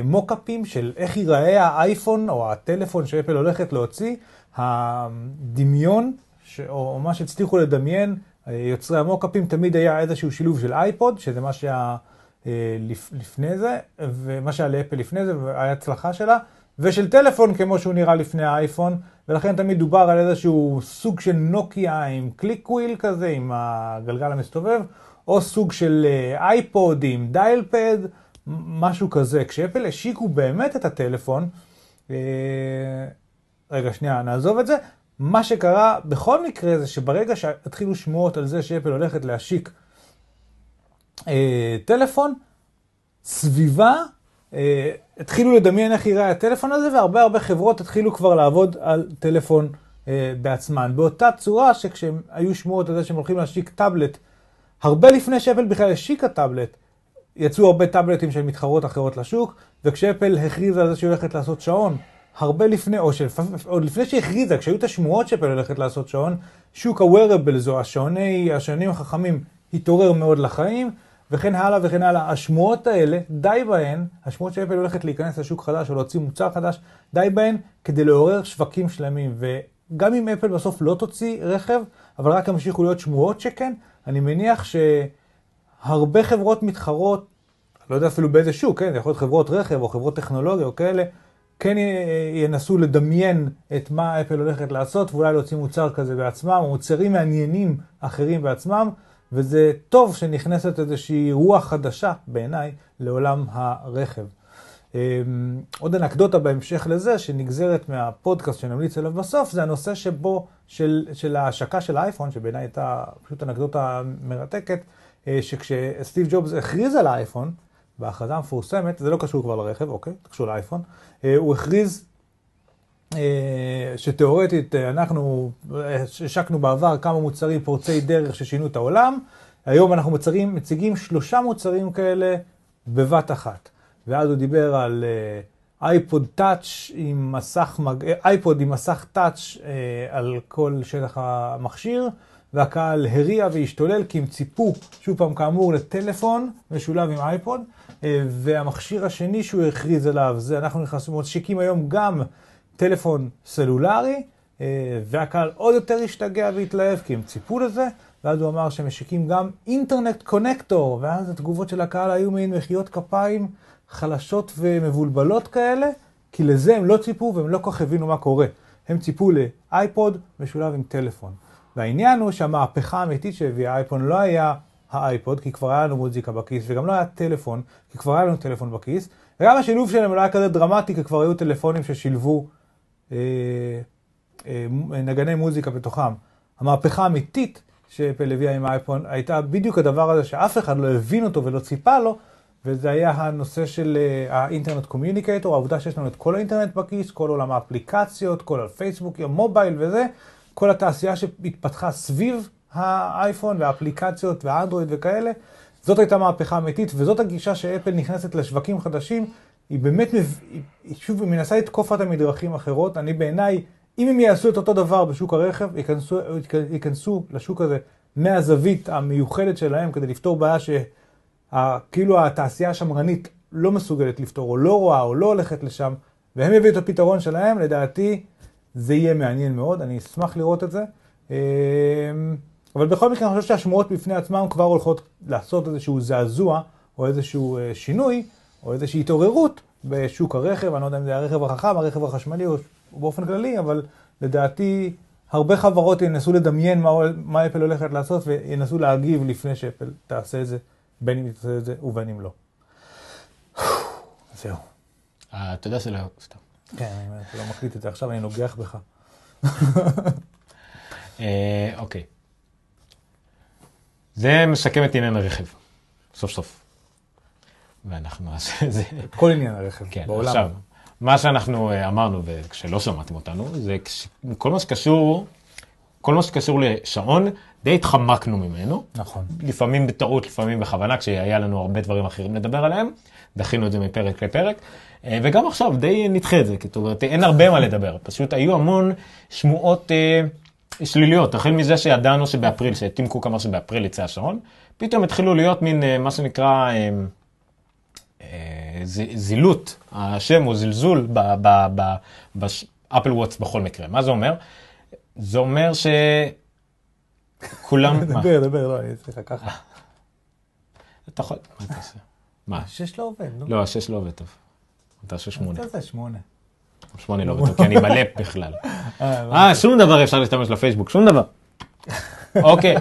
Speaker 3: mockup ים של איך ייראה האייפון או הטלפון שאפל הולכת להוציא, הדמיון, ש, או, מה שהצליחו לדמיין, אה, יוצרי ה-mockup ים, תמיד היה איזשהו שילוב של אייפוד, שזה מה שהיה אה, לפ, לפני זה, ומה שהיה לאפל לפני זה, והיה הצלחה שלה, ושל טלפון כמו שהוא נראה לפני האייפון, ולכן תמיד דובר על איזשהו סוג של נוקיה עם click wheel כזה, עם הגלגל המסתובב, או סוג של אה, אייפוד עם דייל פד, משהו כזה. כשאפל השיקו באמת את הטלפון, אה, רגע, שנייה, נעזוב את זה. מה שקרה בכל מקרה זה שברגע שהתחילו שמועות על זה שאפל הולכת להשיק אה, טלפון, סביבה אה, התחילו לדמיין איך ייראה הטלפון הזה, והרבה הרבה חברות התחילו כבר לעבוד על טלפון בעצמן. באותה צורה שכשהם היו שמועות על זה שהם הולכים להשיק טאבלט, הרבה לפני שאפל בכלל השיקה טאבלט, יצאו הרבה טאבלטים של מתחרות אחרות לשוק, וכשאפל הכריזה על זה שהיא הולכת לעשות שעון, הרבה לפני, או שלפ- עוד לפני שהכריזה, כשהיו את השמועות שאפל הולכת לעשות שעון, שוק ה-wearables או השעוני, השעונים החכמים התעורר מאוד לחיים, וכן הלאה וכן הלאה. השמועות האלה, די בהן, השמועות שאפל הולכת להיכנס לשוק חדש או להוציא מוצר חדש, די בהן כדי לעורר שווקים שלמים. וגם אם אפל בסוף לא תוציא רכב, אבל רק ימשיכו להיות שמועות שכן, אני מניח שהרבה חברות מתחרות, לא יודע אפילו באיזה שוק, כן, זה יכול להיות חברות רכב או חברות טכנולוגיה או כאלה, כן ינסו לדמיין את מה אפל הולכת לעשות ואולי להוציא מוצר כזה בעצמם, או מוצרים מעניינים אחרים בעצמם, וזה טוב שנכנסת איזושהי רוח חדשה בעיניי לעולם הרכב. אמ, עוד אנקדוטה בהמשך לזה, שנגזרת מהפודקאסט שנמליץ עליו בסוף, זה הנושא שבו, של, של ההשקה של האייפון, שבעיניי הייתה פשוט אנקדוטה מרתקת, שכשסטיב ג'ובס הכריז על האייפון, בהכרזה המפורסמת, זה לא קשור כבר לרכב, אוקיי, זה קשור לאייפון, אה, הוא הכריז אה, שתאורטית אנחנו השקנו בעבר כמה מוצרים פורצי דרך ששינו את העולם, היום אנחנו מוצרים, מציגים שלושה מוצרים כאלה בבת אחת. ואז הוא דיבר על אייפוד טאץ' עם מסך, אייפוד עם מסך touch על כל שטח המכשיר, והקהל הריע והשתולל כי הם ציפו, שוב פעם כאמור, לטלפון משולב עם אייפוד, uh, והמכשיר השני שהוא הכריז עליו, זה אנחנו נכנסים, משיקים היום גם טלפון סלולרי, uh, והקהל עוד יותר השתגע והתלהב כי הם ציפו לזה. ואז הוא אמר שמשיקים גם אינטרנט קונקטור, ואז התגובות של הקהל היו מעין מחיאות כפיים חלשות ומבולבלות כאלה, כי לזה הם לא ציפו והם לא כל כך הבינו מה קורה. הם ציפו לאייפוד משולב עם טלפון. והעניין הוא שהמהפכה האמיתית שהביאה האייפון לא היה האייפוד, כי כבר היה לנו מוזיקה בכיס, וגם לא היה טלפון, כי כבר היה לנו טלפון בכיס, וגם השילוב שלהם לא היה כזה דרמטי, כי כבר היו טלפונים ששילבו אה, אה, נגני מוזיקה בתוכם. המהפכה האמיתית שאפל הביאה עם האייפון הייתה בדיוק הדבר הזה שאף אחד לא הבין אותו ולא ציפה לו, וזה היה הנושא של אה, ה-internet communicator, העובדה שיש לנו את כל האינטרנט בכיס, כל עולם האפליקציות, כל הפייסבוק, ה-mobile וזה, כל התעשייה שהתפתחה סביב האייפון והאפליקציות והאנדרואיד וכאלה, זאת הייתה מהפכה אמיתית, וזאת הגישה שאפל נכנסת לשווקים חדשים, היא באמת, היא, שוב, היא מנסה לתקוף את המדרכים האחרות, אני בעיניי, אם הם יעשו את אותו דבר בשוק הרכב, ייכנסו, ייכנסו לשוק הזה מהזווית המיוחדת שלהם כדי לפתור בעיה ש... כאילו התעשייה השמרנית לא מסוגלת לפתור, או לא רואה, או לא הולכת לשם, והם יביאו את הפתרון שלהם, לדעתי זה יהיה מעניין מאוד, אני אשמח לראות את זה. אמ, אבל בכל מקרה, אני חושב שהשמועות בפני עצמם כבר הולכות לעשות איזשהו זעזוע, או איזשהו אה, שינוי, או איזושהי התעוררות בשוק הרכב, אני לא יודע אם זה הרכב החכם, הרכב החשמלי, או באופן כללי, אבל לדעתי הרבה חברות ינסו לדמיין מה, מה אפל הולכת לעשות, וינסו להגיב לפני שאפל תעשה את זה. בין אם תעשה את זה ובין אם לא. זהו.
Speaker 2: אתה יודע שלא, סתם.
Speaker 3: כן, אני לא מקליט את זה עכשיו, אני נוגח בך.
Speaker 2: אה, אוקיי. זה מסכם את עניין הרכב, סוף סוף. ואנחנו נעשה את זה.
Speaker 3: כל עניין הרכב,
Speaker 2: כן, בעולם. עכשיו, מה שאנחנו אה, אמרנו, וכשלא שמעתם אותנו, זה כל מה שקשור, כל מה שקשור לשעון, די התחמקנו ממנו.
Speaker 3: נכון.
Speaker 2: לפעמים בטעות, לפעמים בכוונה, כשהיה לנו הרבה דברים אחרים לדבר עליהם, דחינו את זה מפרק לפרק. אה, וגם עכשיו די נדחה את זה, זאת אומרת, אין הרבה מה לדבר, פשוט היו המון שמועות אה, שליליות, החל מזה שידענו שבאפריל, שטים קוק אמר שבאפריל יצא השעון, פתאום התחילו להיות מין אה, מה שנקרא אה, אה, זילות השם או זלזול באפל וואטס בכל מקרה. מה זה אומר? זה אומר ש... כולם...
Speaker 3: דבר, דבר, לא, אני אצליח ככה.
Speaker 2: אתה יכול, מה אתה עושה? מה?
Speaker 3: השש לא עובד, נו.
Speaker 2: לא, השש לא עובד טוב. אתה עושה שמונה.
Speaker 3: אתה עושה שמונה.
Speaker 2: שמונה לא טוב, כי אני בלפ בכלל. אה, שום דבר אפשר להשתמש לפייסבוק, שום דבר. אוקיי.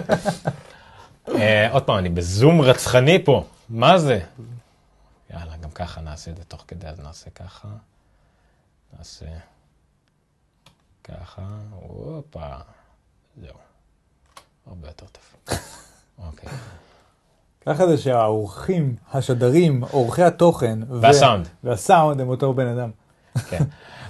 Speaker 2: אה, עוד פעם, אני בזום רצחני פה, מה זה? יאללה, גם ככה נעשה את זה תוך כדי, אז נעשה ככה. נעשה ככה, הופה, זהו. הרבה יותר טוב. אוקיי.
Speaker 3: ככה זה שהאורחים, השדרים, אורחי התוכן,
Speaker 2: והסאונד,
Speaker 3: והסאונד הם אותו בן אדם.
Speaker 2: כן.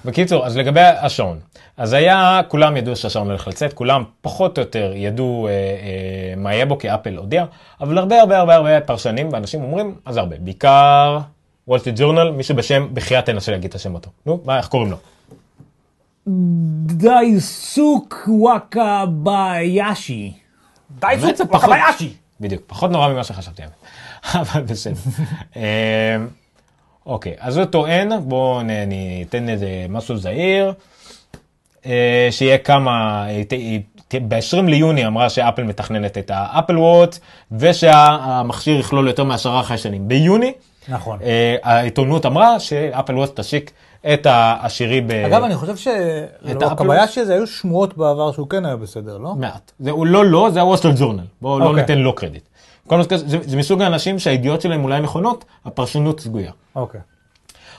Speaker 2: בקיצור, אז לגבי השעון, אז היה, כולם ידעו שהשעון הולך לצאת, כולם פחות או יותר ידעו אה, אה, מה יהיה בו, כי אפל הודיע, אבל הרבה הרבה הרבה הרבה פרשנים ואנשים אומרים, אז הרבה, בעיקר וולטי ג'ורנל, מישהו בשם, בחייאת תנסה להגיד את השם אותו. נו, מה, איך קוראים לו?
Speaker 3: דייסוק וואקה ביאשי.
Speaker 2: דייסוק וואקה ביאשי. בדיוק, פחות נורא ממה שחשבתי, אבל בסדר. אמ, אוקיי, אז הוא טוען, בואו ניתן איזה משהו זהיר, אה, שיהיה כמה, ב-20 ליוני אמרה שאפל מתכננת את האפל וואט, ושהמכשיר יכלול יותר מעשרה חיישנים. ביוני,
Speaker 3: נכון.
Speaker 2: אה, העיתונות אמרה שאפל וואט תשיק את העשירי ב...
Speaker 3: אגב, אני חושב שהקביישי הזה היו שמועות בעבר שהוא כן היה בסדר, לא?
Speaker 2: מעט. זה הוא לא לא, זה הווסטר ג'ורנל. בואו לא אוקיי. ניתן לו קרדיט. זה, מסוג האנשים שהידיעות שלהם אולי נכונות, הפרשנות שגויה.
Speaker 3: אוקיי.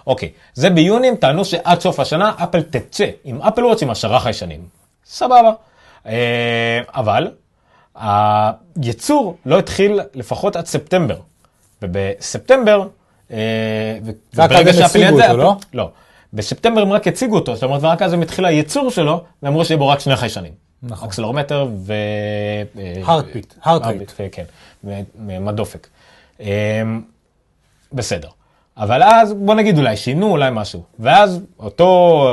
Speaker 2: אוקיי, זה ביוני, הם טענו שעד סוף השנה אפל תצא עם אפל וואץ' עם עשרה חיישנים. סבבה. אה, אבל הייצור לא התחיל לפחות עד ספטמבר. ובספטמבר, אה, וברגע שאפל ידע-
Speaker 3: לא?
Speaker 2: לא. בספטמבר הם רק הציגו אותו, זאת אומרת, ורק אז הם התחיל הייצור שלו, ואמרו שיהיה בו רק שני חיישנים.
Speaker 3: נכון.
Speaker 2: אקסלרומטר ו...
Speaker 3: Heartbeat, heart rate.
Speaker 2: ו- כן, ומדופק. אמ, בסדר. אבל אז בוא נגיד אולי שינו אולי משהו. ואז אותו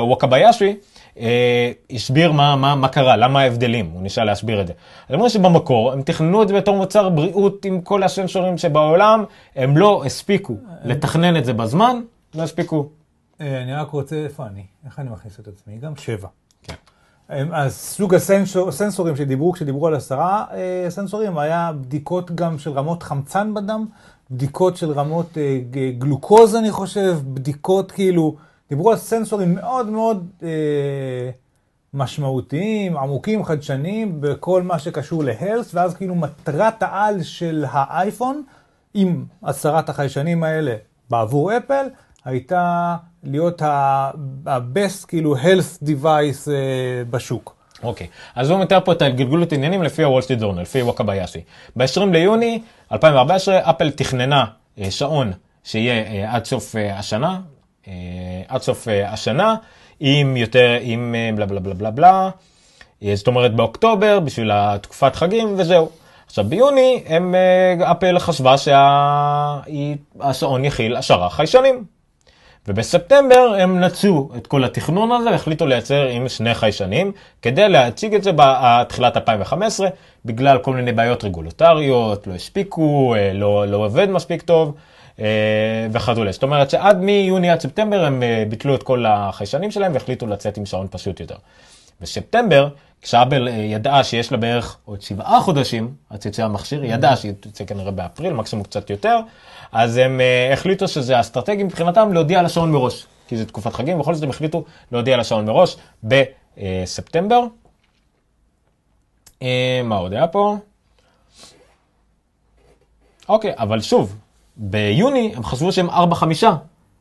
Speaker 2: ווקביישי אה, הסביר מה, מה, מה קרה, למה ההבדלים, הוא ניסה להסביר את זה. אז אמרו שבמקור הם תכננו את זה בתור מוצר בריאות עם כל הסנסורים שבעולם, הם לא הספיקו לתכנן את זה בזמן, לא הספיקו.
Speaker 3: אה, אני רק רוצה, איפה אני? איך אני מכניס את עצמי? גם שבע.
Speaker 2: כן.
Speaker 3: הם- אז סוג הסנסור- הסנסורים שדיברו, כשדיברו על עשרה אה, סנסורים, היה בדיקות גם של רמות חמצן בדם, בדיקות של רמות אה, גלוקוז, אני חושב, בדיקות כאילו, דיברו על סנסורים מאוד מאוד אה, משמעותיים, עמוקים, חדשניים, בכל מה שקשור להלס, ואז כאילו מטרת העל של האייפון, עם עשרת החיישנים האלה בעבור אפל, הייתה להיות ה-best כאילו health device אה, בשוק.
Speaker 2: אוקיי, אז הוא מתאר פה את הגלגול עניינים לפי הוול סטריט ז'ורנל, לפי וואקביאשי. ב-20 ליוני 2014 אפל תכננה אה, שעון שיהיה אה, עד סוף אה, השנה, אה, עד סוף אה, השנה, עם יותר, עם בלה בלה בלה בלה בלה, זאת אומרת באוקטובר בשביל התקופת חגים וזהו. עכשיו ביוני הם, אפל חשבה שהשעון יכיל עשרה חיישנים. ובספטמבר הם נצו את כל התכנון הזה והחליטו לייצר עם שני חיישנים כדי להציג את זה בתחילת 2015 בגלל כל מיני בעיות רגולטריות, לא הספיקו, אה, לא, לא עובד מספיק טוב אה, וכדומה. זאת אומרת שעד מיוני עד ספטמבר הם אה, ביטלו את כל החיישנים שלהם והחליטו לצאת עם שעון פשוט יותר. בספטמבר, כשאבל ידעה שיש לה בערך עוד שבעה חודשים עד שיצא המכשיר, היא ידעה שהיא תצא כנראה באפריל, מקסימום קצת יותר, אז הם אה, החליטו שזה אסטרטגי מבחינתם להודיע על השעון מראש, כי זה תקופת חגים, ובכל זאת הם החליטו להודיע על השעון מראש בספטמבר. אה, מה עוד היה פה? אוקיי, אבל שוב, ביוני הם חשבו שהם 4-5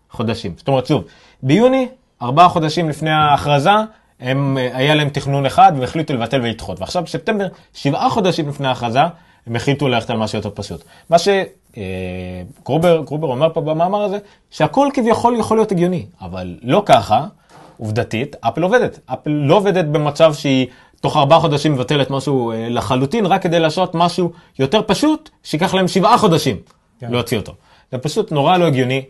Speaker 2: חודשים. זאת אומרת, שוב, ביוני, ארבעה חודשים לפני ההכרזה, הם, אה, היה להם תכנון אחד והחליטו לבטל ולדחות. ועכשיו בספטמבר, שבעה חודשים לפני ההכרזה, הם החליטו ללכת על משהו יותר פשוט. מה שגרובר גרובר אומר פה במאמר הזה, שהכל כביכול יכול להיות הגיוני, אבל לא ככה, עובדתית, אפל עובדת. אפל לא עובדת במצב שהיא תוך ארבעה חודשים מבטלת משהו אה, לחלוטין, רק כדי לעשות משהו יותר פשוט, שייקח להם שבעה חודשים
Speaker 3: כן.
Speaker 2: להוציא אותו. זה פשוט נורא לא הגיוני.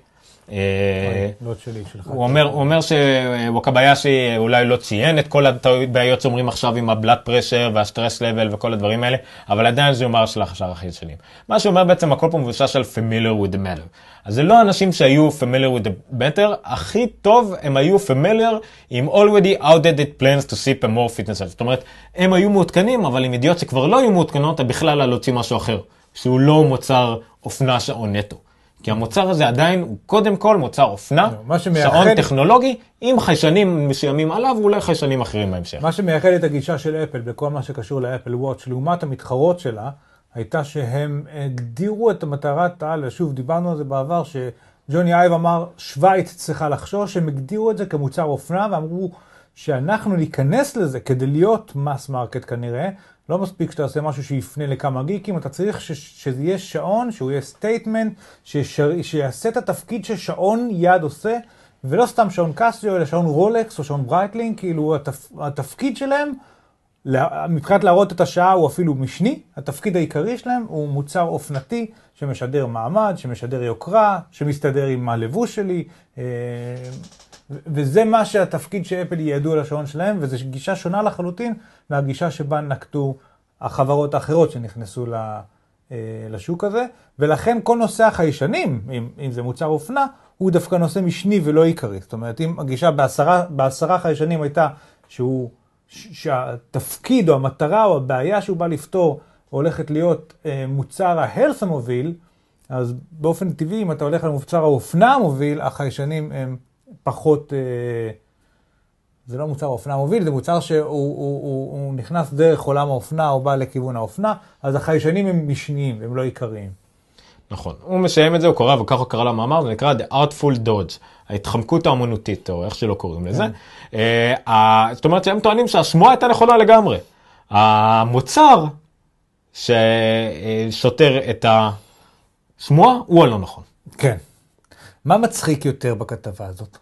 Speaker 2: אה,
Speaker 3: לא שלי.
Speaker 2: הוא אומר, הוא אומר שווקביישי אולי לא ציין את כל הבעיות שאומרים עכשיו עם הבלאט פרשר והסטרס לבל וכל הדברים האלה, אבל עדיין זה יאמר של השאר החיצוניים. מה שאומר בעצם הכל פה מבוסס על familiar with the matter. אז זה לא אנשים שהיו familiar with the matter, הכי טוב הם היו familiar עם already outdated plans to see a more fitness. זאת אומרת, הם היו מעודכנים, אבל עם ידיעות שכבר לא היו מעודכנות, הם בכלל על להוציא משהו אחר, שהוא לא מוצר אופנה שעון נטו. כי המוצר הזה עדיין הוא קודם כל מוצר אופנה,
Speaker 3: מה שמייחד-
Speaker 2: שעון טכנולוגי, עם חיישנים מסוימים עליו, ואולי חיישנים אחרים בהמשך.
Speaker 3: מה שמייחד את הגישה של אפל בכל מה שקשור לאפל וואץ' לעומת המתחרות שלה, הייתה שהם הגדירו את המטרת העל, ושוב, דיברנו על זה בעבר, שג'וני אייב אמר, ששווייץ צריכה לחשוש, הם הגדירו את זה כמוצר אופנה, ואמרו שאנחנו ניכנס לזה כדי להיות mass market כנראה, לא מספיק שאתה עושה משהו שיפנה לכמה גיקים, אתה צריך ש- שזה יהיה שעון, שהוא יהיה statement, שיעשה את התפקיד ששעון יד עושה, ולא סתם שעון קסיו, אלא שעון רולקס או שעון ברייטלינג, כאילו התפ... התפקיד שלהם, לה- מבחינת להראות את השעה הוא אפילו משני, התפקיד העיקרי שלהם הוא מוצר אופנתי שמשדר מעמד, שמשדר יוקרה, שמסתדר עם הלבוש שלי, אה, וזה מה שהתפקיד שאפל ייעדו על השעון שלהם, וזו גישה שונה לחלוטין מהגישה שבה נקטו החברות האחרות שנכנסו ל- אה, לשוק הזה, ולכן כל נושא החיישנים, אם, אם זה מוצר אופנה, הוא דווקא נושא משני ולא עיקרי. זאת אומרת, אם הגישה בעשרה, בעשרה חיישנים הייתה שהוא, שהתפקיד או המטרה או הבעיה שהוא בא לפתור הולכת להיות אה, מוצר ההלס המוביל, אז באופן טבעי, אם אתה הולך על מוצר האופנה המוביל, החיישנים הם פחות... אה, זה לא מוצר האופנה המוביל, זה מוצר שהוא הוא, הוא, הוא נכנס דרך עולם האופנה או בא לכיוון האופנה, אז החיישנים הם משניים, הם לא עיקריים.
Speaker 2: נכון. הוא מסיים את זה, הוא קורא, וככה קרא למאמר, זה נקרא The Artful Dodge, ההתחמקות האמנותית, או איך שלא קוראים לזה. אה, ה- זאת אומרת שהם טוענים שהשמועה הייתה נכונה לגמרי. המוצר שסותר את השמועה הוא הלא נכון.
Speaker 3: כן. מה מצחיק יותר בכתבה הזאת?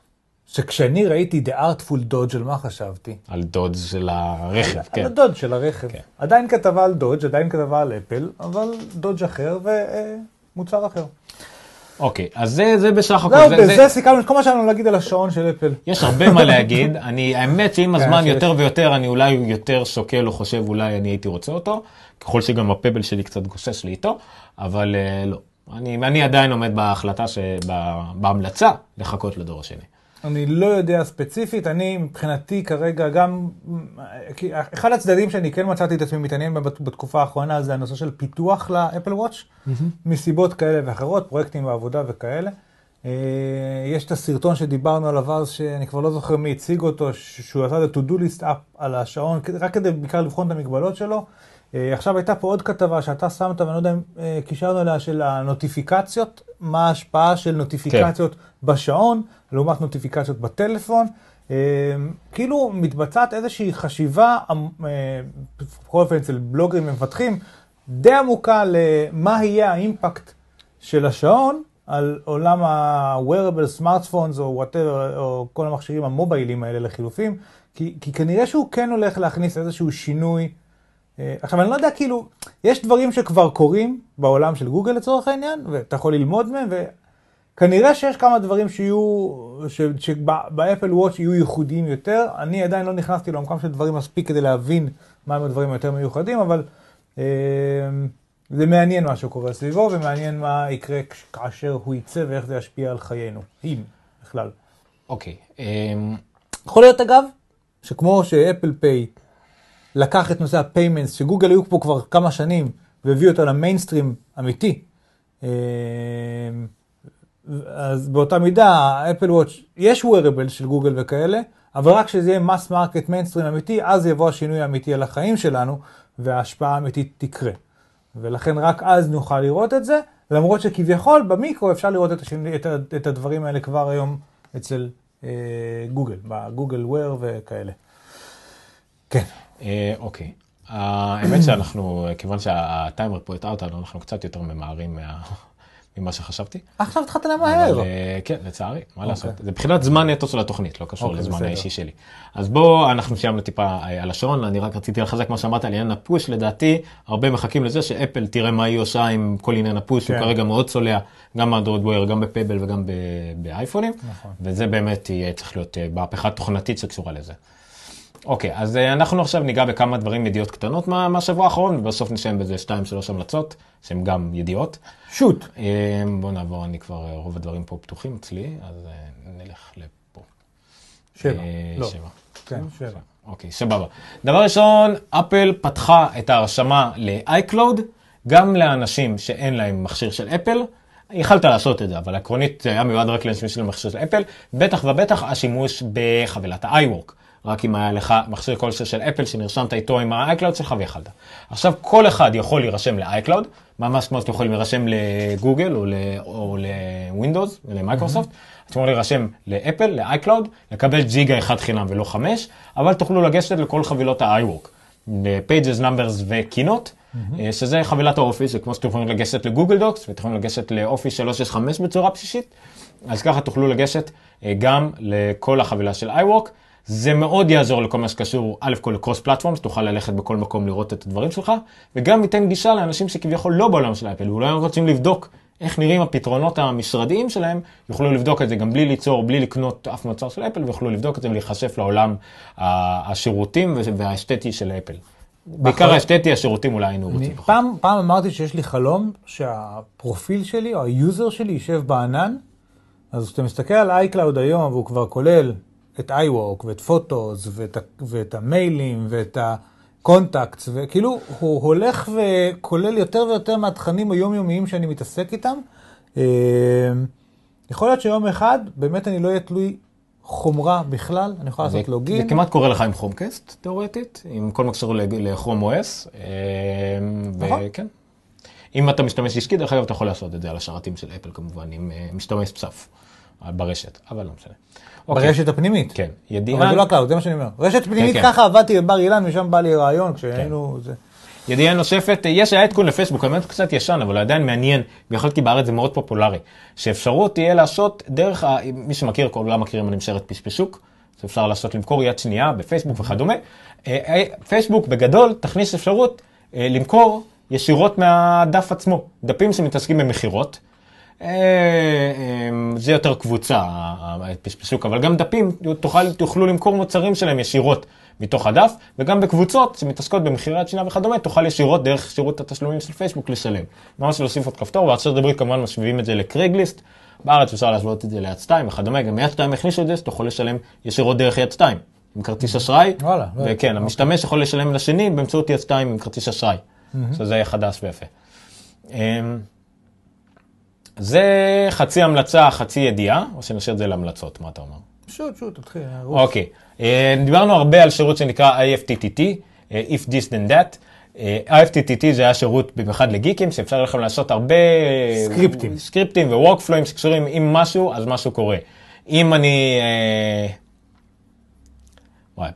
Speaker 3: שכשאני ראיתי The Artful Dodge, על מה חשבתי?
Speaker 2: על דוד של הרכב,
Speaker 3: על
Speaker 2: כן.
Speaker 3: הדודג' של הרכב.
Speaker 2: כן.
Speaker 3: עדיין כתבה על דודג', עדיין כתבה על אפל, אבל דודג' אחר ומוצר אחר.
Speaker 2: אוקיי, אז זה, זה בסך הכל,
Speaker 3: זהו,
Speaker 2: זה- זה-
Speaker 3: בזה סיכמנו את כל מה שהיה לנו להגיד על השעון של אפל.
Speaker 2: יש הרבה מה להגיד, אני, האמת שעם הזמן
Speaker 3: שיש.
Speaker 2: יותר ויותר, אני אולי יותר שוקל או חושב, אולי אני הייתי רוצה אותו, ככל שגם הפבל שלי קצת גוסס לי איתו, אבל אה, לא. אני, אני עדיין עומד בהחלטה, שבה, בהמלצה, לחכות לדור השני.
Speaker 3: אני לא יודע ספציפית, אני מבחינתי כרגע גם, אחד הצדדים שאני כן מצאתי את עצמי מתעניין בתקופה האחרונה זה הנושא של פיתוח לאפל וואץ', מסיבות כאלה ואחרות, פרויקטים בעבודה וכאלה. אה, יש את הסרטון שדיברנו עליו אז, שאני כבר לא זוכר מי הציג אותו, שהוא עשה את ה-to-do list up על השעון, רק כדי בעיקר לבחון את המגבלות שלו. אה, עכשיו הייתה פה עוד כתבה שאתה שמת, ואני לא יודע אם אה, קישרנו אליה, של הנוטיפיקציות, מה ההשפעה של נוטיפיקציות בשעון, לעומת נוטיפיקציות בטלפון. אה, כאילו מתבצעת איזושהי חשיבה, אה, בכל אופן אצל בלוגרים ומפתחים, די עמוקה למה יהיה האימפקט של השעון על עולם ה-wearable smartphones או whatever, או כל המכשירים המוביילים האלה לחילופים, כי, כי כנראה שהוא כן הולך להכניס איזשהו שינוי. אה, עכשיו, אני לא יודע, כאילו, יש דברים שכבר קורים בעולם של גוגל לצורך העניין, ואתה יכול ללמוד מהם, וכנראה שיש כמה דברים שיהיו, ש- שבאפל וואץ' יהיו ייחודיים יותר. אני עדיין לא נכנסתי לעומקם של דברים מספיק כדי להבין מהם הדברים היותר מיוחדים, אבל אה, זה מעניין מה שקורה סביבו, ומעניין מה יקרה כש- כאשר הוא יצא ואיך זה ישפיע על חיינו, אם בכלל.
Speaker 2: אוקיי, אמ,
Speaker 3: יכול להיות אגב, שכמו שאפל פיי לקח את נושא ה-payments, שגוגל היו פה כבר כמה שנים, והביאו אותו למיינסטרים אמיתי, אה, אז באותה מידה, אפל וואץ', יש wearable של גוגל וכאלה, אבל רק כשזה יהיה mass market מיינסטרים אמיתי, אז יבוא השינוי האמיתי על החיים שלנו, וההשפעה האמיתית תקרה. ולכן רק אז נוכל לראות את זה, למרות שכביכול במיקרו אפשר לראות את, השינוי, את, את הדברים האלה כבר היום אצל אה, גוגל, בגוגל וויר וכאלה. כן.
Speaker 2: אה, אוקיי. האמת שאנחנו, כיוון שהטיימר פה הטעה אותנו, אנחנו קצת יותר ממהרים מה- ממה שחשבתי.
Speaker 3: עכשיו התחלת למהר.
Speaker 2: אה, כן, לצערי, מה לעשות? זה מבחינת זמן נטו של התוכנית, לא קשור
Speaker 3: אוקיי,
Speaker 2: לזמן. האישי שלי. אז בואו, אנחנו סיימנו טיפה אה, על השעון, אני רק רציתי לחזק מה שאמרת על עניין הפוש, לדעתי, הרבה מחכים לזה שאפל תראה מה היא עושה עם כל עניין הפוש, הוא
Speaker 3: כן.
Speaker 2: כרגע מאוד צולע, גם באנדרואיד וויר, גם בפבל וגם באייפונים,
Speaker 3: נכון.
Speaker 2: וזה באמת צריך להיות אה, מהפכה תוכנתית שקשורה לזה. אוקיי, אז אה, אנחנו עכשיו ניגע בכמה דברים, ידיעות קטנות מה- מהשבוע האחרון, ובסוף נסיים בזה שתיים, שלוש המלצות, שהן גם ידיעות.
Speaker 3: שוט.
Speaker 2: אה, בוא נעבור, אני כבר, אה, רוב הדברים פה פתוחים אצלי, אז נלך לפה.
Speaker 3: שבע.
Speaker 2: אה,
Speaker 3: לא.
Speaker 2: שבע.
Speaker 3: כן, שבע.
Speaker 2: אוקיי, סבבה. דבר ראשון, אפל פתחה את ההרשמה ל-iCloud, גם לאנשים שאין להם מכשיר של אפל. יכלת לעשות את זה, אבל עקרונית זה היה מיועד רק לאנשים של מכשיר של אפל, בטח ובטח השימוש בחבילת ה-iWork. רק אם היה לך מכשיר כלשהו של אפל שנרשמת איתו עם ה-iCloud שלך ויכלת. עכשיו כל אחד יכול להירשם ל-iCloud, ממש כמו שאתם יכולים להירשם לגוגל או, לווינדוס ולמייקרוסופט, אתם יכולים להירשם לאפל, ל-iCloud, לקבל ג'יגה אחד חינם ולא חמש, אבל תוכלו לגשת לכל חבילות ה-iWork, ל-Pages, Numbers וקינות, שזה חבילת האופיס, זה כמו שאתם יכולים לגשת לגוגל דוקס, ואתם יכולים לגשת לאופיס 365 בצורה בסיסית, אז ככה תוכלו לגשת אה, גם לכל החבילה של iWork. זה מאוד יעזור לכל מה שקשור, א' כל לקרוס פלטפורם, שתוכל ללכת בכל מקום לראות את הדברים שלך, וגם ייתן גישה לאנשים שכביכול לא בעולם של אפל, ואולי הם רוצים לבדוק איך נראים הפתרונות המשרדיים שלהם, יוכלו לבדוק את זה גם בלי ליצור, בלי לקנות אף מוצר של אפל, ויוכלו לבדוק את זה ולהיחשף לעולם השירותים והאסתטי של אפל. בעיקר האסתטי, השירותים אולי היינו רוצים.
Speaker 3: פעם, פעם אמרתי שיש לי חלום שהפרופיל שלי או ה-user שלי יישב בענן, אז כשאתה מסתכל על iCloud היום והוא כבר כולל את iWork ואת פוטוס ואת, ואת המיילים ואת ה-contacts, וכאילו הוא הולך וכולל יותר ויותר מהתכנים היומיומיים שאני מתעסק איתם. אה, יכול להיות שיום אחד באמת אני לא אהיה תלוי חומרה בכלל, אני יכול
Speaker 2: זה,
Speaker 3: לעשות
Speaker 2: זה
Speaker 3: לוגין.
Speaker 2: כמעט קורה לך עם חומקאסט, תאורטית, עם כל מה שקשור לכרום OS, אה,
Speaker 3: נכון.
Speaker 2: וכן. אם אתה משתמש עסקי, דרך אגב, אתה יכול לעשות את זה על השרתים של אפל כמובן, עם אה, משתמש פסף אה, ברשת, אבל לא משנה. אוקיי,
Speaker 3: ברשת הפנימית.
Speaker 2: כן,
Speaker 3: אבל
Speaker 2: ידיעה,
Speaker 3: זה לא הקלאוד, זה מה שאני אומר. רשת פנימית
Speaker 2: כן.
Speaker 3: ככה עבדתי בבר אילן, משם בא לי רעיון כשהיינו... זה-
Speaker 2: ידיעה נוספת, יש היה עדכון לפייסבוק, האמת קצת ישן, אבל עדיין מעניין, במיוחד כי בארץ זה מאוד פופולרי, שאפשרות תהיה לעשות דרך, ה- מי שמכיר, כולם מכירים, אני משער את פשפשוק, שאפשר לעשות למכור יד שנייה בפייסבוק וכדומה. אה, אה, פייסבוק בגדול תכניס אפשרות אה, למכור ישירות מהדף עצמו, דפים שמתעסקים במכירות. אה, אה, זה יותר קבוצה, הפשפשוק, אבל גם דפים, תוכל, תוכלו למכור מוצרים שלהם ישירות מתוך הדף, וגם בקבוצות שמתעסקות במכירת שנייה וכדומה, תוכל ישירות דרך שירות התשלומים של פייסבוק לשלם. ממש להוסיף עוד כפתור, בארצות הברית כמובן משווים את זה לקרייגליסט, בארץ אפשר להשוות את זה ליד 2 וכדומה, גם יד 2 הכניסו את זה, שאתה יכול לשלם ישירות דרך יד 2, עם כרטיס אשראי,
Speaker 3: וואלה,
Speaker 2: וכן,
Speaker 3: ידעתי.
Speaker 2: המשתמש יכול לשלם לשני באמצעות יד 2 עם כרטיס אשראי, שזה יהיה חדש ויפה. זה חצי המלצה, חצי ידיעה, או שנשאיר את זה להמלצות, מה אתה אומר?
Speaker 3: שוט, שוט, תתחיל.
Speaker 2: אוקיי, אה, דיברנו הרבה על שירות שנקרא IFTTT, אה, If This Then That. אה, IFTTT זה היה שירות במיוחד לגיקים, שאפשר לכם לעשות הרבה...
Speaker 3: סקריפטים.
Speaker 2: סקריפטים ווורקפלואים שקשורים עם משהו, אז משהו קורה. אם אני... וואי,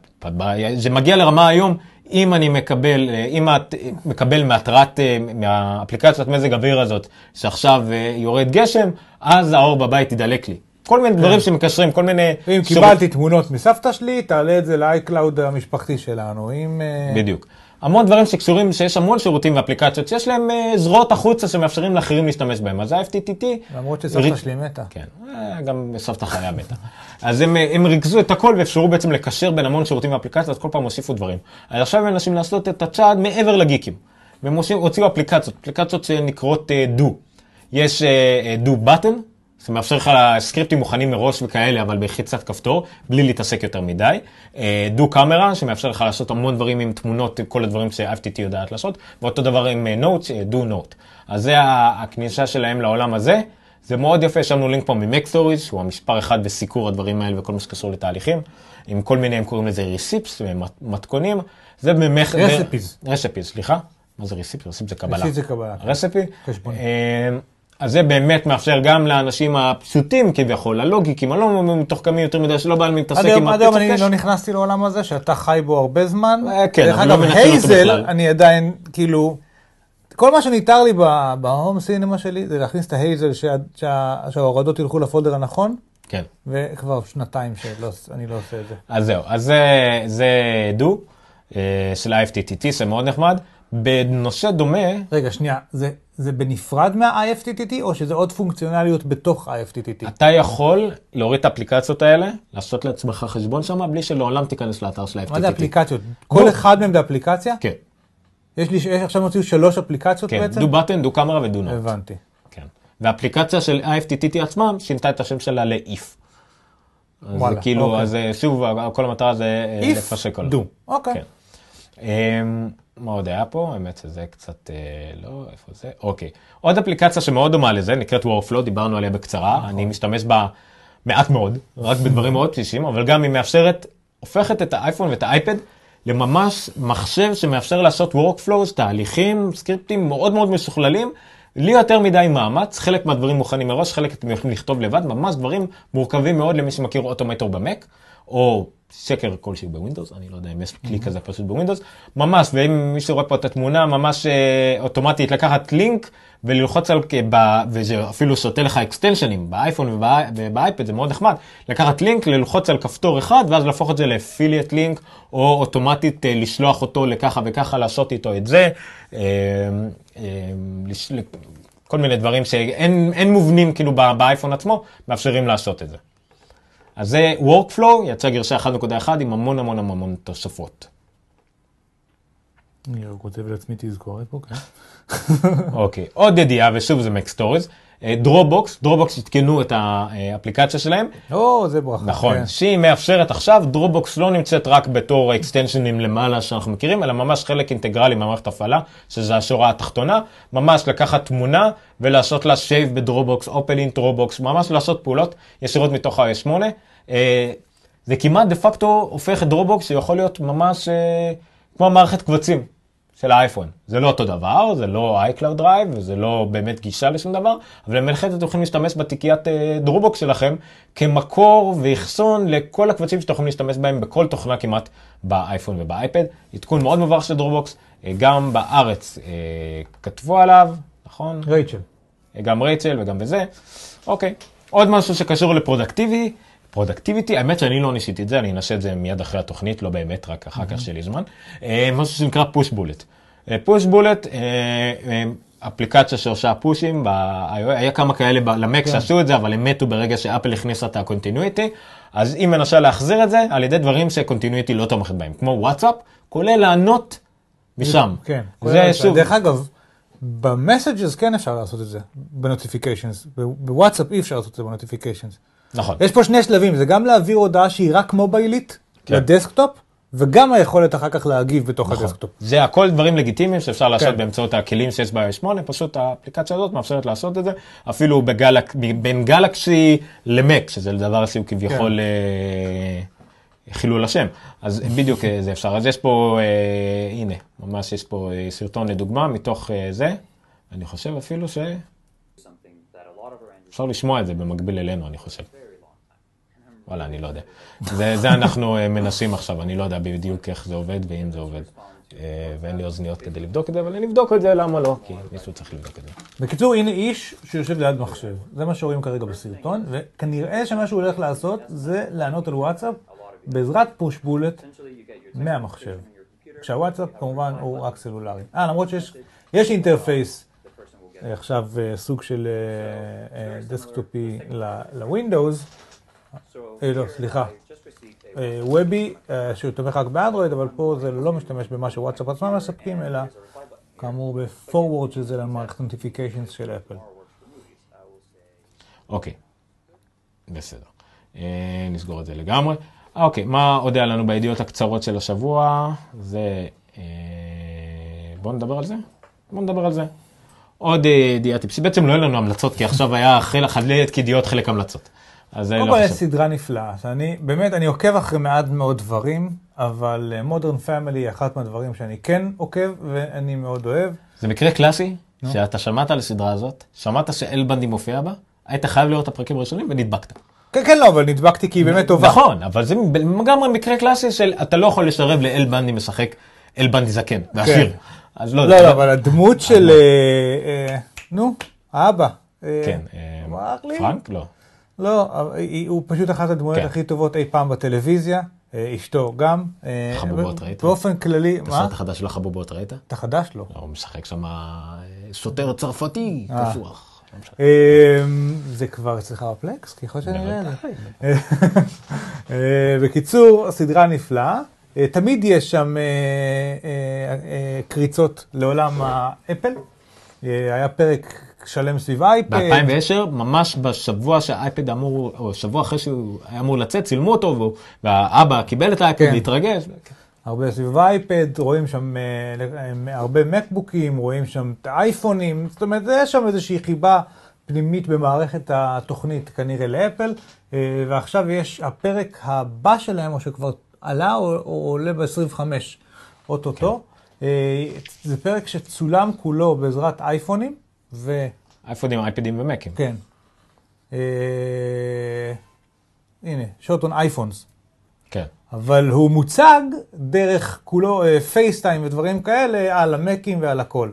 Speaker 2: זה מגיע לרמה היום, אם אני מקבל, אה, אם את אה, מקבל מהתרעת, אה, מהאפליקציית מזג אוויר הזאת, שעכשיו יורד גשם, אז האור בבית ידלק לי. כל מיני דברים שמקשרים, כל מיני...
Speaker 3: אם
Speaker 2: שירות-
Speaker 3: קיבלתי תמונות מסבתא שלי, תעלה את זה ל-iCloud המשפחתי שלנו. אם...
Speaker 2: בדיוק. המון דברים שקשורים, שיש המון שירותים ואפליקציות שיש להם אה, זרועות החוצה שמאפשרים לאחרים להשתמש בהם. אז ה-FTTT...
Speaker 3: למרות שסבתא שלי מתה.
Speaker 2: כן, אה, גם סבתא חיה מתה. אז הם, אה, הם ריכזו את הכל ואפשרו בעצם לקשר בין המון שירותים ואפליקציות, כל פעם הוסיפו דברים. אז עכשיו הם מנסים לעשות את הצעד מעבר לגיקים. והם הוציאו אפליקציות, אפליקציות שנקראות Do. יש Do button, זה מאפשר לך סקריפטים מוכנים מראש וכאלה, אבל בלחיצת כפתור, בלי להתעסק יותר מדי. אה, Do קאמרה, שמאפשר לך לעשות המון דברים עם תמונות, כל הדברים ש-FTT יודעת לעשות, ואותו דבר עם אה, אה, Do Note. אז זה הכניסה שלהם לעולם הזה. זה מאוד יפה, יש לנו לינק פה Stories, שהוא המספר אחד בסיקור הדברים האלה וכל מה שקשור לתהליכים, עם כל מיני, הם קוראים לזה ריסיפס, מתכונים, זה במח...
Speaker 3: Recipes.
Speaker 2: רספיס, סליחה. מה זה ריסיפ? ריסיפ זה קבלה.
Speaker 3: ראשית זה קבלה.
Speaker 2: רספי.
Speaker 3: חשבונית.
Speaker 2: אז זה באמת מאפשר גם לאנשים הפשוטים כביכול, הלוגיקים, הלא מתוחכמים יותר מדי, שלא בא להם להתעסק
Speaker 3: עד
Speaker 2: עם
Speaker 3: היום, עד היום אני לא נכנסתי לעולם הזה, שאתה חי בו הרבה זמן.
Speaker 2: אה, כן, אבל לא מנצל אותו בכלל.
Speaker 3: אני עדיין, כאילו, כל מה שניתר לי בהום סינמה שלי, זה להכניס את ההייזל, שה- שה- שההורדות ילכו לפולדר הנכון,
Speaker 2: כן. וכבר
Speaker 3: שנתיים שאני לא עושה את זה.
Speaker 2: אז זהו, אז זה, זה דו אה, של ה-FTTT, זה מאוד נחמד. בנושא דומה,
Speaker 3: רגע, שנייה, זה, זה בנפרד מה-IFTTT, או שזה עוד פונקציונליות בתוך ה-IFTTT?
Speaker 2: אתה יכול להוריד את האפליקציות האלה, לעשות לעצמך חשבון שם, בלי שלעולם תיכנס לאתר של ה-FTTT.
Speaker 3: מה זה אפליקציות? כל אחד מהם זה אפליקציה?
Speaker 2: כן.
Speaker 3: יש לי, יש עכשיו הוציאו שלוש אפליקציות
Speaker 2: כן,
Speaker 3: בעצם?
Speaker 2: דו בטן, דו קאמרה ודו נוט.
Speaker 3: הבנתי.
Speaker 2: כן. והאפליקציה של ה-FTTT עצמם שינתה את השם שלה ל-if. אז
Speaker 3: וואלה,
Speaker 2: כאילו,
Speaker 3: אוקיי.
Speaker 2: אז אה, שוב, כל המטרה זה אה, לפשק עליו.
Speaker 3: do. אוקיי.
Speaker 2: כן. אמ, מה עוד היה פה? האמת שזה קצת, אה, לא, איפה זה? אוקיי. עוד אפליקציה שמאוד דומה לזה, נקראת Workflow, דיברנו עליה בקצרה,
Speaker 3: נכון.
Speaker 2: אני משתמש בה מעט מאוד, רק בדברים מאוד בסיסיים, אבל גם היא מאפשרת, הופכת את האייפון ואת האייפד לממש מחשב שמאפשר לעשות Workflows, תהליכים, סקריפטים מאוד מאוד משוכללים. בלי יותר מדי מאמץ, חלק מהדברים מוכנים מראש, חלק אתם יכולים לכתוב לבד, ממש דברים מורכבים מאוד למי שמכיר Automator במק, או שקר כלשהו בווינדוס, אני לא יודע אם יש כלי כזה פשוט בווינדוס, ממש, ואם מי שרואה פה את התמונה, ממש אה, אוטומטית לקחת לינק וללחוץ על, ב, וזה אפילו שותל לך extensionים באייפון ובא, ובאייפד, זה מאוד נחמד, לקחת לינק, ללחוץ על כפתור אחד, ואז להפוך את זה ל affiliate link, או אוטומטית אה, לשלוח אותו לככה וככה, לעשות איתו את זה. אה, אה, כל מיני דברים שאין אין מובנים כאילו באייפון עצמו, מאפשרים לעשות את זה. אז זה Workflow, יצא גרשה 1.1 עם המון המון המון תוספות.
Speaker 3: אני כותב לעצמי תזכורת פה, כן.
Speaker 2: אוקיי, עוד ידיעה, ושוב זה Mac Stories, דרופבוקס, דרופבוקס עדכנו את האפליקציה שלהם,
Speaker 3: או, זה ברכה.
Speaker 2: נכון,
Speaker 3: כן.
Speaker 2: שהיא מאפשרת עכשיו, דרופבוקס לא נמצאת רק בתור ה extensionים למעלה שאנחנו מכירים, אלא ממש חלק אינטגרלי מהמערכת הפעלה, שזה השורה התחתונה, ממש לקחת תמונה ולעשות לה save בדרופבוקס, open in דרופבוקס, ממש לעשות פעולות ישירות מתוך ה-S8. אה, זה כמעט דה פקטו הופך את דרופבוקס, שיכול להיות ממש אה, כמו מערכת קבצים. של האייפון. זה לא אותו דבר, זה לא iCloud Drive, וזה לא באמת גישה לשום דבר, אבל בהחלט אתם יכולים להשתמש בתיקיית אה, דרופבוקס שלכם כמקור ואחסון לכל הקבצים שאתם יכולים להשתמש בהם בכל תוכנה כמעט באייפון ובאייפד. עדכון מאוד מברך של דרופבוקס, אה, גם בארץ אה, כתבו עליו, נכון?
Speaker 3: רייצ'ל.
Speaker 2: גם רייצ'ל וגם בזה. אוקיי, עוד משהו שקשור ל productivi, productivity, האמת שאני לא ניסיתי את זה, אני אנסה את זה מיד אחרי התוכנית, לא באמת, רק אחר כך שיהיה לי זמן. אה, משהו שנקרא Pushbullet. Pushbullet, אפליקציה שעושה פושים, היה כמה כאלה למק שעשו את זה, אבל הם מתו ברגע שאפל הכניסה את ה Continuity, אז היא מנסה להחזיר את זה על ידי דברים ש Continuity לא תומכת בהם, כמו וואטסאפ, כולל לענות משם.
Speaker 3: כן.
Speaker 2: זה סוג...
Speaker 3: דרך אגב, ב Messages כן אפשר לעשות את זה, ב notifications. בוואטסאפ אי אפשר לעשות את זה ב notifications.
Speaker 2: נכון.
Speaker 3: יש פה שני שלבים, זה גם להעביר הודעה שהיא רק מוביילית
Speaker 2: כן.
Speaker 3: לדסקטופ, וגם היכולת אחר כך להגיב בתוך
Speaker 2: נכון.
Speaker 3: הדסקטופ.
Speaker 2: זה הכל דברים לגיטימיים שאפשר לעשות
Speaker 3: כן.
Speaker 2: באמצעות הכלים שיש ב-8, פשוט האפליקציה הזאת מאפשרת לעשות את זה, אפילו בגלק, בין גלקסי למק, שזה דבר שהוא כביכול
Speaker 3: כן.
Speaker 2: אה, חילול השם. אז בדיוק אה, זה אפשר. אז יש פה, אה, הנה, ממש יש פה אה, סרטון לדוגמה מתוך אה, זה, אני חושב אפילו ש... אפשר לשמוע את זה במקביל אלינו, אני חושב. וואלה, אני לא יודע. זה, זה אנחנו אה, מנסים עכשיו, אני לא יודע בדיוק איך זה עובד ואם זה עובד. אה, ואין לי אוזניות כדי לבדוק את זה, אבל אני אבדוק את זה, למה לא? כי מישהו צריך לבדוק את זה.
Speaker 3: בקיצור, הנה איש שיושב ליד מחשב. זה מה שרואים כרגע בסרטון, וכנראה שמה שהוא הולך לעשות זה לענות על וואטסאפ בעזרת Pushbullet מהמחשב. כשהוואטסאפ כמובן הוא רק סלולרי. אה, למרות שיש יש interface, עכשיו אה, סוג של אה, אה, דסקטופי לווינדוס, אה, לא, סליחה, אה, וובי, אה, שהוא תומך רק באנדרואיד, אבל פה זה לא משתמש במה שוואטסאפ עצמם מספקים, אלא כאמור ב-forward שזה למערכת נוטיפיקיישנס של אפל.
Speaker 2: אוקיי, בסדר. אה, נסגור את זה לגמרי. אה, אוקיי, מה עוד היה לנו בידיעות הקצרות של השבוע? זה... אה, בואו נדבר על זה? בואו נדבר על זה. עוד אה, ידיעה טיפשית, בעצם לא היו לנו המלצות, כי עכשיו היה חלק, חלק ידיעות, חלק המלצות. אז זה
Speaker 3: קודם
Speaker 2: לא
Speaker 3: כל יש
Speaker 2: חשוב.
Speaker 3: סדרה נפלאה, שאני באמת, אני עוקב אחרי מעט מאוד דברים, אבל Modern Family היא אחת מהדברים שאני כן עוקב ואני מאוד אוהב.
Speaker 2: זה מקרה קלאסי, שאתה שמעת על הסדרה הזאת, שמעת שאל באנדי מופיע בה, היית חייב לראות את הפרקים הראשונים ונדבקת.
Speaker 3: כן, כן, לא, אבל נדבקתי כי היא באמת טובה.
Speaker 2: נכון, אבל זה לגמרי מקרה קלאסי של אתה לא יכול לשלב לאל באנדי משחק אל באנדי זקן, ועשיר. אז לא
Speaker 3: לא,
Speaker 2: יודע.
Speaker 3: לא, אבל הדמות של, אה, אה, נו, האבא. אה,
Speaker 2: כן? פרנק? לא.
Speaker 3: לא, הוא פשוט אחת הדמויות
Speaker 2: כן.
Speaker 3: הכי טובות אי פעם בטלוויזיה, אשתו גם.
Speaker 2: חבובות ראית?
Speaker 3: באופן כללי,
Speaker 2: את
Speaker 3: מה?
Speaker 2: הסרט החדש של החבובות ראית?
Speaker 3: אתה חדש לו.
Speaker 2: לא, הוא משחק שם שוטר צרפתי. קשוח. לא
Speaker 3: זה כבר אצלך בפלקס? ככל שאני אראה את זה. אה, בקיצור, סדרה נפלאה. אה, תמיד יש שם אה, אה, קריצות לעולם האפל. היה פרק שלם סביב אייפד.
Speaker 2: ב-2010, ממש בשבוע שהאייפד אמור, או שבוע אחרי שהוא היה אמור לצאת, צילמו אותו, והאבא קיבל את האייפד
Speaker 3: כן.
Speaker 2: והתרגש.
Speaker 3: הרבה סביב אייפד, רואים שם הרבה מקבוקים, רואים שם את האייפונים, זאת אומרת, יש שם איזושהי חיבה פנימית במערכת התוכנית כנראה לאפל, ועכשיו יש הפרק הבא שלהם, או שכבר עלה או, או עולה ב-25, אוטוטו. אה, זה פרק שצולם כולו בעזרת אייפונים, וכן,
Speaker 2: אייפודים, אייפדים ומקים.
Speaker 3: אה, הנה, שוטון אייפונס.
Speaker 2: כן.
Speaker 3: אבל הוא מוצג דרך כולו פייסטיים ודברים כאלה על המקים ועל הכל.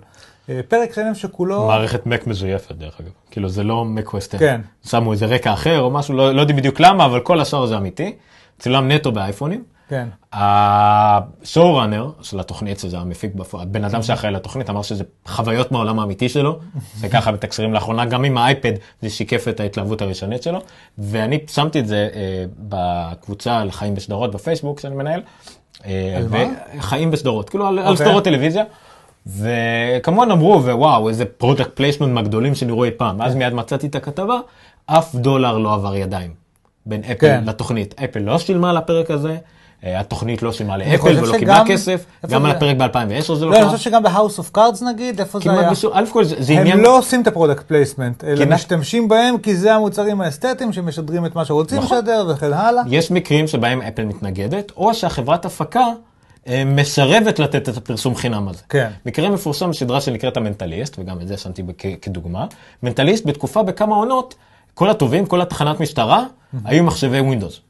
Speaker 3: אה, פרק שלם שכולו...
Speaker 2: מערכת מק מזויפת דרך אגב. כאילו זה לא מק ווסטרן.
Speaker 3: כן.
Speaker 2: שמו איזה רקע אחר או משהו, לא, לא יודעים בדיוק למה, אבל כל השאר זה אמיתי. צולם נטו באייפונים.
Speaker 3: כן.
Speaker 2: ה show runner של התוכנית, שזה המפיק בפועל, הבן אדם שאחראי לתוכנית, אמר שזה חוויות מהעולם האמיתי שלו, וככה מתקשרים לאחרונה, גם עם האייפד זה שיקף את ההתלהבות הראשונית שלו, ואני שמתי את זה אה, בקבוצה על חיים בסדרות בפייסבוק שאני מנהל. אה,
Speaker 3: על מה?
Speaker 2: חיים בסדרות, כאילו על, על
Speaker 3: אוקיי.
Speaker 2: סדרות טלוויזיה. וכמובן אמרו, וואו, איזה product placement מהגדולים שנראו אי פעם. ואז מיד מצאתי את הכתבה, אף דולר לא עבר ידיים בין אפל
Speaker 3: כן.
Speaker 2: לתוכנית. אפל לא שילמה על הפרק הזה, התוכנית לא שילמה לאפל ולא קיבלה כסף, גם על הפרק ב-2010 זה לא
Speaker 3: לא, אני
Speaker 2: קרה.
Speaker 3: חושב שגם ב House of Cards נגיד, איפה זה היה?
Speaker 2: בשום, א' כל זה עניין,
Speaker 3: הם לא עושים את ה product
Speaker 2: placement, אלא
Speaker 3: משתמשים בהם כי זה המוצרים האסתטיים שמשדרים את מה שרוצים
Speaker 2: נכון.
Speaker 3: לשדר וכן הלאה.
Speaker 2: יש מקרים שבהם אפל מתנגדת, או שהחברת הפקה אה, מסרבת לתת את הפרסום חינם הזה.
Speaker 3: כן.
Speaker 2: מקרה מפורסם בסדרה שנקראת The Mentalist, וגם את זה שמתי כדוגמה. מנטליסט בתקופה בכמה עונות, כל הטובים, כל התחנת משטרה, היו מחשבי ווינדוס.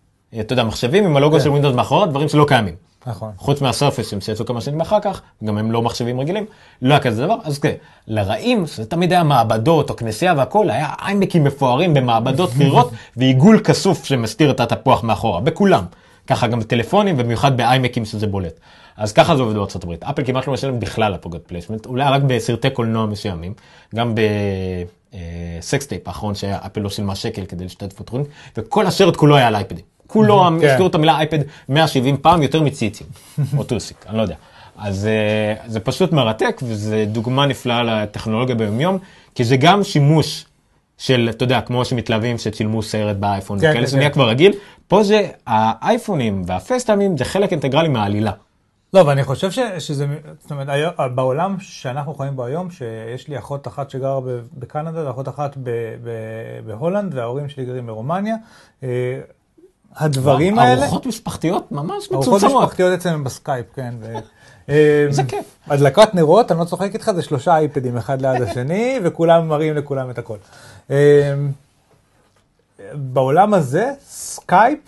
Speaker 2: אתה יודע, מחשבים עם הלוגו
Speaker 3: כן.
Speaker 2: של ווינדוס מאחורה, דברים שלא קיימים.
Speaker 3: נכון.
Speaker 2: חוץ מהסרפסים שיצאו כמה שנים אחר כך, גם הם לא מחשבים רגילים, לא היה כזה דבר, אז כן, לרעים, זה תמיד היה מעבדות או כנסייה והכול, היה איימקים מפוארים במעבדות חירות ועיגול כסוף שמסתיר את התפוח מאחורה, בכולם. ככה גם בטלפונים, ובמיוחד באיימקים שזה בולט. אז ככה זה עובד בארצות הברית. אפל כמעט לא משלם בכלל פרוגרט פלייסמנט, אולי רק בסרטי קולנוע מסוימים, גם ב Sex Tape האחרון שהיה אפל לא שילמה שקל כדי להשתתף בתוכנית, וכל הסרט כולו היה על אייפדים. כולו,
Speaker 3: כן.
Speaker 2: הזכירו את המילה אייפד 170 פעם יותר מציצים, או טוסיק, אני לא יודע. אז אה, זה פשוט מרתק, וזה דוגמה נפלאה לטכנולוגיה ביומיום, כי זה גם שימוש של, אתה יודע, כמו שמתלהבים שצילמו סרט באייפון,
Speaker 3: כן,
Speaker 2: וכאלה
Speaker 3: כן,
Speaker 2: שזה נהיה
Speaker 3: כן.
Speaker 2: כבר רגיל, פה זה האייפונים וה FaceTimeים זה חלק אינטגרלי מהעלילה.
Speaker 3: לא, ואני חושב ש, שזה, זאת אומרת, היום, בעולם שאנחנו חיים בו היום, שיש לי אחות אחת שגרה בקנדה ואחות אחת ב, ב, בהולנד, וההורים שלי גרים ברומניה, אה, הדברים האלה...
Speaker 2: ארוחות משפחתיות ממש
Speaker 3: ארוחות
Speaker 2: מצומצמות.
Speaker 3: משפחתיות אצלנו בסקייפ, כן. אה,
Speaker 2: זה כיף.
Speaker 3: הדלקת נרות, אני לא צוחק איתך, זה שלושה אייפדים אחד ליד השני, וכולם מראים לכולם את הכל. אה, בעולם הזה, סקייפ,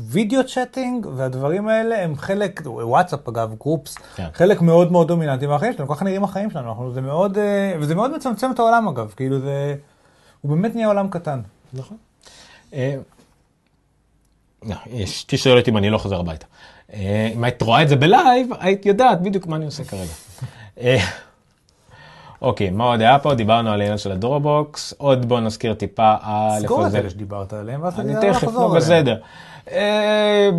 Speaker 3: וידאו chatting והדברים האלה הם חלק, וואטסאפ אגב, groups,
Speaker 2: כן.
Speaker 3: חלק מאוד מאוד דומיננטי מהחיים שלנו, ככה נראים החיים שלנו, אנחנו, זה מאוד, אה, וזה מאוד מצמצם את העולם אגב, כאילו זה, הוא באמת נהיה עולם קטן.
Speaker 2: נכון. לא, אשתי שואלת אם אני לא חוזר הביתה. אה, אם היית רואה את זה ב live, היית יודעת בדיוק מה אני עושה כרגע. אה, אוקיי, מה עוד היה פה? דיברנו על העניין של הדורבוקס. עוד בוא נזכיר טיפה על...
Speaker 3: סגור את
Speaker 2: זה-
Speaker 3: אלה שדיברת עליהם, ואז
Speaker 2: אני
Speaker 3: תדע
Speaker 2: תכף,
Speaker 3: אליהם.
Speaker 2: בסדר. אה,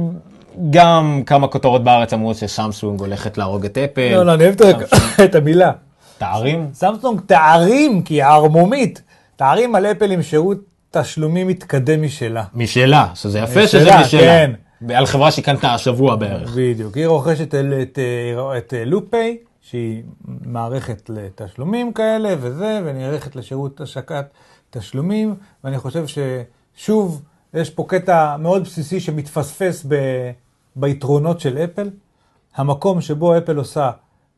Speaker 2: גם כמה כותרות בארץ אמרו שסמסונג הולכת להרוג את אפל.
Speaker 3: לא, לא, אני אוהב את המילה.
Speaker 2: תארים.
Speaker 3: סמסונג תארים, כי היא ערמומית, תארים על אפל עם שירות תשלומים מתקדם משלה.
Speaker 2: משלה, שזה יפה שזה
Speaker 3: משלה,
Speaker 2: משלה.
Speaker 3: כן.
Speaker 2: על חברה שהיא קנתה השבוע בערך.
Speaker 3: בדיוק, היא רוכשת את, את, את לופיי, שהיא מערכת לתשלומים כאלה וזה, ונערכת לשירות השקת תשלומים, ואני חושב ששוב, יש פה קטע מאוד בסיסי שמתפספס ב, ביתרונות של אפל. המקום שבו אפל עושה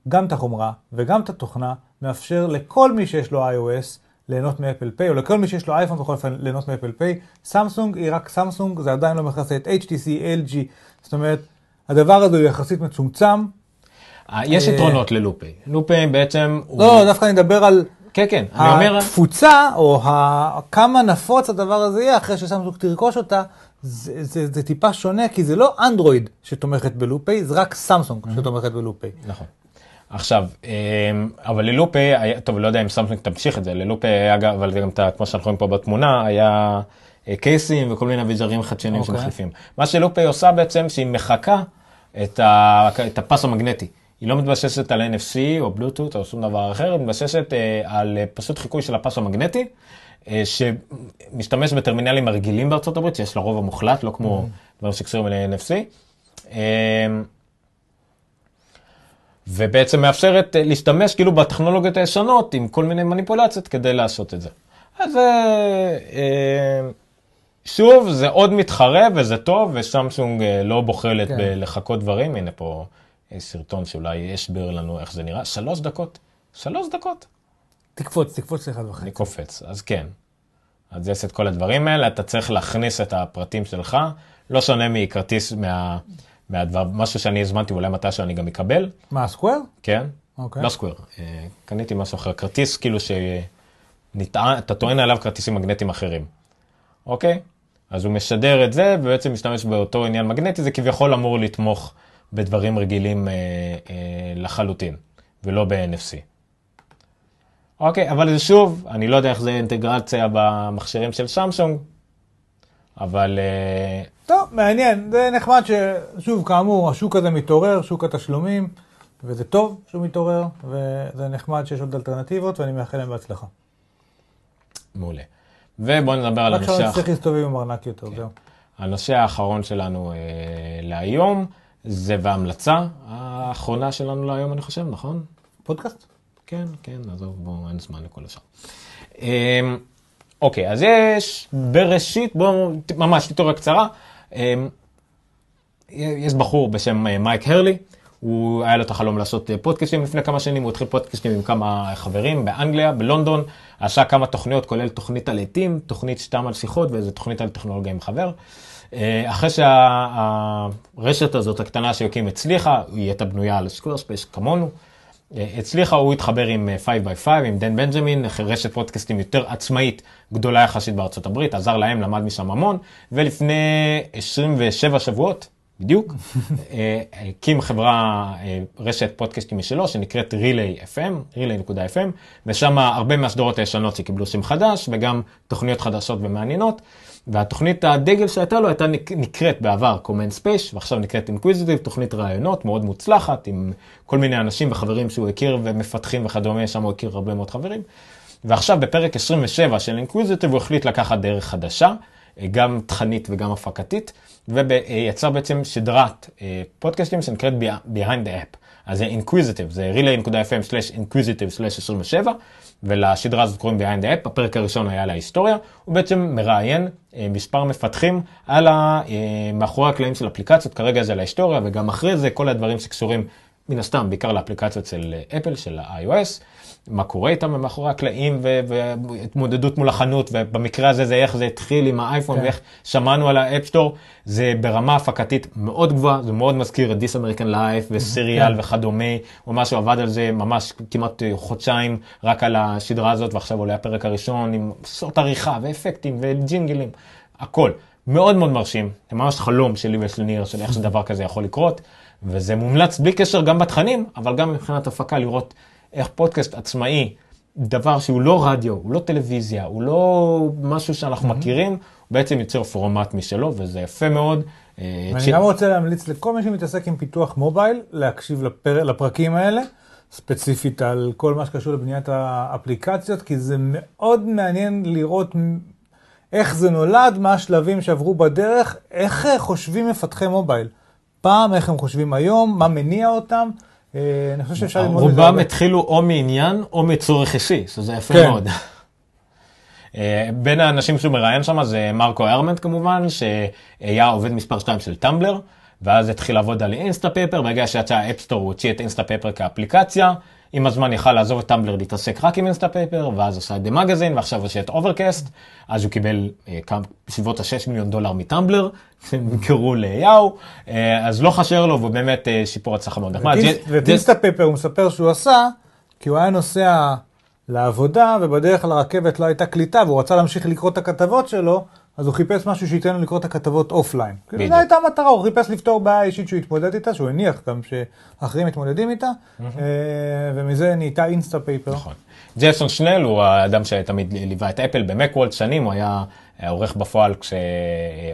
Speaker 3: גם את החומרה וגם את התוכנה, מאפשר לכל מי שיש לו iOS ליהנות מ Apple Pay, או לכל מי שיש לו אייפון בכל אופן ליהנות מ Apple Pay. סמסונג היא רק סמסונג, זה עדיין לא מכסה את HTC, LG, זאת אומרת, הדבר הזה הוא יחסית מצומצם.
Speaker 2: אה, יש
Speaker 3: אה,
Speaker 2: יתרונות ל LoopPay. LoopPay בעצם...
Speaker 3: לא, דווקא אני מדבר על
Speaker 2: כן, כן, אני אומר...
Speaker 3: התפוצה, או ה- כמה נפוץ הדבר הזה יהיה אחרי שסמסונג תרכוש אותה, זה, זה, זה טיפה שונה, כי זה לא אנדרואיד שתומכת בלופיי, זה רק סמסונג שתומכת בלופיי.
Speaker 2: נכון. עכשיו, אמ, אבל ללופי, היה- טוב, לא יודע אם סמסונג תמשיך את זה, ללופי היה גם, אבל זה גם, אתה- כמו שאנחנו רואים פה בתמונה, היה אה, קייסים וכל מיני אביזרים חדשניים
Speaker 3: אוקיי.
Speaker 2: שמחליפים. מה שלופי עושה בעצם, שהיא מחקה את, ה, את הפס המגנטי. היא לא מתבססת על NFC או בלוטות או שום דבר אחר, היא מתבססת אה, על אה, פשוט חיקוי של הפס המגנטי, אה, שמשתמש בטרמינלים הרגילים בארצות הברית, שיש לרוב המוחלט, לא כמו דברים שקשורים ל-NFC. ובעצם מאפשרת אה, להשתמש כאילו בטכנולוגיות הישנות עם כל מיני מניפולציות כדי לעשות את זה. אז אה, אה, שוב, זה עוד מתחרה וזה טוב, וסמסונג לא בוחלת
Speaker 3: כן.
Speaker 2: בלחכות דברים. הנה פה סרטון שאולי יסביר לנו איך זה נראה. שלוש דקות. שלוש דקות.
Speaker 3: תקפוץ, תקפוץ לאחד וחצי.
Speaker 2: אני קופץ, אז כן. אז יש את כל הדברים האלה, אתה צריך להכניס את הפרטים שלך, לא שונה מכרטיס מה, מהדבר, משהו שאני הזמנתי, אולי מתי שאני גם אקבל,
Speaker 3: מה, סקוואר?
Speaker 2: כן?
Speaker 3: אוקיי.
Speaker 2: לא סקוויר, אה, קניתי משהו אחר, כרטיס כאילו שנטען, אתה טוען עליו כרטיסים מגנטיים אחרים, אוקיי? אז הוא משדר את זה, ובעצם משתמש באותו עניין מגנטי, זה כביכול אמור לתמוך בדברים רגילים אה, אה, לחלוטין, ולא ב-NFC. אוקיי, אבל זה שוב, אני לא יודע איך זה אינטגרציה במכשירים של סמסונג, אבל אה,
Speaker 3: טוב, מעניין, זה נחמד ששוב, כאמור, השוק הזה מתעורר, שוק התשלומים, וזה טוב שהוא מתעורר, וזה נחמד שיש עוד אלטרנטיבות, ואני מאחל להם בהצלחה.
Speaker 2: מעולה. ובואו נדבר על הנושא
Speaker 3: עכשיו
Speaker 2: האחרון.
Speaker 3: נצטרך להסתובב עם ארנק יותר, זהו.
Speaker 2: הנושא האחרון שלנו אה, להיום, זה וההמלצה האחרונה שלנו להיום, אני חושב, נכון?
Speaker 3: פודקאסט?
Speaker 2: כן, כן, עזוב, בואו, אין זמן לכל השאר. אה, אוקיי, אז יש בראשית, בואו, ממש תיאוריה קצרה. אה, יש בחור בשם אה, מייק הרלי, הוא, היה לו את החלום לעשות אה, פודקאסטים לפני כמה שנים, הוא התחיל פודקאסטים עם כמה חברים באנגליה, בלונדון, עשה כמה תוכניות, כולל תוכנית על עטים, תוכנית סתם על שיחות ואיזה תוכנית על טכנולוגיה עם חבר. אה, אחרי שהרשת הזאת הקטנה שהקים הצליחה, היא הייתה בנויה על Squarespace כמונו. אה, הצליחה, הוא התחבר עם 5by5, עם דן בנג'מין, רשת פודקאסטים יותר עצמאית, גדולה יחסית בארצות הברית, עזר להם, למד משם המון, ולפני 27 שבועות, בדיוק, אה, הקים חברה, אה, רשת פודקאסטים משלו, שנקראת Relay FM, Relay.FM, ושם הרבה מהסדרות הישנות שקיבלו שם חדש, וגם תוכניות חדשות ומעניינות. והתוכנית הדגל שהייתה לו הייתה נקראת בעבר Command Space, ועכשיו נקראת Inquisitive, תוכנית רעיונות מאוד מוצלחת, עם כל מיני אנשים וחברים שהוא הכיר ומפתחים וכדומה, שם הוא הכיר הרבה מאוד חברים. ועכשיו בפרק 27 של Inquisitive הוא החליט לקחת דרך חדשה, גם תכנית וגם הפקתית, ויצר בעצם שדרת אה, פודקאסטים שנקראת Behind the App. אז זה Inquisitive, זה relay.fm/inquisitive/27, ולסדרה הזאת קוראים the App, הפרק הראשון היה על ההיסטוריה, הוא בעצם מראיין אה, מספר מפתחים על ה, אה, מאחורי הקלעים של אפליקציות, כרגע זה על ההיסטוריה, וגם אחרי זה כל הדברים שקשורים מן הסתם בעיקר לאפליקציות של אפל, של ה-iOS. מה קורה איתם מאחורי הקלעים והתמודדות מול החנות, ובמקרה הזה זה איך זה התחיל עם האייפון כן. ואיך שמענו על ה App Store, זה ברמה הפקתית מאוד גבוהה, זה מאוד מזכיר את דיס אמריקן לייף וסיריאל כן. וכדומה, הוא ממש עבד על זה ממש כמעט חודשיים רק על השדרה הזאת, ועכשיו עולה הפרק הראשון עם סרט עריכה ואפקטים וג'ינגלים, הכל. מאוד מאוד מרשים, זה ממש חלום שלי ושל ניר, של איך שדבר כזה יכול לקרות, וזה מומלץ בלי קשר גם בתכנים, אבל גם מבחינת הפקה לראות איך פודקאסט עצמאי, דבר שהוא לא רדיו, הוא לא טלוויזיה, הוא לא משהו שאנחנו mm-hmm. מכירים, הוא בעצם יוצר פורמט משלו, וזה יפה מאוד.
Speaker 3: אה, ואני ש... גם רוצה להמליץ לכל מי שמתעסק עם פיתוח מובייל, להקשיב לפר... לפרקים האלה, ספציפית על כל מה שקשור לבניית האפליקציות, כי זה מאוד מעניין לראות איך זה נולד, מה השלבים שעברו בדרך, איך חושבים מפתחי מובייל. פעם, איך הם חושבים היום, מה מניע אותם. אה, אני חושב שאפשר ללמוד
Speaker 2: את זה. רובם התחילו או מעניין או מצורך אישי, שזה יפה כן. מאוד. אה, בין האנשים שהוא מראיין שם זה מרקו ארמנט כמובן, שהיה עובד מספר 2 של טמבלר, ואז התחיל לעבוד על Instapaper, ברגע שיצא ה App Store הוא הוציא את Instapaper כאפליקציה, עם הזמן יכל לעזוב את טמבלר להתעסק רק עם Instapaper, ואז עשה את The Magazine, ועכשיו עושה את Overcast, אז הוא קיבל אה, בסביבות ה-6 מיליון דולר מטמבלר, נמכרו ליאהו, אה, אז לא חסר לו, והוא באמת אה, סיפור הצלחה מאוד נחמד.
Speaker 3: ואת Instapaper הוא מספר שהוא עשה, כי הוא היה נוסע לעבודה, ובדרך לרכבת לא הייתה קליטה, והוא רצה להמשיך לקרוא את הכתבות שלו, אז הוא חיפש משהו שייתן לו לקרוא את הכתבות offline. כאילו זו הייתה המטרה, הוא חיפש לפתור בעיה אישית שהוא התמודד איתה, שהוא הניח גם שאחרים מתמודדים איתה, אה, ומזה נהייתה Instapaper. נכון.
Speaker 2: ג'ייסון סנל הוא האדם שתמיד ליווה את אפל ב Macworld שנים, הוא היה עורך בפועל,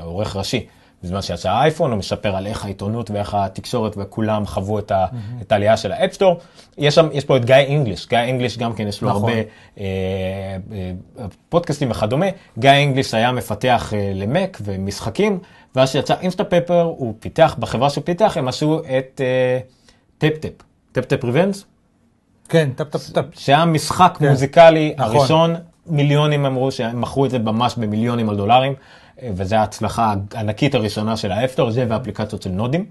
Speaker 2: עורך ראשי. בזמן שיצא האייפון, הוא מספר על איך העיתונות ואיך התקשורת וכולם חוו את, ה, mm-hmm. את העלייה של ה App Store. יש, שם, יש פה את גיא אינגליש, גיא אינגליש גם כן יש לו נכון. הרבה אה, אה, פודקאסטים וכדומה. גיא אינגליש היה מפתח אה, למק ומשחקים, ואז שיצא Instapaper, הוא פיתח, בחברה שהוא פיתח, הם עשו את אה, Tap Tap, Tap Tap Revenge.
Speaker 3: כן, Tap Tap Tap.
Speaker 2: שהיה משחק כן. מוזיקלי נכון. הראשון, מיליונים אמרו שהם מכרו את זה ממש במיליונים של דולרים. וזו ההצלחה הענקית הראשונה של ה App Store, זה ואפליקציות של נודים.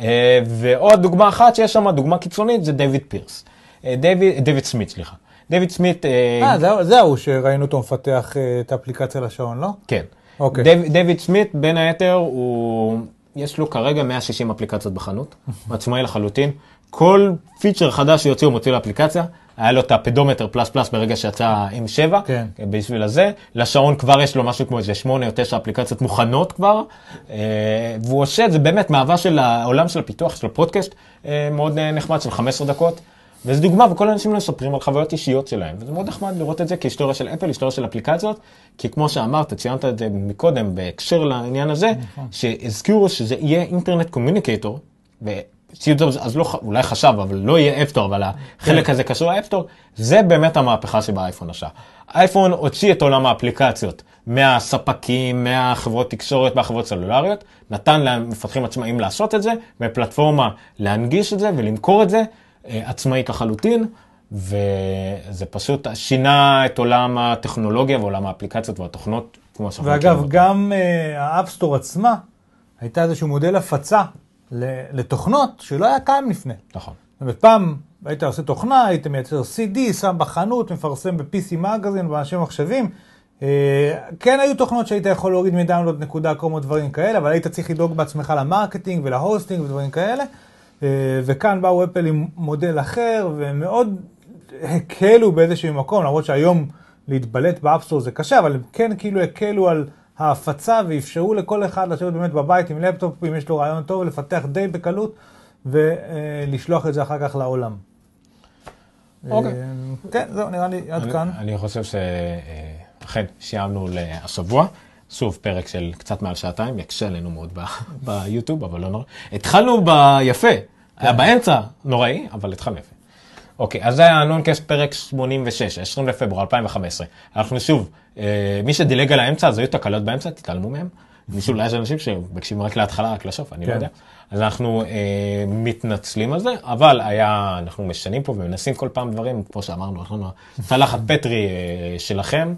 Speaker 2: אה, ועוד דוגמה אחת שיש שם, דוגמה קיצונית, זה דויד פירס. אה, דויד סמית, סליחה. דויד סמית...
Speaker 3: אה, זה, זה ההוא שראינו אותו מפתח את האפליקציה לשעון, לא?
Speaker 2: כן. אוקיי. דו, דויד סמית, בין היתר, הוא... יש לו כרגע 160 אפליקציות בחנות, עצמאי לחלוטין. כל פיצ'ר חדש שיוצא הוא מוציא לאפליקציה. היה לו את ה Pedometer Plus Plus ברגע שיצא עם 7, כן. בשביל הזה. לשעון כבר יש לו משהו כמו איזה 8 או 9 אפליקציות מוכנות כבר, אה, והוא עושה את זה באמת מאהבה של העולם של הפיתוח, של הפודקאסט, אה, מאוד אה, נחמד, של 15 דקות. וזו דוגמה, וכל האנשים מספרים על חוויות אישיות שלהם, וזה מאוד נחמד לראות את זה כהיסטוריה של אפל, היסטוריה של אפליקציות, כי כמו שאמרת, ציינת את זה מקודם בהקשר לעניין הזה, נכון. שהזכירו שזה יהיה internet communicator, סטיב ג'ובס אז לא, אולי חשב, אבל לא יהיה App Store, אבל החלק כן. הזה קשור ל App Store, זה באמת המהפכה שבאייפון עשה. אייפון הוציא את עולם האפליקציות מהספקים, מהחברות תקשורת, מהחברות סלולריות, נתן למפתחים עצמאיים לעשות את זה, בפלטפורמה להנגיש את זה ולמכור את זה אה, עצמאית לחלוטין, וזה פשוט שינה את עולם הטכנולוגיה ועולם האפליקציות והתוכנות,
Speaker 3: כמו שאנחנו ואגב, גם uh, ה App Store עצמה הייתה איזשהו מודל הפצה לתוכנות שלא היה קיים לפני.
Speaker 2: נכון.
Speaker 3: זאת אומרת, פעם היית עושה תוכנה, היית מייצר CD, שם בחנות, מפרסם ב-PC מגזין, באנשים ומחשבים. אה, כן היו תוכנות שהיית יכול להוריד מ download נקודה com או דברים כאלה, אבל היית צריך לדאוג בעצמך ל marketing ול hosting ודברים כאלה. אה, וכאן באו אפל עם מודל אחר, ומאוד הקלו באיזשהו מקום, למרות שהיום להתבלט ב App Store זה קשה, אבל הם כן כאילו הקלו על ההפצה ואפשרו לכל אחד לשבת באמת בבית עם לפטופ, אם יש לו רעיון טוב, לפתח די בקלות ולשלוח את זה אחר כך לעולם.
Speaker 2: אוקיי.
Speaker 3: אה, כן, זהו, נראה לי עד כאן.
Speaker 2: אני חושב שאכן סיימנו להשבוע. שוב, פרק של קצת מעל שעתיים, יקשה עלינו מאוד ביוטיוב, אבל לא נורא. התחלנו ביפה, היה באמצע נוראי, אבל התחלנו יפה. אוקיי, אז זה היה נונקאסט פרק 86, 20 לפברואר 2015. אנחנו שוב, אה, מי שדילג על האמצע, אז היו תקלות באמצע, תתעלמו מהם. מישהו, אולי יש אנשים שמקשיבים רק להתחלה, רק לסוף, אני לא
Speaker 3: כן.
Speaker 2: יודע. אז אנחנו אה, מתנצלים על זה, אבל היה, אנחנו משנים פה ומנסים כל פעם דברים, כמו שאמרנו, לנו צלחת פטרי אה, שלכם,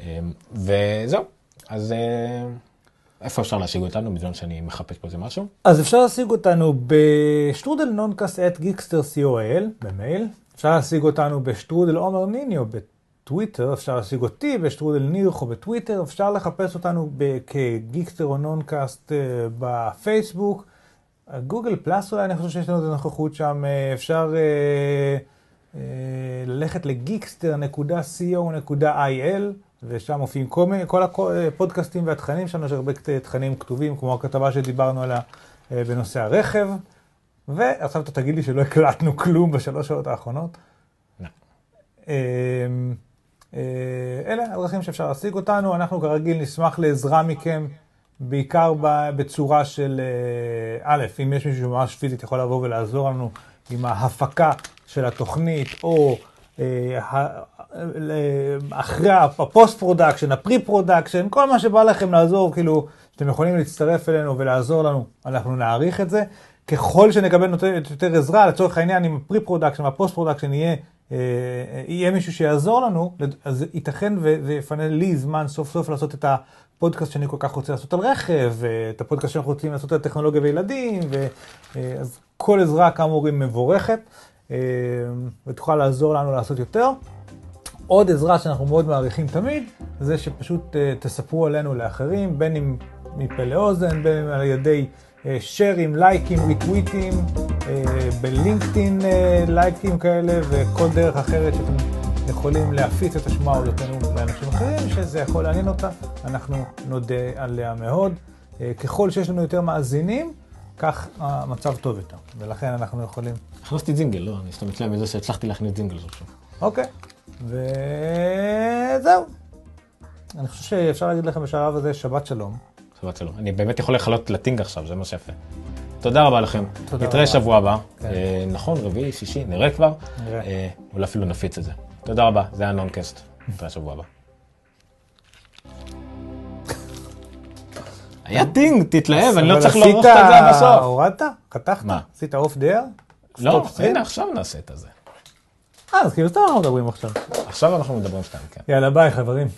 Speaker 2: אה, וזהו. אז אה, איפה אפשר להשיג אותנו, בזמן שאני מחפש פה איזה משהו?
Speaker 3: אז אפשר להשיג אותנו בשטרודל Noncast at Geekster co.il במייל. אפשר להשיג אותנו בשטרודל עומר ניניו בטוויטר. אפשר להשיג אותי בשטרודל נירחו בטוויטר. אפשר לחפש אותנו כ Geekster או Noncast אה, בפייסבוק. Google Plus אולי, אני חושב שיש לנו את הנוכחות שם. אה, אפשר אה, ללכת לגיקסטר.co.il ושם מופיעים כל, כל הפודקאסטים והתכנים שלנו, יש הרבה תכנים כתובים, כמו הכתבה שדיברנו עליה בנושא הרכב. ועכשיו אתה תגיד לי שלא הקלטנו כלום בשלוש שעות האחרונות.
Speaker 2: לא.
Speaker 3: אה, אה, אלה הדרכים שאפשר להשיג אותנו, אנחנו כרגיל נשמח לעזרה מכם, בעיקר בצורה של, אה, א', אם יש מישהו שממש פיזית יכול לבוא ולעזור לנו עם ההפקה של התוכנית, או אה, אחרי ה post production, ה pre production, כל מה שבא לכם לעזור, כאילו, שאתם יכולים להצטרף אלינו ולעזור לנו, אנחנו נעריך את זה. ככל שנקבל יותר, יותר עזרה, לצורך העניין, אם ה pre production וה post production יהיה, אה, יהיה מישהו שיעזור לנו, אז ייתכן וזה יפנה לי זמן סוף סוף לעשות את הפודקאסט שאני כל כך רוצה לעשות על רכב, ואת הפודקאסט שאנחנו רוצים לעשות על טכנולוגיה וילדים, ו, אה, אז כל עזרה כאמור היא מבורכת, אה, ותוכל לעזור לנו לעשות יותר. עוד עזרה שאנחנו מאוד מעריכים תמיד, זה שפשוט uh, תספרו עלינו לאחרים, בין אם מפה לאוזן, בין אם על ידי שרים, לייקים, ריטוויטים, בלינקדאין uh, לייקים כאלה, וכל דרך אחרת שאתם יכולים להפיץ את השמועה אודותינו לאנשים אחרים, שזה יכול לעניין אותה, אנחנו נודה עליה מאוד. Uh, ככל שיש לנו יותר מאזינים, כך המצב טוב יותר, ולכן אנחנו יכולים
Speaker 2: הכנסתי ג'ינגל, לא, אני סתם מתלהב מזה שהצלחתי להכניס ג'ינגל סוף סוף.
Speaker 3: אוקיי, וזהו. אני חושב שאפשר להגיד לכם בשלב הזה שבת שלום.
Speaker 2: שבת שלום. אני באמת יכול לחלות לטינג עכשיו, זה מה שיפה. תודה רבה לכם.
Speaker 3: תודה
Speaker 2: נתראה
Speaker 3: רבה.
Speaker 2: שבוע הבא.
Speaker 3: כן.
Speaker 2: אה, נכון, רביעי, שישי, נראה כבר.
Speaker 3: נראה.
Speaker 2: אה, אולי אפילו נפיץ את זה. תודה רבה, זה היה נונקאסט. נתראה שבוע הבא. היה טינג, תתלהב, אני לא צריך לערוך את זה עד הסוף.
Speaker 3: הורדת? חתכת?
Speaker 2: מה?
Speaker 3: עשית off the air?
Speaker 2: לא, הנה עכשיו נעשה את זה.
Speaker 3: אה, אז כאילו סתם אנחנו מדברים עכשיו.
Speaker 2: עכשיו אנחנו מדברים שתיים, כן.
Speaker 3: יאללה, ביי חברים.